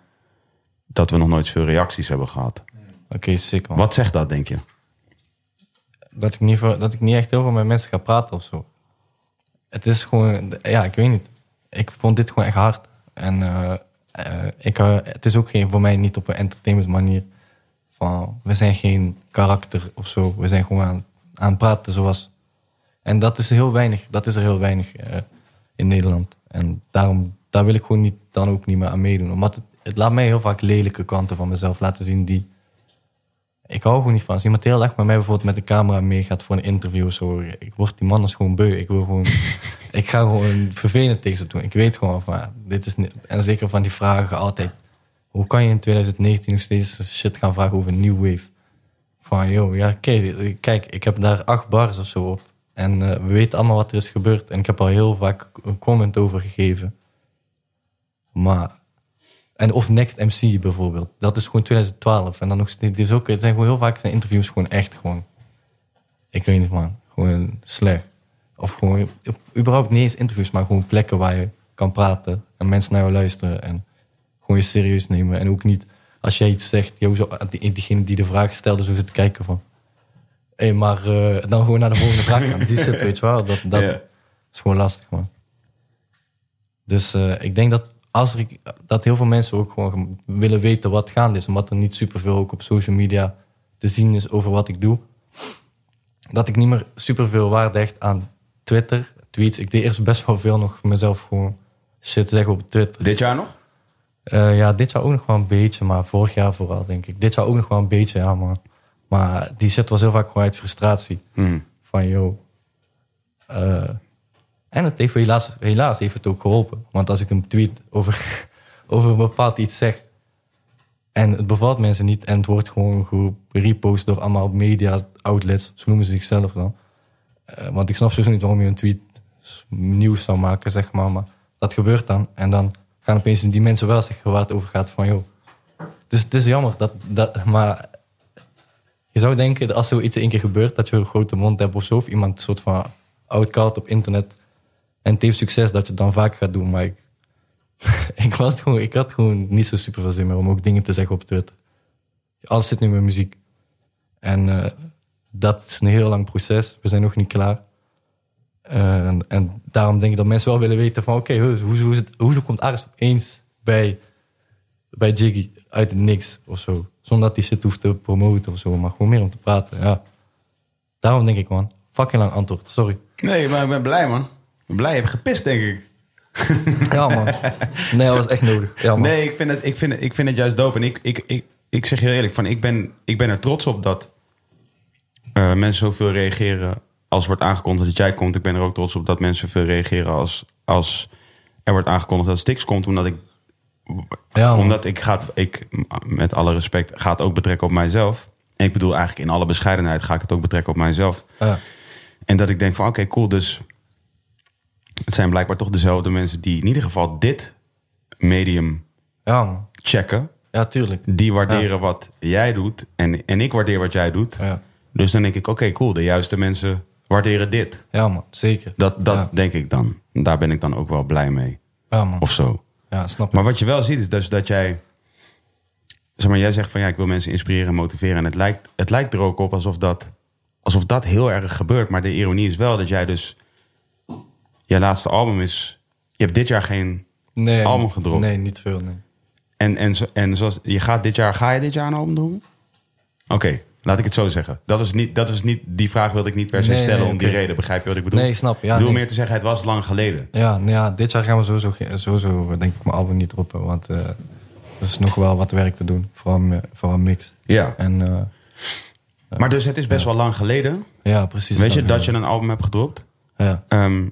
dat we nog nooit veel reacties hebben gehad. Oké, sick, man. Wat zegt dat, denk je? Dat ik, niet voor, dat ik niet echt heel veel met mensen ga praten of zo. Het is gewoon... Ja, ik weet niet. Ik vond dit gewoon echt hard. En eh, eh, ik, eh, het is ook geen, voor mij niet op een entertainment manier. Van, we zijn geen karakter of zo. We zijn gewoon aan, aan het praten zoals... En dat is heel weinig. Dat is er heel weinig in Nederland. En daarom, daar wil ik gewoon niet, dan ook niet meer aan meedoen. Omdat het, het laat mij heel vaak lelijke kanten van mezelf laten zien die... Ik hou gewoon niet van. Als iemand heel erg met mij bijvoorbeeld met de camera meegaat voor een interview zo. Ik word die man is gewoon beu. Ik wil gewoon... ik ga gewoon vervelend tegen ze doen. Ik weet gewoon van, dit is niet... En zeker van die vragen altijd. Hoe kan je in 2019 nog steeds shit gaan vragen over New Wave? Van, joh, ja, kijk, kijk, ik heb daar acht bars of zo op. En eh, we weten allemaal wat er is gebeurd. En ik heb al heel vaak een comment over gegeven. Maar... En of Next MC bijvoorbeeld. Dat is gewoon 2012. En dan nog steeds... Dus ook, het zijn gewoon heel vaak zijn interviews gewoon echt gewoon... Ik weet niet, man. Gewoon slecht. Of gewoon... Überhaupt niet eens interviews, maar gewoon plekken waar je kan praten. En mensen naar jou luisteren. En gewoon je serieus nemen. En ook niet... Als jij iets zegt, joh, zo, die, diegene die de vraag stelde, zo zit te kijken van... Hé, maar eh, dan gewoon naar de volgende vraag gaan. Die zit, weet je wel. Dat, dat is gewoon lastig, man. Dus eh, ik denk dat als dat heel veel mensen ook gewoon willen weten wat gaande is, omdat er niet superveel ook op social media te zien is over wat ik doe, dat ik niet meer superveel waarde hecht aan Twitter, tweets. Ik deed eerst best wel veel nog mezelf gewoon shit zeggen op Twitter. Dit jaar nog? Eh, ja, dit jaar ook nog wel een beetje, maar vorig jaar vooral, denk ik. Dit jaar ook nog wel een beetje, ja, maar, maar die shit was heel vaak gewoon uit frustratie Hm. van joh. En het heeft helaas, helaas heeft het ook geholpen. Want als ik een tweet over, over een bepaald iets zeg. en het bevalt mensen niet. en het wordt gewoon gerepost door allemaal media outlets. zo noemen ze zichzelf dan. Eh, want ik snap sowieso niet waarom je een tweet nieuws zou maken, zeg maar. Maar dat gebeurt dan. En dan gaan opeens die mensen wel zeggen waar het over gaat. Van joh. Dus het is jammer. Dat, dat, maar je zou denken, dat als zoiets één keer gebeurt, dat je een grote mond hebt of zo, of iemand een soort van outcast op internet en het heeft succes, dat je het dan vaak gaat doen. Maar ik, ik, was gewoon, ik had gewoon niet zo super veel zin meer om ook dingen te zeggen op Twitter. Alles zit nu met muziek. En eh, dat is een heel lang proces. We zijn nog niet klaar. Eh, en, daarom denk ik dat mensen wel willen weten van... oké, hoe, hoe, hoe komt Aris opeens bij, bij Jiggy uit het niks of zo? Zonder dat hij shit hoeft te promoten of zo. Maar gewoon meer om te praten, ja. Daarom denk ik, man. Fucking lang antwoord, sorry. Nee, maar ik ben blij, man. Blij. Je hebt gepist, denk ik. Ja, man. Nee, dat was echt nodig. Ja, man. Nee, ik vind het, ik vind het, ik vind het juist dope. En ik, ik, ik, ik zeg je heel eerlijk, van, ik, ben, ik ben er trots op dat eh, mensen zoveel reageren als wordt aangekondigd dat jij komt. Ik ben er ook trots op dat mensen veel reageren als, als er wordt aangekondigd dat Stix komt. Omdat ik, Ja, omdat ik ga, ik, met alle respect, ga het ook betrekken op mijzelf. En ik bedoel eigenlijk in alle bescheidenheid ga ik het ook betrekken op mijzelf. Ja. En dat ik denk van oké, cool, dus het zijn blijkbaar toch dezelfde mensen die in ieder geval dit medium ja, checken. Ja, tuurlijk. Die waarderen wat jij doet en, en ik waardeer wat jij doet. Ja, Dus dan denk ik, oké, cool, de juiste mensen waarderen dit. ja man. Zeker. Dat, dat ja. denk ik dan. Daar ben ik dan ook wel blij mee. Ja, man. Of zo. Ja, snap ik. Maar wat je wel ziet is dus dat jij... Zeg maar, jij zegt van ja, ik wil mensen inspireren en motiveren. En het lijkt, het lijkt er ook op alsof dat, alsof dat heel erg gebeurt. Maar de ironie is wel dat jij dus je laatste album is... Je hebt dit jaar geen... Nee, Album gedropt? Nee, niet veel, nee. En, en, en zoals... Je gaat dit jaar... Ga je dit jaar een album doen? Oké, laat ik het zo zeggen. Dat is niet, dat is niet, die vraag wilde ik niet per se Nee, stellen nee, om die reden. Begrijp je wat ik bedoel? Nee, snap. Ja, ik bedoel meer te zeggen, het was lang geleden. Ja, nou ja, dit jaar gaan we sowieso, sowieso denk ik, mijn album niet droppen. Want eh er is nog wel wat werk te doen. Vooral, mi- vooral mix. Ja. En eh, Maar dus het is best wel lang geleden. ja, precies. Weet je, Ja. dat je een album hebt gedropt. Ja, Ehm,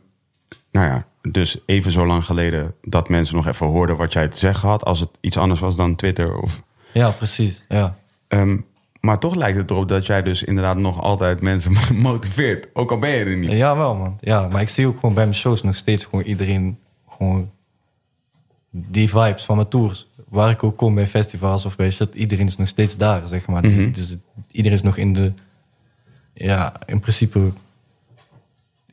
nou ja, dus even zo lang geleden dat mensen nog even hoorden wat jij te zeggen had. Als het iets anders was dan Twitter. Of, ja precies. Ja. Ehm, maar toch lijkt het erop dat jij dus inderdaad nog altijd mensen motiveert. Ook al ben je er niet. ja, wel man. Ja, maar ik zie ook gewoon bij mijn shows nog steeds gewoon iedereen... Gewoon die vibes van mijn tours. Waar ik ook kom bij festivals of bij shit. Iedereen is nog steeds daar, zeg maar. Dus, Mhm. dus iedereen is nog in de... Ja, in principe...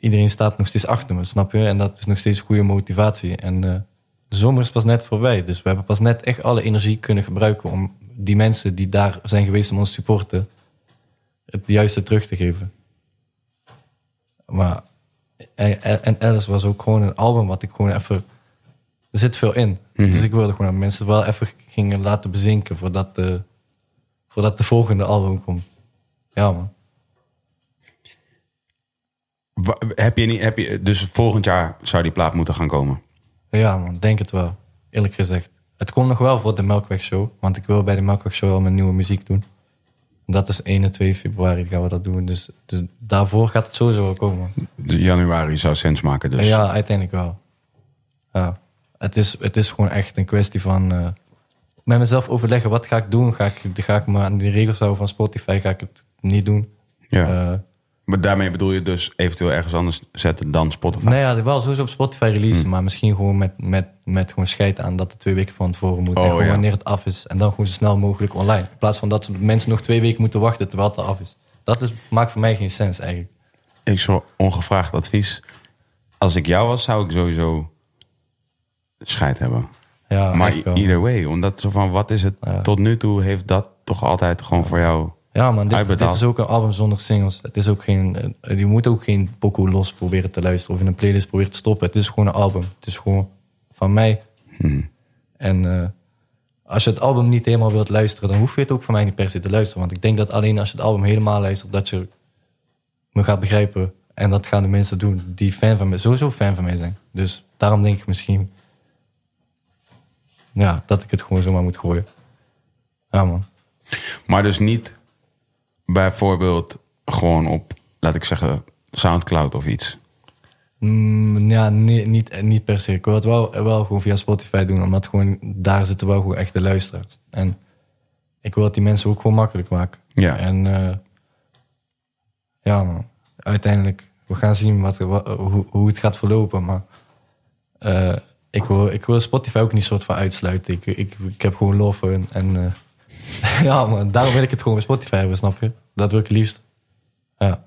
Iedereen staat nog steeds achter me, snap je? En dat is nog steeds goede motivatie. En eh, de zomer is pas net voorbij. Dus we hebben pas net echt alle energie kunnen gebruiken... om die mensen die daar zijn geweest om ons te supporten... het juiste terug te geven. Maar... En, Alice was ook gewoon een album wat ik gewoon even... Er zit veel in. Dus ik wilde gewoon dat mensen het wel even gingen laten bezinken... voordat de, voordat de volgende album komt. Ja, man. Heb je niet, heb je, dus volgend jaar zou die plaat moeten gaan komen. Ja, man, denk het wel. Eerlijk gezegd. Het komt nog wel voor de Melkweg Show. Want ik wil bij de Melkweg Show al mijn nieuwe muziek doen. Dat is 1 en 2 februari gaan we dat doen. Dus, dus daarvoor gaat het sowieso wel komen. De januari zou sens maken dus. Ja, uiteindelijk wel. Ja. Het, is, het is gewoon echt een kwestie van... eh, met mezelf overleggen, wat ga ik doen? Ga ik, ga ik me aan die regels houden van Spotify? Ga ik het niet doen? Ja. Eh, Maar daarmee bedoel je dus eventueel ergens anders zetten dan Spotify. nee, ja, wel sowieso op Spotify releasen. Maar misschien gewoon met, met, met gewoon scheid aan dat het twee weken van tevoren moet. Oh, en gewoon ja. wanneer het af is. En dan gewoon zo snel mogelijk online. In plaats van dat mensen nog twee weken moeten wachten terwijl het af is. Dat is, maakt voor mij geen sens eigenlijk. Ik zou ongevraagd advies. Als ik jou was, zou ik sowieso scheid hebben. Ja, maar either way, omdat zo van wat is het Ja. tot nu toe heeft dat toch altijd gewoon voor jou. Ja, man, dit, is ook een album zonder singles. Het is ook geen, eh, je moet ook geen pokoe los proberen te luisteren of in een playlist proberen te stoppen. Het is gewoon een album. Het is gewoon van mij. Hmm. En eh, als je het album niet helemaal wilt luisteren, dan hoef je het ook van mij niet per se te luisteren. Want ik denk dat alleen als je het album helemaal luistert, dat je me gaat begrijpen. En dat gaan de mensen doen die fan van mij, sowieso fan van mij zijn. Dus daarom denk ik misschien ja, dat ik het gewoon zomaar moet gooien. Ja, man. Maar dus niet bijvoorbeeld gewoon op, laat ik zeggen, Soundcloud of iets. Mm, ja, nee, niet, niet per se. Ik wil het wel, wel gewoon via Spotify doen, omdat gewoon, daar zitten wel gewoon echte luisteraars. En ik wil het die mensen ook gewoon makkelijk maken. Ja. En eh, ja, man. Uiteindelijk, we gaan zien wat, wat- hoe, hoe het gaat verlopen. Maar eh, ik, wil, ik wil Spotify ook niet soort van uitsluiten. Ik, ik, ik heb gewoon love. En eh, ja, man, daarom wil ik het gewoon bij Spotify hebben, snap je? Dat wil ik het liefst. Ja.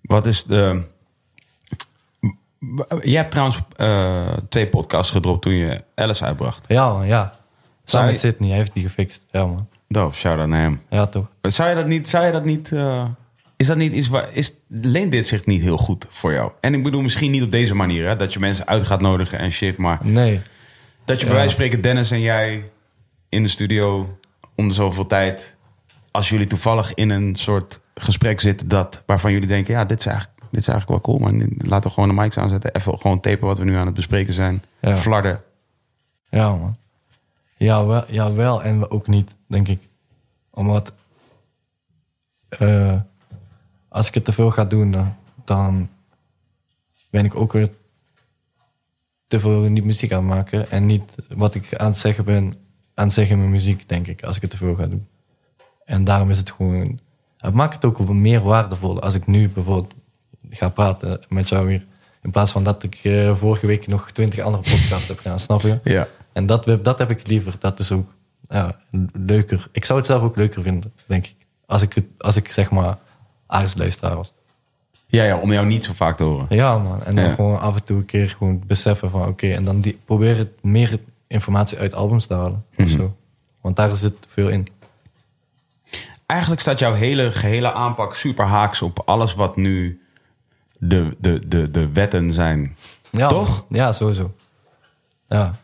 Wat is de. Je hebt trouwens eh, twee podcasts gedropt toen je Alice uitbracht. Ja, man, ja. Samen je- met Sydney, hij heeft die gefixt. Ja, man. Dope, shout out naar hem. Ja, toch? Zou je dat niet. Zou je dat niet eh, is dat niet iets waar. Is, leent dit zich niet heel goed voor jou? En ik bedoel misschien niet op deze manier, hè, dat je mensen uit gaat nodigen en shit. Maar Nee. dat je bij wijze van spreken, Dennis en jij in de studio om de zoveel tijd. Als jullie toevallig in een soort gesprek zitten dat, waarvan jullie denken: ja, dit is eigenlijk, dit is eigenlijk wel cool, maar laten we gewoon de mics aanzetten. Even gewoon tapen wat we nu aan het bespreken zijn. Ja. Flarden. Ja, man. Ja wel, ja, wel en ook niet, denk ik. Omdat... eh, als ik het te veel ga doen, dan, dan ben ik ook weer te veel niet muziek aan het maken. En niet wat ik aan het zeggen ben, aan het zeggen in mijn muziek, denk ik. Als ik het te veel ga doen. En daarom is het gewoon... Het maakt het ook meer waardevol als ik nu bijvoorbeeld ga praten met jou weer. In plaats van dat ik eh, vorige week nog twintig andere podcasts heb gedaan, snap je? Ja. En dat, dat heb ik liever. Dat is ook ja, leuker. Ik zou het zelf ook leuker vinden, denk ik. Als ik, het, als ik zeg maar aardsluisteraar was. Ja, ja, om jou niet zo vaak te horen. Ja, man. En dan Ja. gewoon af en toe een keer gewoon beseffen van... Oké, en dan die, proberen meer informatie uit albums te halen. Mhm. Of zo. Want daar zit veel in. Eigenlijk staat jouw hele gehele aanpak super haaks op alles wat nu de, de, de, de wetten zijn. Ja, Toch? Ja, sowieso. Ja.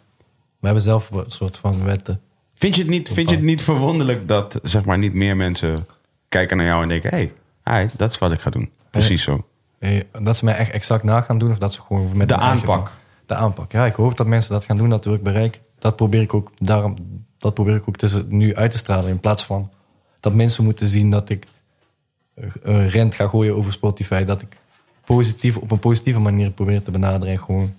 We hebben zelf een soort van wetten. Vind je het niet, vind je het niet verwonderlijk dat zeg maar, niet meer mensen kijken naar jou en denken: hé, hey, dat is wat ik ga doen? Precies zo. Dat ze mij echt exact na gaan doen of dat ze gewoon met De eigen- aanpak. De aanpak. Ja, ik hoop dat mensen dat gaan doen, dat wil ik bereiken. Dat probeer ik ook, daarom, dat probeer ik ook tussen, nu uit te stralen. In plaats van dat mensen moeten zien dat ik eh, rent ga gooien over Spotify. Dat ik positief, op een positieve manier probeer te benaderen. En gewoon,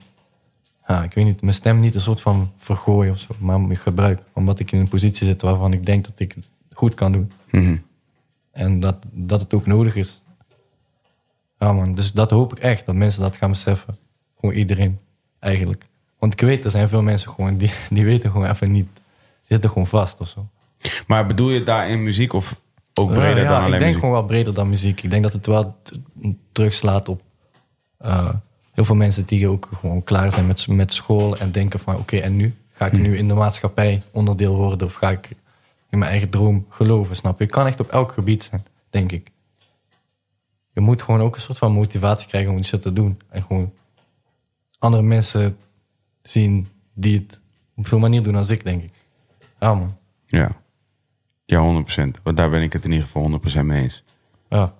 ja, ik weet niet, mijn stem niet een soort van vergooien of zo. Maar ik gebruik. Omdat ik in een positie zit waarvan ik denk dat ik het goed kan doen. Mhm. En dat, dat het ook nodig is. Ja man, dus dat hoop ik echt, dat mensen dat gaan beseffen. Gewoon iedereen, eigenlijk. Want ik weet, er zijn veel mensen gewoon, die, die weten gewoon even niet. Zitten gewoon vast of zo. Maar bedoel je daar in muziek of ook breder Ja, ja, dan alleen ik denk muziek? gewoon wel breder dan muziek. Ik denk dat het wel terugslaat op eh, heel veel mensen die ook gewoon klaar zijn met, met school en denken van oké, en nu? Ga ik Hm. nu in de maatschappij onderdeel worden of ga ik in mijn eigen droom geloven, snap je? Kan echt op elk gebied zijn, denk ik. Je moet gewoon ook een soort van motivatie krijgen om shit te doen. En gewoon andere mensen zien die het op veel manier doen als ik, denk ik. Ja man, Ja. Ja, 100%. Want daar ben ik het in ieder geval 100% mee eens. ja.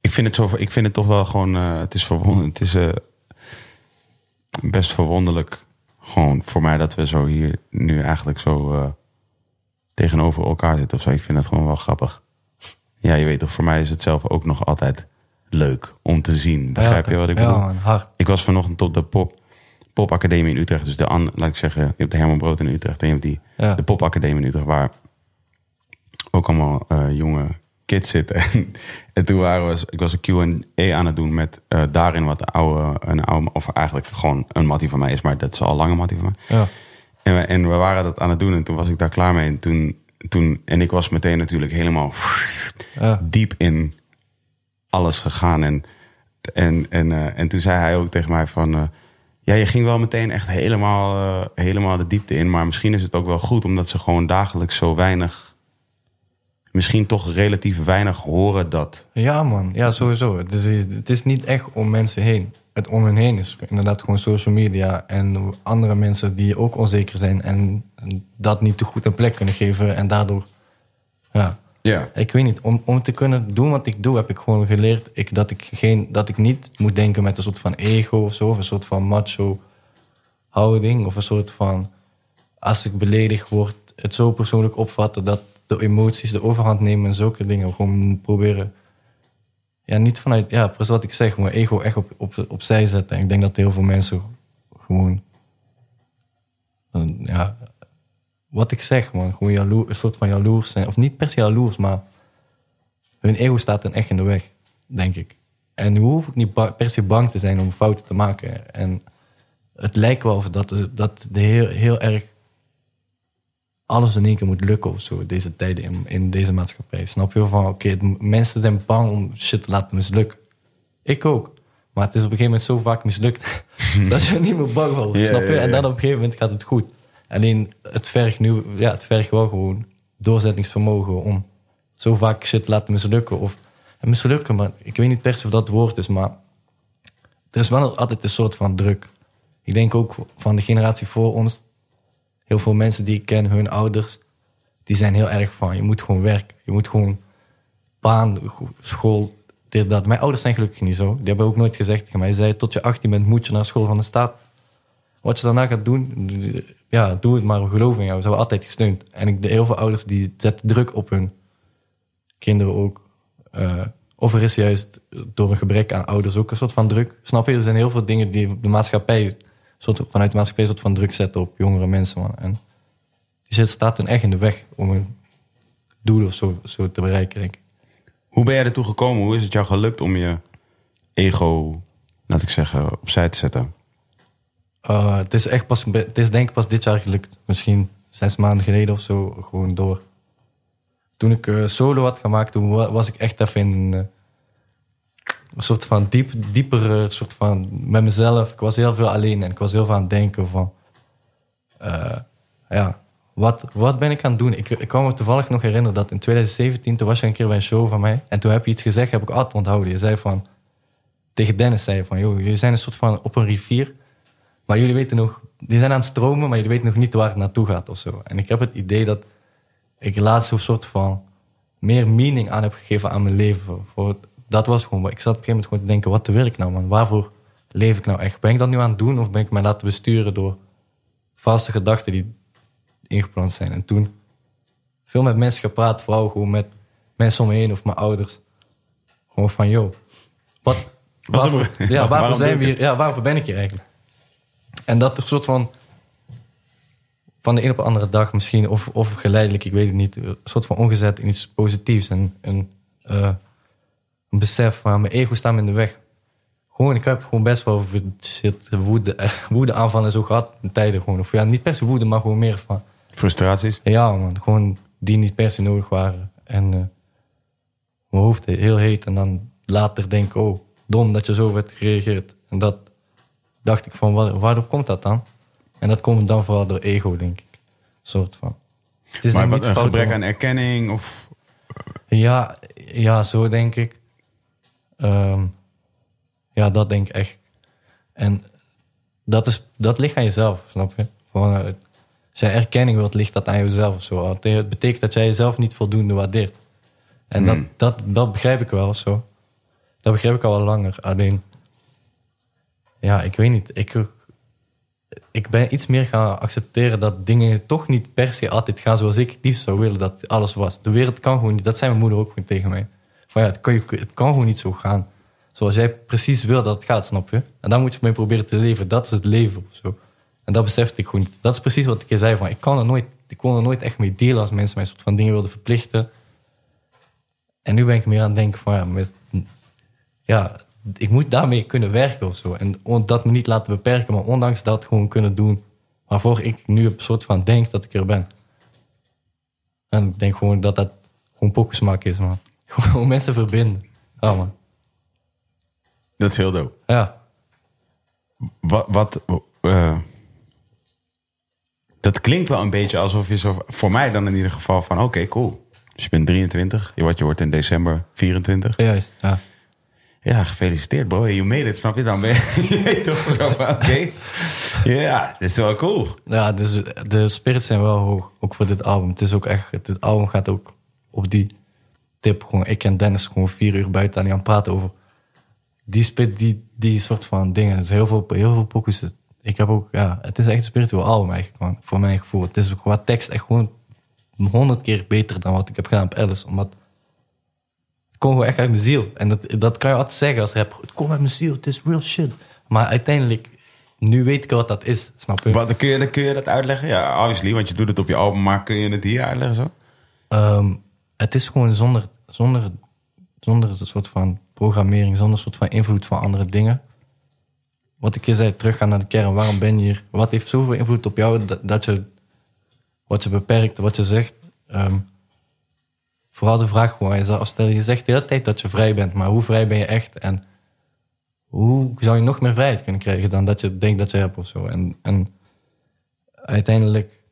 Ik vind het, zo, ik vind het toch wel gewoon. eh, het is, het is eh, best verwonderlijk. Gewoon voor mij dat we zo hier nu eigenlijk zo eh, tegenover elkaar zitten of zo. Ik vind dat gewoon wel grappig. Ja, je weet toch, voor mij is het zelf ook nog altijd leuk om te zien. Begrijp je wat ik ja, bedoel? man, hard. Ik was vanochtend op de pop, popacademie in Utrecht. Dus de, an- laat ik zeggen, je hebt de Herman Brood in Utrecht en je hebt die, Ja. de popacademie in Utrecht, waar ook allemaal eh, jonge kids zitten. En, en toen waren we, ik was een Q&A aan het doen met eh, daarin wat de oude, een oude, of eigenlijk gewoon een mattie van mij is, maar dat is al lange mattie van mij. Ja. En we, en we waren dat aan het doen en toen was ik daar klaar mee. En, toen, toen, en ik was meteen natuurlijk helemaal Ja. diep in alles gegaan. En, en, en, eh, en toen zei hij ook tegen mij van... ja, je ging wel meteen echt helemaal, eh, helemaal de diepte in. Maar misschien is het ook wel goed omdat ze gewoon dagelijks zo weinig... Misschien toch relatief weinig horen dat. Ja, man. Ja, sowieso. Het is, het is niet echt om mensen heen. Het om hen heen is inderdaad gewoon social media en andere mensen die ook onzeker zijn en dat niet te goed een plek kunnen geven en daardoor, ja. Ja. Ik weet niet, om, om te kunnen doen wat ik doe, heb ik gewoon geleerd ik, dat, ik geen, dat ik niet moet denken met een soort van ego of zo, of een soort van macho houding, of een soort van, als ik beledigd word, het zo persoonlijk opvatten dat de emoties de overhand nemen en zulke dingen. Gewoon proberen, ja, niet vanuit, ja, precies wat ik zeg, mijn ego echt op, op, opzij zetten. En ik denk dat heel veel mensen gewoon, eh, ja, wat ik zeg, man. Gewoon jaloer, een soort van jaloers zijn. Of niet per se jaloers, maar hun ego staat dan echt in de weg, denk ik. En nu hoef ik niet per se bang te zijn om fouten te maken. En het lijkt wel of dat, dat de heel, heel erg alles in één keer moet lukken of zo, deze tijden in, in deze maatschappij. Snap je? Van, oké, mensen zijn bang om shit te laten mislukken. Ik ook. Maar het is op een gegeven moment zo vaak mislukt dat je er niet meer bang wordt, snap je? En dan op een gegeven moment gaat het goed. Alleen het vergt nu, ja, het vergt wel gewoon doorzettingsvermogen om zo vaak shit te laten mislukken. Of en mislukken, maar ik weet niet per se of dat het woord is, maar er is wel altijd een soort van druk. Ik denk ook van de generatie voor ons, heel veel mensen die ik ken, hun ouders, die zijn heel erg van, je moet gewoon werken. Je moet gewoon baan, school, dit, dat. Mijn ouders zijn gelukkig niet zo. Die hebben ook nooit gezegd tegen mij, zei, tot je 18 bent moet je naar school van de staat. Wat je daarna gaat doen, ja, doe het maar, we geloven in jou. Ze hebben altijd gesteund. En ik, heel veel ouders die zetten druk op hun kinderen ook. Eh, of er is juist door een gebrek aan ouders ook een soort van druk. Snap je? Er zijn heel veel dingen die de maatschappij, soort, vanuit de maatschappij, een soort van druk zetten op jongere mensen. En die shit staat dan echt in de weg om een doel of zo, zo te bereiken, denk ik. Hoe ben jij ertoe gekomen? Hoe is het jou gelukt om je ego, laat ik zeggen, opzij te zetten? Uh, het is echt pas, het is denk ik pas dit jaar gelukt. Misschien zes maanden geleden of zo, gewoon door. Toen ik eh, solo had gemaakt, toen wa- was ik echt even in een, eh, soort van diep, diepere soort van met mezelf. Ik was heel veel alleen en ik was heel veel aan het denken van, eh, ja, wat, wat ben ik aan het doen? Ik, ik kan me toevallig nog herinneren dat in 2017, toen was je een keer bij een show van mij en toen heb je iets gezegd, heb ik altijd onthouden. Je zei van, tegen Dennis zei van... joh, jullie zijn een soort van op een rivier... maar jullie weten nog... die zijn aan het stromen, maar jullie weten nog niet waar het naartoe gaat of zo. En ik heb het idee dat ik laatst een soort van... meer meaning aan heb gegeven aan mijn leven. Voor, dat was gewoon... Ik zat op een gegeven moment gewoon te denken... wat wil ik nou, man? Waarvoor leef ik nou echt? Ben ik dat nu aan het doen... of ben ik mij laten besturen door vaste gedachten die ingeplant zijn? En toen veel met mensen gepraat, vooral gewoon met mensen om me heen of mijn ouders. Gewoon van, joh, wat, waarvoor, ja, waarvoor zijn we hier? Ja, waarvoor ben ik hier eigenlijk? En dat een soort van, van de een op de andere dag misschien, of, of geleidelijk, ik weet het niet, een soort van omgezet in iets positiefs. En een, eh, een besef van, mijn ego staat me in de weg. Gewoon, ik heb gewoon best wel shit, woede, eh, woede aanvallen en zo gehad in tijden gewoon. Of ja, niet per se woede, maar gewoon meer van, Frustraties? ja, man. Gewoon die niet per se nodig waren. En eh, mijn hoofd heel heet. En dan later denk ik, oh, dom dat je zo werd gereageerd. En dat dacht ik van, wa- waardoor komt dat dan? En dat komt dan vooral door ego, denk ik. soort van. Het is Maar wat niet een gebrek aan erkenning of... Ja, ja, zo denk ik. Ehm, ja, dat denk ik echt. En dat, is, dat ligt aan jezelf, snap je? Gewoon, eh, als jij erkenning wilt, ligt dat aan jezelf of zo. Het betekent dat jij jezelf niet voldoende waardeert. En dat, dat, dat begrijp ik wel zo. Dat begrijp ik al wel langer. Alleen, ja, ik weet niet. Ik, ik ben iets meer gaan accepteren dat dingen toch niet per se altijd gaan zoals ik liefst zou willen dat alles was. De wereld kan gewoon niet. Dat zei mijn moeder ook gewoon tegen mij. Van ja, het kan, het kan gewoon niet zo gaan. Zoals jij precies wil dat het gaat, snap je? En dan moet je mee proberen te leven. Dat is het leven of zo. En dat besefte ik gewoon niet. Dat is precies wat ik je zei van. Ik, kan er nooit, ik kon er nooit echt mee delen als mensen mij soort van dingen wilden verplichten. En nu ben ik meer aan het denken van met, ja, ik moet daarmee kunnen werken of zo. En dat me niet laten beperken, maar ondanks dat gewoon kunnen doen waarvoor ik nu een soort van denk dat ik er ben. En ik denk gewoon dat dat gewoon pokersmak is, man. Gewoon mensen verbinden. Ja, man. Dat is heel dope. Ja. Wat... wat eh, dat klinkt wel een beetje alsof je zo... Voor mij dan in ieder geval van... Oké, cool. Dus je bent 23. Je, wat je wordt in december 24. Juist, ja. Ja, gefeliciteerd bro. You made it, snap je? Dan ben je, toch zo. Oké. Ja, dit is wel cool. Ja, dus de spirits zijn wel hoog, ook voor dit album. Het is ook echt, dit album gaat ook op die tip. Gewoon, ik en Dennis gewoon vier uur buiten aan die aan praten over die, die, die soort van dingen. Het is heel veel, heel veel pokus. Ik heb ook, ja, het is echt een spiritueel album eigenlijk, voor mijn gevoel. Het is ook qua tekst echt gewoon honderd keer beter dan wat ik heb gedaan op Alice. Omdat komt gewoon echt uit mijn ziel. En dat, dat kan je altijd zeggen als rapper. Het komt uit mijn ziel, het is real shit. Maar uiteindelijk, nu weet ik wat dat is, snap je? Wat, kun, je, kun je dat uitleggen? Ja, obviously, want je doet het op je album. Maar kun je het hier uitleggen zo? Ehm, het is gewoon zonder, zonder, zonder een soort van programmering, zonder een soort van invloed van andere dingen. Wat ik je zei, teruggaan naar de kern. Waarom ben je hier? Wat heeft zoveel invloed op jou dat, dat je wat je beperkt, wat je zegt? Ehm, vooral de vraag gewoon, zou- stel je zegt de hele tijd dat je vrij bent, maar hoe vrij ben je echt? En hoe zou je nog meer vrijheid kunnen krijgen dan dat je denkt dat je hebt of zo? En, en uiteindelijk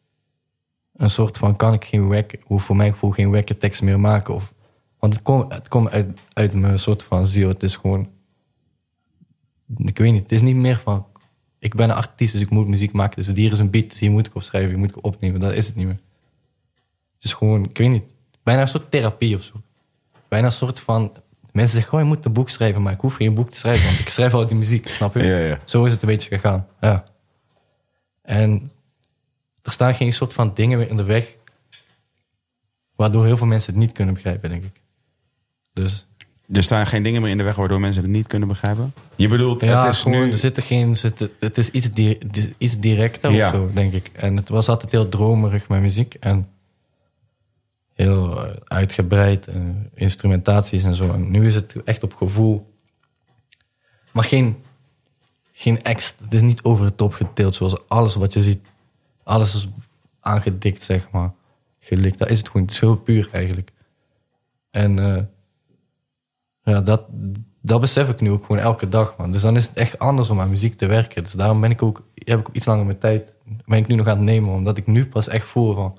een soort van kan ik geen wek, hoef voor mijn gevoel geen wekke tekst meer maken. Of, want het komt het komt uit, uit mijn soort van ziel. Het is gewoon, ik weet niet, het is niet meer van, ik ben een artiest, dus ik moet muziek maken. Dus hier is een beat, dus hier moet ik op schrijven, hier moet ik opnemen. Dat is het niet meer. Het is gewoon, ik weet niet, bijna een soort therapie of zo. Bijna een soort van, mensen zeggen, oh je moet een boek schrijven, maar ik hoef geen boek te schrijven, want ik schrijf al die muziek, snap je? Ja, ja. Zo is het een beetje gegaan, ja. En er staan geen soort van dingen meer in de weg. Waardoor heel veel mensen het niet kunnen begrijpen, denk ik. Dus Er staan geen dingen meer in de weg waardoor mensen het niet kunnen begrijpen? Je bedoelt, ja, het is gewoon, nu... er zitten geen, het is iets, di- iets directer Ja. of zo, denk ik. En het was altijd heel dromerig, mijn muziek. En heel eh, uitgebreid, eh, instrumentaties en zo. Nu is het echt op gevoel. Maar geen, geen extra, het is niet over de top geteeld zoals alles wat je ziet. Alles is aangedikt, zeg maar. Gelikt, dat is het gewoon. Het is heel puur eigenlijk. En eh, ja, dat, dat besef ik nu ook gewoon elke dag, man. Dus dan is het echt anders om aan muziek te werken. Dus daarom ben ik ook, heb ik ook iets langer mijn tijd, ben ik nu nog aan het nemen. Omdat ik nu pas echt voel van,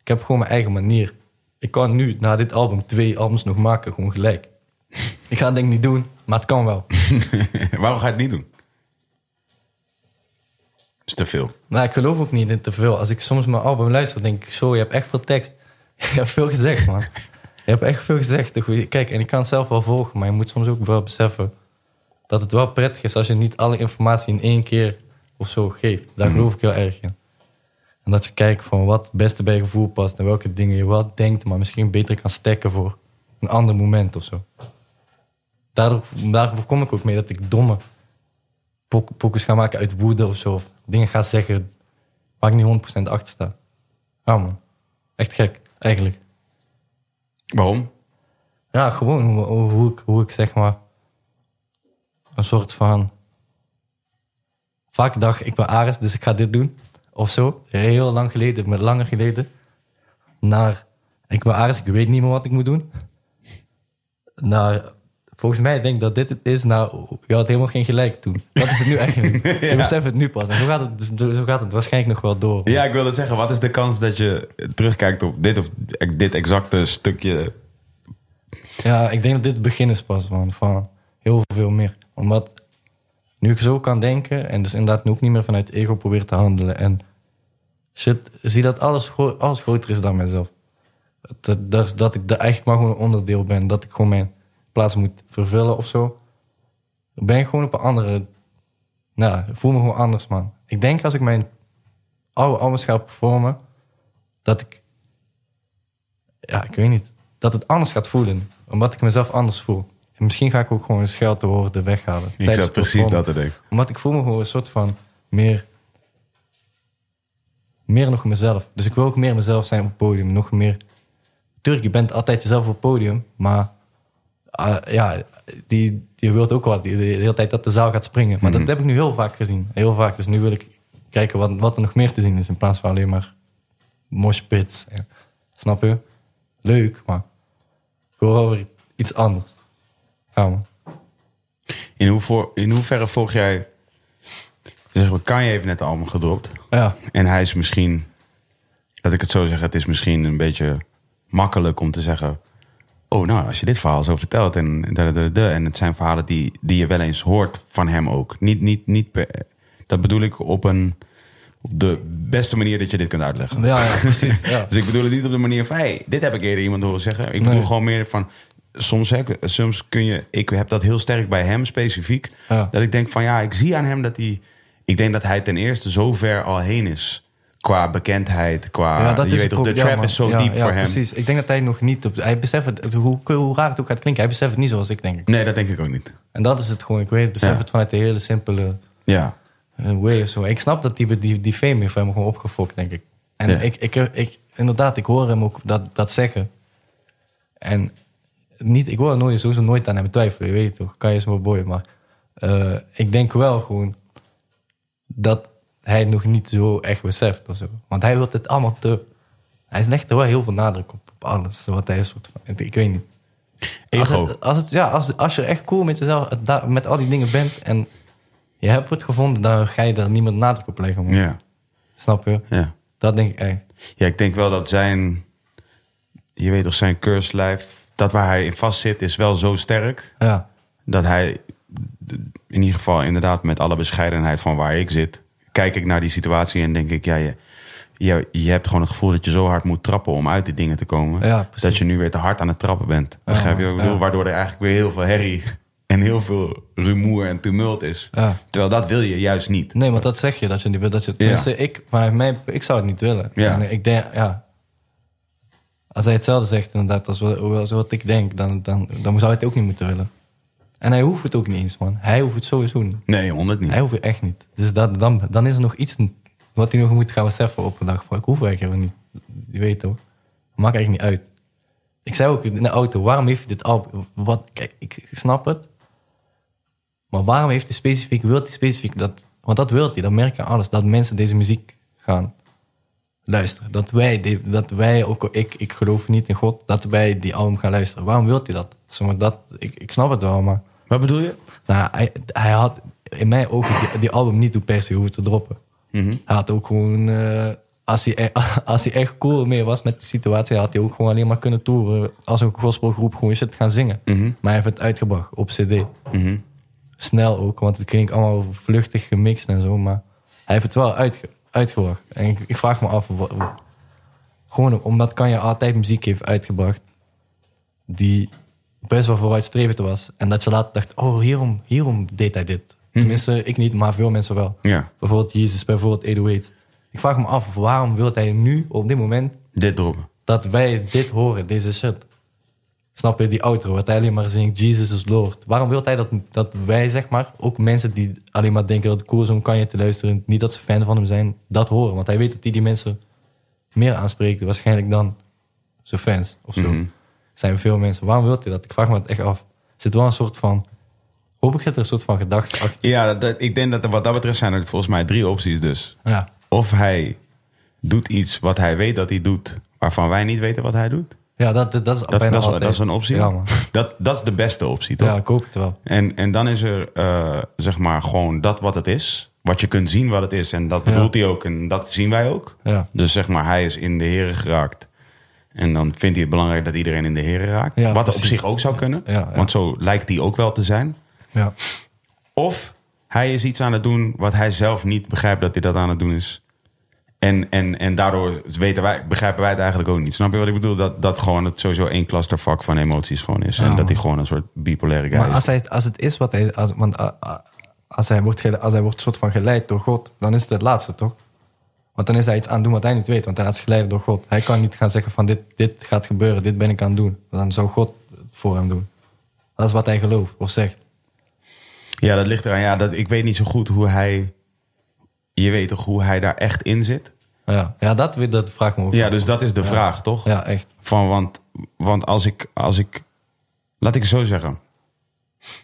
ik heb gewoon mijn eigen manier. Ik kan nu, na dit album, twee albums nog maken, gewoon gelijk. Ik ga het denk ik niet doen, maar het kan wel. Waarom ga je het niet doen? is te veel. Nou, ik geloof ook niet in te veel. Als ik soms mijn album luister, denk ik zo, je hebt echt veel tekst. Je hebt veel gezegd, man. Je hebt echt veel gezegd. Kijk, en ik kan het zelf wel volgen, maar je moet soms ook wel beseffen dat het wel prettig is als je niet alle informatie in één keer of zo geeft. Daar geloof ik heel erg in. En dat je kijkt van wat het beste bij je gevoel past en welke dingen je wel denkt, maar misschien beter kan stekken voor een ander moment of zo. Daardoor, daarvoor kom ik ook mee dat ik domme pok- pokus ga maken uit woede of zo. Of dingen ga zeggen waar ik niet 100% achter sta. Ja man, echt gek, eigenlijk. Waarom? Ja, gewoon hoe, hoe, hoe ik, hoe ik zeg maar een soort van vaak dacht ik ben Ares, dus ik ga dit doen of zo. Heel lang geleden, met langer geleden, naar ik ben Ares, ik weet niet meer wat ik moet doen. Naar volgens mij denk ik dat dit het is. Nou, je had helemaal geen gelijk toen. Dat is het nu eigenlijk. Je beseft het nu pas. En zo gaat het, dus- zo gaat het waarschijnlijk nog wel door. Ja, ik wilde zeggen, wat is de kans dat je terugkijkt op dit of dit exacte stukje? Ja, ik denk dat dit het begin is pas man, van heel veel meer. Omdat nu ik zo kan denken en dus inderdaad nu ook niet meer vanuit ego probeer te handelen. En shit, zie dat alles, alles groter is dan mezelf. Dat, dat, dat ik eigenlijk maar gewoon een onderdeel ben. Dat ik gewoon mijn plaats moet vervullen of zo. Ben ik gewoon op een andere... Nou, ik voel me gewoon anders, man. Ik denk als ik mijn oude albums ga performen, dat ik ja, ik weet niet. Dat het anders gaat voelen. Omdat ik mezelf anders voel. En misschien ga ik ook gewoon een scheldwoorden weghalen. Ik het precies dat te denken. Omdat ik voel me gewoon een soort van meer... Meer nog mezelf. Dus ik wil ook meer mezelf zijn op het podium. Nog meer... Tuurlijk, je bent altijd jezelf op het podium. Maar ah, ja, die, die wilt ook wat. Die, de hele tijd dat de zaal gaat springen. Maar dat heb ik nu heel vaak gezien. Heel vaak. Dus nu wil ik kijken wat, wat er nog meer te zien is. In plaats van alleen maar moshpits. En- Snap je? Leuk, maar ik wil wel weer iets anders. Ja, man. In, hoever, in hoeverre volg jij... Zeg, Kanye heeft net een album gedropt. Ja, En hij is misschien... Laat ik het zo zeggen, het is misschien een beetje makkelijk om te zeggen... Oh, nou, als je dit verhaal zo vertelt en, en, en het zijn verhalen die, die je wel eens hoort van hem ook. Niet, niet, niet per, dat bedoel ik op, een, op de beste manier dat je dit kunt uitleggen. ja, ja precies. Ja. Dus ik bedoel het niet op de manier van, hey, dit heb ik eerder iemand horen zeggen. Ik bedoel Nee. gewoon meer van, soms, hè, soms kun je, ik heb dat heel sterk bij hem specifiek. Ja. Dat ik denk van, ja, ik zie aan hem dat hij, ik denk dat hij ten eerste zo ver al heen is. Qua bekendheid, qua, Ja, dat je is weet de ja, trap man. is zo Ja, diep ja, voor hem. precies. Ik denk dat hij nog niet... Op, hij beseft het, hoe, hoe raar het ook gaat klinken. Hij beseft het niet zoals ik denk. Nee, dat denk ik ook niet. En dat is het gewoon. Ik weet het, besef Ja. het vanuit de hele simpele Ja, way of zo. Ik snap dat die, die, die fame heeft hem gewoon opgefokt, denk ik. En Ja. ik, ik, ik, inderdaad, ik hoor hem ook dat, dat zeggen. En niet, ik hoor nooit, sowieso nooit aan hem twijfelen, je weet toch. Kan je eens maar boy, maar eh, ik denk wel gewoon dat hij nog niet zo echt beseft of zo. Want hij wil het allemaal te... Hij legt er wel heel veel nadruk op, op alles. Wat hij is, soort van, ik weet niet. Als, ego. het, als, het, ja, als, als je echt cool met jezelf, da- met al die dingen bent en je hebt het gevonden, dan ga je daar niemand nadruk op leggen. man. Ja, Snap je? ja. Dat denk ik echt. Ja, ik denk wel dat zijn, je weet toch, zijn curse life, dat waar hij in vast zit, is wel zo sterk. Ja, dat hij in ieder geval inderdaad met alle bescheidenheid van waar ik zit, kijk ik naar die situatie en denk ik, ja, je, je, je hebt gewoon het gevoel dat je zo hard moet trappen om uit die dingen te komen. Ja, dat je nu weer te hard aan het trappen bent. Begrijp je wat ik bedoel? ja. Waardoor er eigenlijk weer heel veel herrie en heel veel rumoer en tumult is. ja. Terwijl dat wil je juist niet. Nee, want dat zeg je, dat je niet wil. Dat je, tenminste, ik, vanuit mij, ik zou het niet willen. Ja. En ik denk, ja. Als hij hetzelfde zegt, inderdaad, als wat, als wat ik denk, dan, dan, dan zou hij het ook niet moeten willen. En hij hoeft het ook niet eens, man. Hij hoeft het sowieso niet. Nee, honderd niet. Hij hoeft het echt niet. Dus dat, dan, dan is er nog iets wat hij nog moet gaan beseffen op een dag. Van, ik hoef eigenlijk niet. Je weet toch? Maakt eigenlijk niet uit. Ik zei ook in de auto, waarom heeft hij dit album? Wat, kijk, ik, snap het. Maar waarom heeft hij specifiek, wil hij specifiek dat... Want dat wil hij, dat merk je aan alles. Dat mensen deze muziek gaan luisteren. Dat wij, die- dat wij ook, ik, ik geloof niet in God, dat wij die album gaan luisteren. Waarom wil hij dat? Zeg maar, dat ik, ik snap het wel, maar... Wat bedoel je? Nou, hij, hij had in mijn ogen die, die album niet hoe per se hoeven te droppen. Mhm. Hij had ook gewoon, eh, als, hij, e- als hij echt cool mee was met de situatie, had hij ook gewoon alleen maar kunnen toeren als een gospelgroep gewoon shit gaan zingen. Mhm. Maar hij heeft het uitgebracht op CD. Mhm. snel ook, want het klinkt allemaal vluchtig gemixt en zo. Maar hij heeft het wel uitge uitgebracht. En ik, ik vraag me af, gewoon omdat Kanye altijd muziek heeft uitgebracht die best wel vooruitstrevend was. En dat je later dacht, oh, hierom, hierom deed hij dit. Tenminste, ik niet, maar veel mensen wel. Ja, Bijvoorbeeld Jezus, bijvoorbeeld 808. Ik vraag me af, waarom wil hij nu, op dit moment, dit droppen. dat wij dit horen, deze shit? Snap je, die outro, wat hij alleen maar zingt, Jesus is Lord. Waarom wil hij dat, dat wij, zeg maar, ook mensen die alleen maar denken dat het cool is om Kanye te luisteren, niet dat ze fan van hem zijn, dat horen? Want hij weet dat hij die mensen meer aanspreekt, waarschijnlijk dan zijn fans of zo. Mhm. Zijn veel mensen. Waarom wil hij dat? Ik vraag me het echt af. Er zit wel een soort van, hopelijk zit er een soort van gedachte achter. Ja, dat, ik denk dat er wat dat betreft zijn er volgens mij drie opties dus. Ja, Of hij doet iets wat hij weet dat hij doet, waarvan wij niet weten wat hij doet. Ja dat, dat, is Dat, dat, dat is een optie. Ja. Dat, dat is de beste optie, toch? Ja, ik hoop het wel. En, en dan is er, eh, zeg maar, gewoon dat wat het is. Wat je kunt zien wat het is. En dat bedoelt hij ook. En dat zien wij ook. Ja. Dus zeg maar, hij is in de heren geraakt. En dan vindt hij het belangrijk dat iedereen in de heren raakt. Wat op zich ook zou kunnen. Want zo lijkt hij ook wel te zijn. Ja. Of hij is iets aan het doen wat hij zelf niet begrijpt dat hij dat aan het doen is. En, en, en daardoor weten wij, begrijpen wij het eigenlijk ook niet. Snap je wat ik bedoel? Dat, dat gewoon het sowieso één clustervak van emoties gewoon is. En dat hij gewoon een soort bipolaire guy Maar is. als, hij, als het is wat hij... Als, want, als hij wordt, als hij wordt soort van geleid door God, dan is het het laatste, toch? Want dan is hij iets aan het doen wat hij niet weet, want hij zich leiden door God. Hij kan niet gaan zeggen van dit, dit gaat gebeuren, dit ben ik aan het doen. Dan zou God het voor hem doen. Dat is wat hij gelooft of zegt. Ja, dat ligt eraan. Ja, dat, ik weet niet zo goed hoe hij... Je weet toch hoe hij daar echt in zit? Ja, ja dat, dat vraag ik me ook. Ja, dus dat is de vraag, toch? Ja, echt. Van, want, want als ik, als ik... Laat ik het zo zeggen.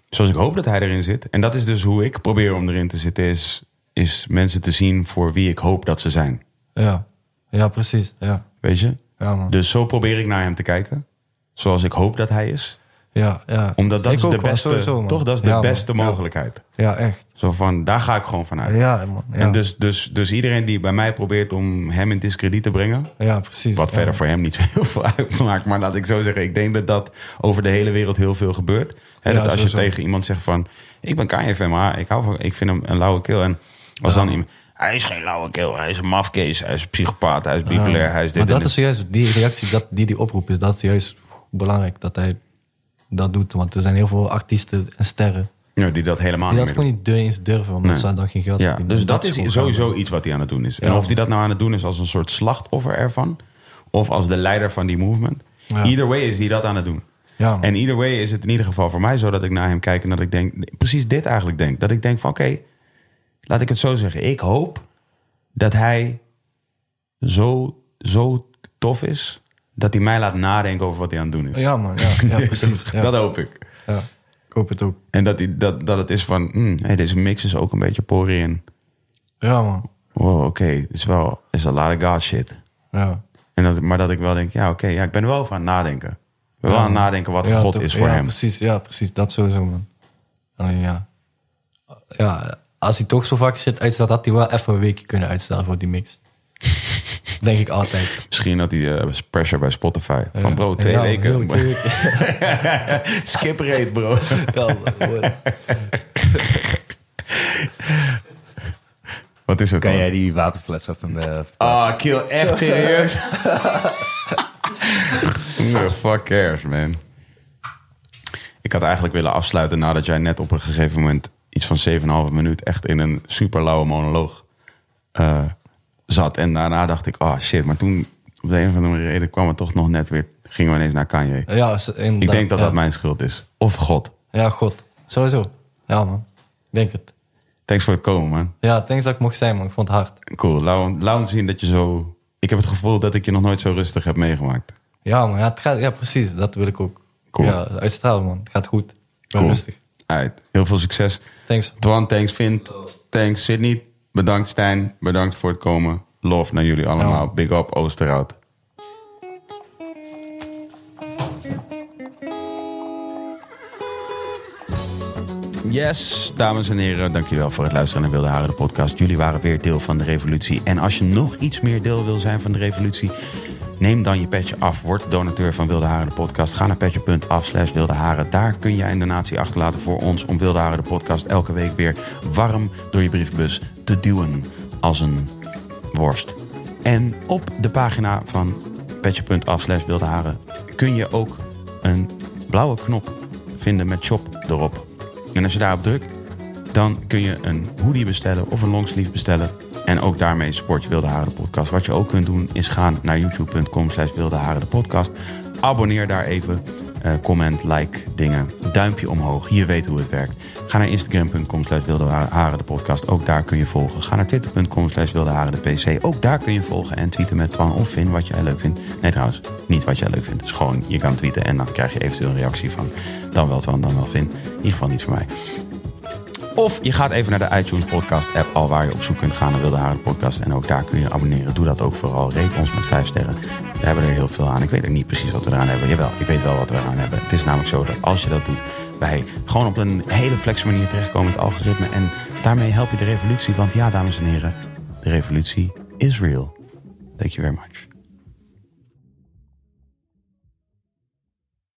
Zoals ik hoop dat hij erin zit. En dat is dus hoe ik probeer om erin te zitten. Is, is mensen te zien voor wie ik hoop dat ze zijn. Ja, ja precies. Ja, Weet je? ja man. Dus zo probeer ik naar hem te kijken. Zoals ik hoop dat hij is. ja, ja. Omdat dat Ik is de beste, sowieso, toch? Dat is de Ja, beste mogelijkheid. Ja, echt. Zo van, daar ga ik gewoon van uit. Ja, man. Ja, En dus, dus, dus iedereen die bij mij probeert om hem in discrediet te brengen. ja precies. Wat ja. verder voor hem niet zo heel veel uitmaakt. Maar laat ik zo zeggen, ik denk dat dat over de hele wereld heel veel gebeurt. Dat als je tegen iemand zegt van... Ik ben maar ik, hou van, ik vind hem een lauwe keel. En als dan iemand... Hij is geen lauwe keel, hij is een mafkees, hij is een psychopaat, hij is bipolair, hij is dit Maar dat is juist die reactie dat, die die oproep is. Dat is juist belangrijk dat hij dat doet. Want er zijn heel veel artiesten en sterren Ja, die dat helemaal die dat niet meer gewoon niet eens durven, omdat Nee. ze dan geen geld Ja, dus dat, is sowieso iets wat hij aan het doen is. En Ja. of hij dat nou aan het doen is als een soort slachtoffer ervan... of als de leider van die movement... Ja. Either way is hij dat aan het doen. Ja. En either way is het in ieder geval voor mij zo dat ik naar hem kijk en dat ik denk, precies dit eigenlijk denk. Dat ik denk van oké, laat ik het zo zeggen. Ik hoop dat hij zo, zo tof is dat hij mij laat nadenken over wat hij aan het doen is. ja, man. Ja, precies. Dat hoop ik. Ja. Hoop het ook. En dat, hij, dat, dat het is van, hmm, hey, deze mix is ook een beetje pori en Ja, man. wow, oké, het is wel, is a lot of God shit. Ja. En dat, maar dat ik wel denk, ja oké, ja, ik ben er wel over aan het nadenken. Ik ben wel aan het nadenken wat Ja, God is voor ja, hem. Precies, ja, precies. Dat sowieso, man. Alleen ja. Ja, als hij toch zo vaak shit uitstelt, had hij wel even een weekje kunnen uitstellen voor die mix. Denk ik altijd. Misschien had hij eh, pressure bij Spotify. Van bro, twee Ja, weken. Skip rate, bro. Wat is het Kan dan? jij die waterfles even... eh Ah, kill, echt serieus? Who the fuck cares, man? Ik had eigenlijk willen afsluiten nadat jij net op een gegeven moment... iets van 7,5 minuut echt in een super lauwe monoloog eh, zat. En daarna dacht ik, oh shit. Maar toen, op de een of andere reden, kwam het toch nog net weer... gingen we ineens naar Kanye. Ja, Ik denk dat ja. dat mijn schuld is. Of God. Ja, god. Sowieso. Ja, man. Ik denk het. Thanks voor het komen, man. Ja, thanks dat ik mocht zijn, man. Ik vond het hard. Cool. Laat, laat ons zien dat je zo... Ik heb het gevoel dat ik je nog nooit zo rustig heb meegemaakt. Ja, man. Ja, het gaat, ja precies. Dat wil ik ook. Cool. Ja, uitstralen, man. Het gaat goed. Ik ben Cool. rustig. Uit. Heel veel succes. Thanks. Twan, thanks Vint. Thanks Sydney. Bedankt Stijn. Bedankt voor het komen. Love naar jullie allemaal. Big up Oosterhout. Yes, dames en heren, dank jullie wel voor het luisteren naar Wilde Haren, de podcast. Jullie waren weer deel van de revolutie. En als je nog iets meer deel wil zijn van de revolutie, Neem dan je petje af. Word donateur van Wilde Haren de podcast. Ga naar petje.af slash Wilde Haren. Daar kun jij een donatie achterlaten voor ons... om Wilde Haren de podcast elke week weer warm door je brievenbus te duwen. Als een worst. En op de pagina van petje.af slash Wilde Haren... kun je ook een blauwe knop vinden met shop erop. En als je daarop drukt, dan kun je een hoodie bestellen of een longsleeve bestellen. En ook daarmee support je Wilde Haren de podcast. Wat je ook kunt doen is gaan naar youtube.com slash Wilde Haren de podcast. Abonneer daar even. Eh, comment, like, dingen. Duimpje omhoog. Je weet hoe het werkt. Ga naar instagram.com slash Wilde Haren de podcast. Ook daar kun je volgen. Ga naar twitter.com slash Wilde Haren de pc. Ook daar kun je volgen en tweeten met Twan of Finn wat jij leuk vindt. Nee trouwens, niet wat jij leuk vindt. Het is gewoon, je kan tweeten en dan krijg je eventueel een reactie van dan wel Twan, dan wel Finn. In ieder geval niet voor mij. Of je gaat even naar de iTunes podcast app, al waar je op zoek kunt gaan naar Wilde Haren podcast. En ook daar kun je abonneren. Doe dat ook vooral. Reed ons met vijf sterren. We hebben er heel veel aan. Ik weet ook niet precies wat we eraan hebben. Jawel, ik weet wel wat we eraan hebben. Het is namelijk zo dat als je dat doet, wij gewoon op een hele flexe manier terechtkomen het algoritme. En daarmee help je de revolutie. Want ja, dames en heren, de revolutie is real. Thank you very much.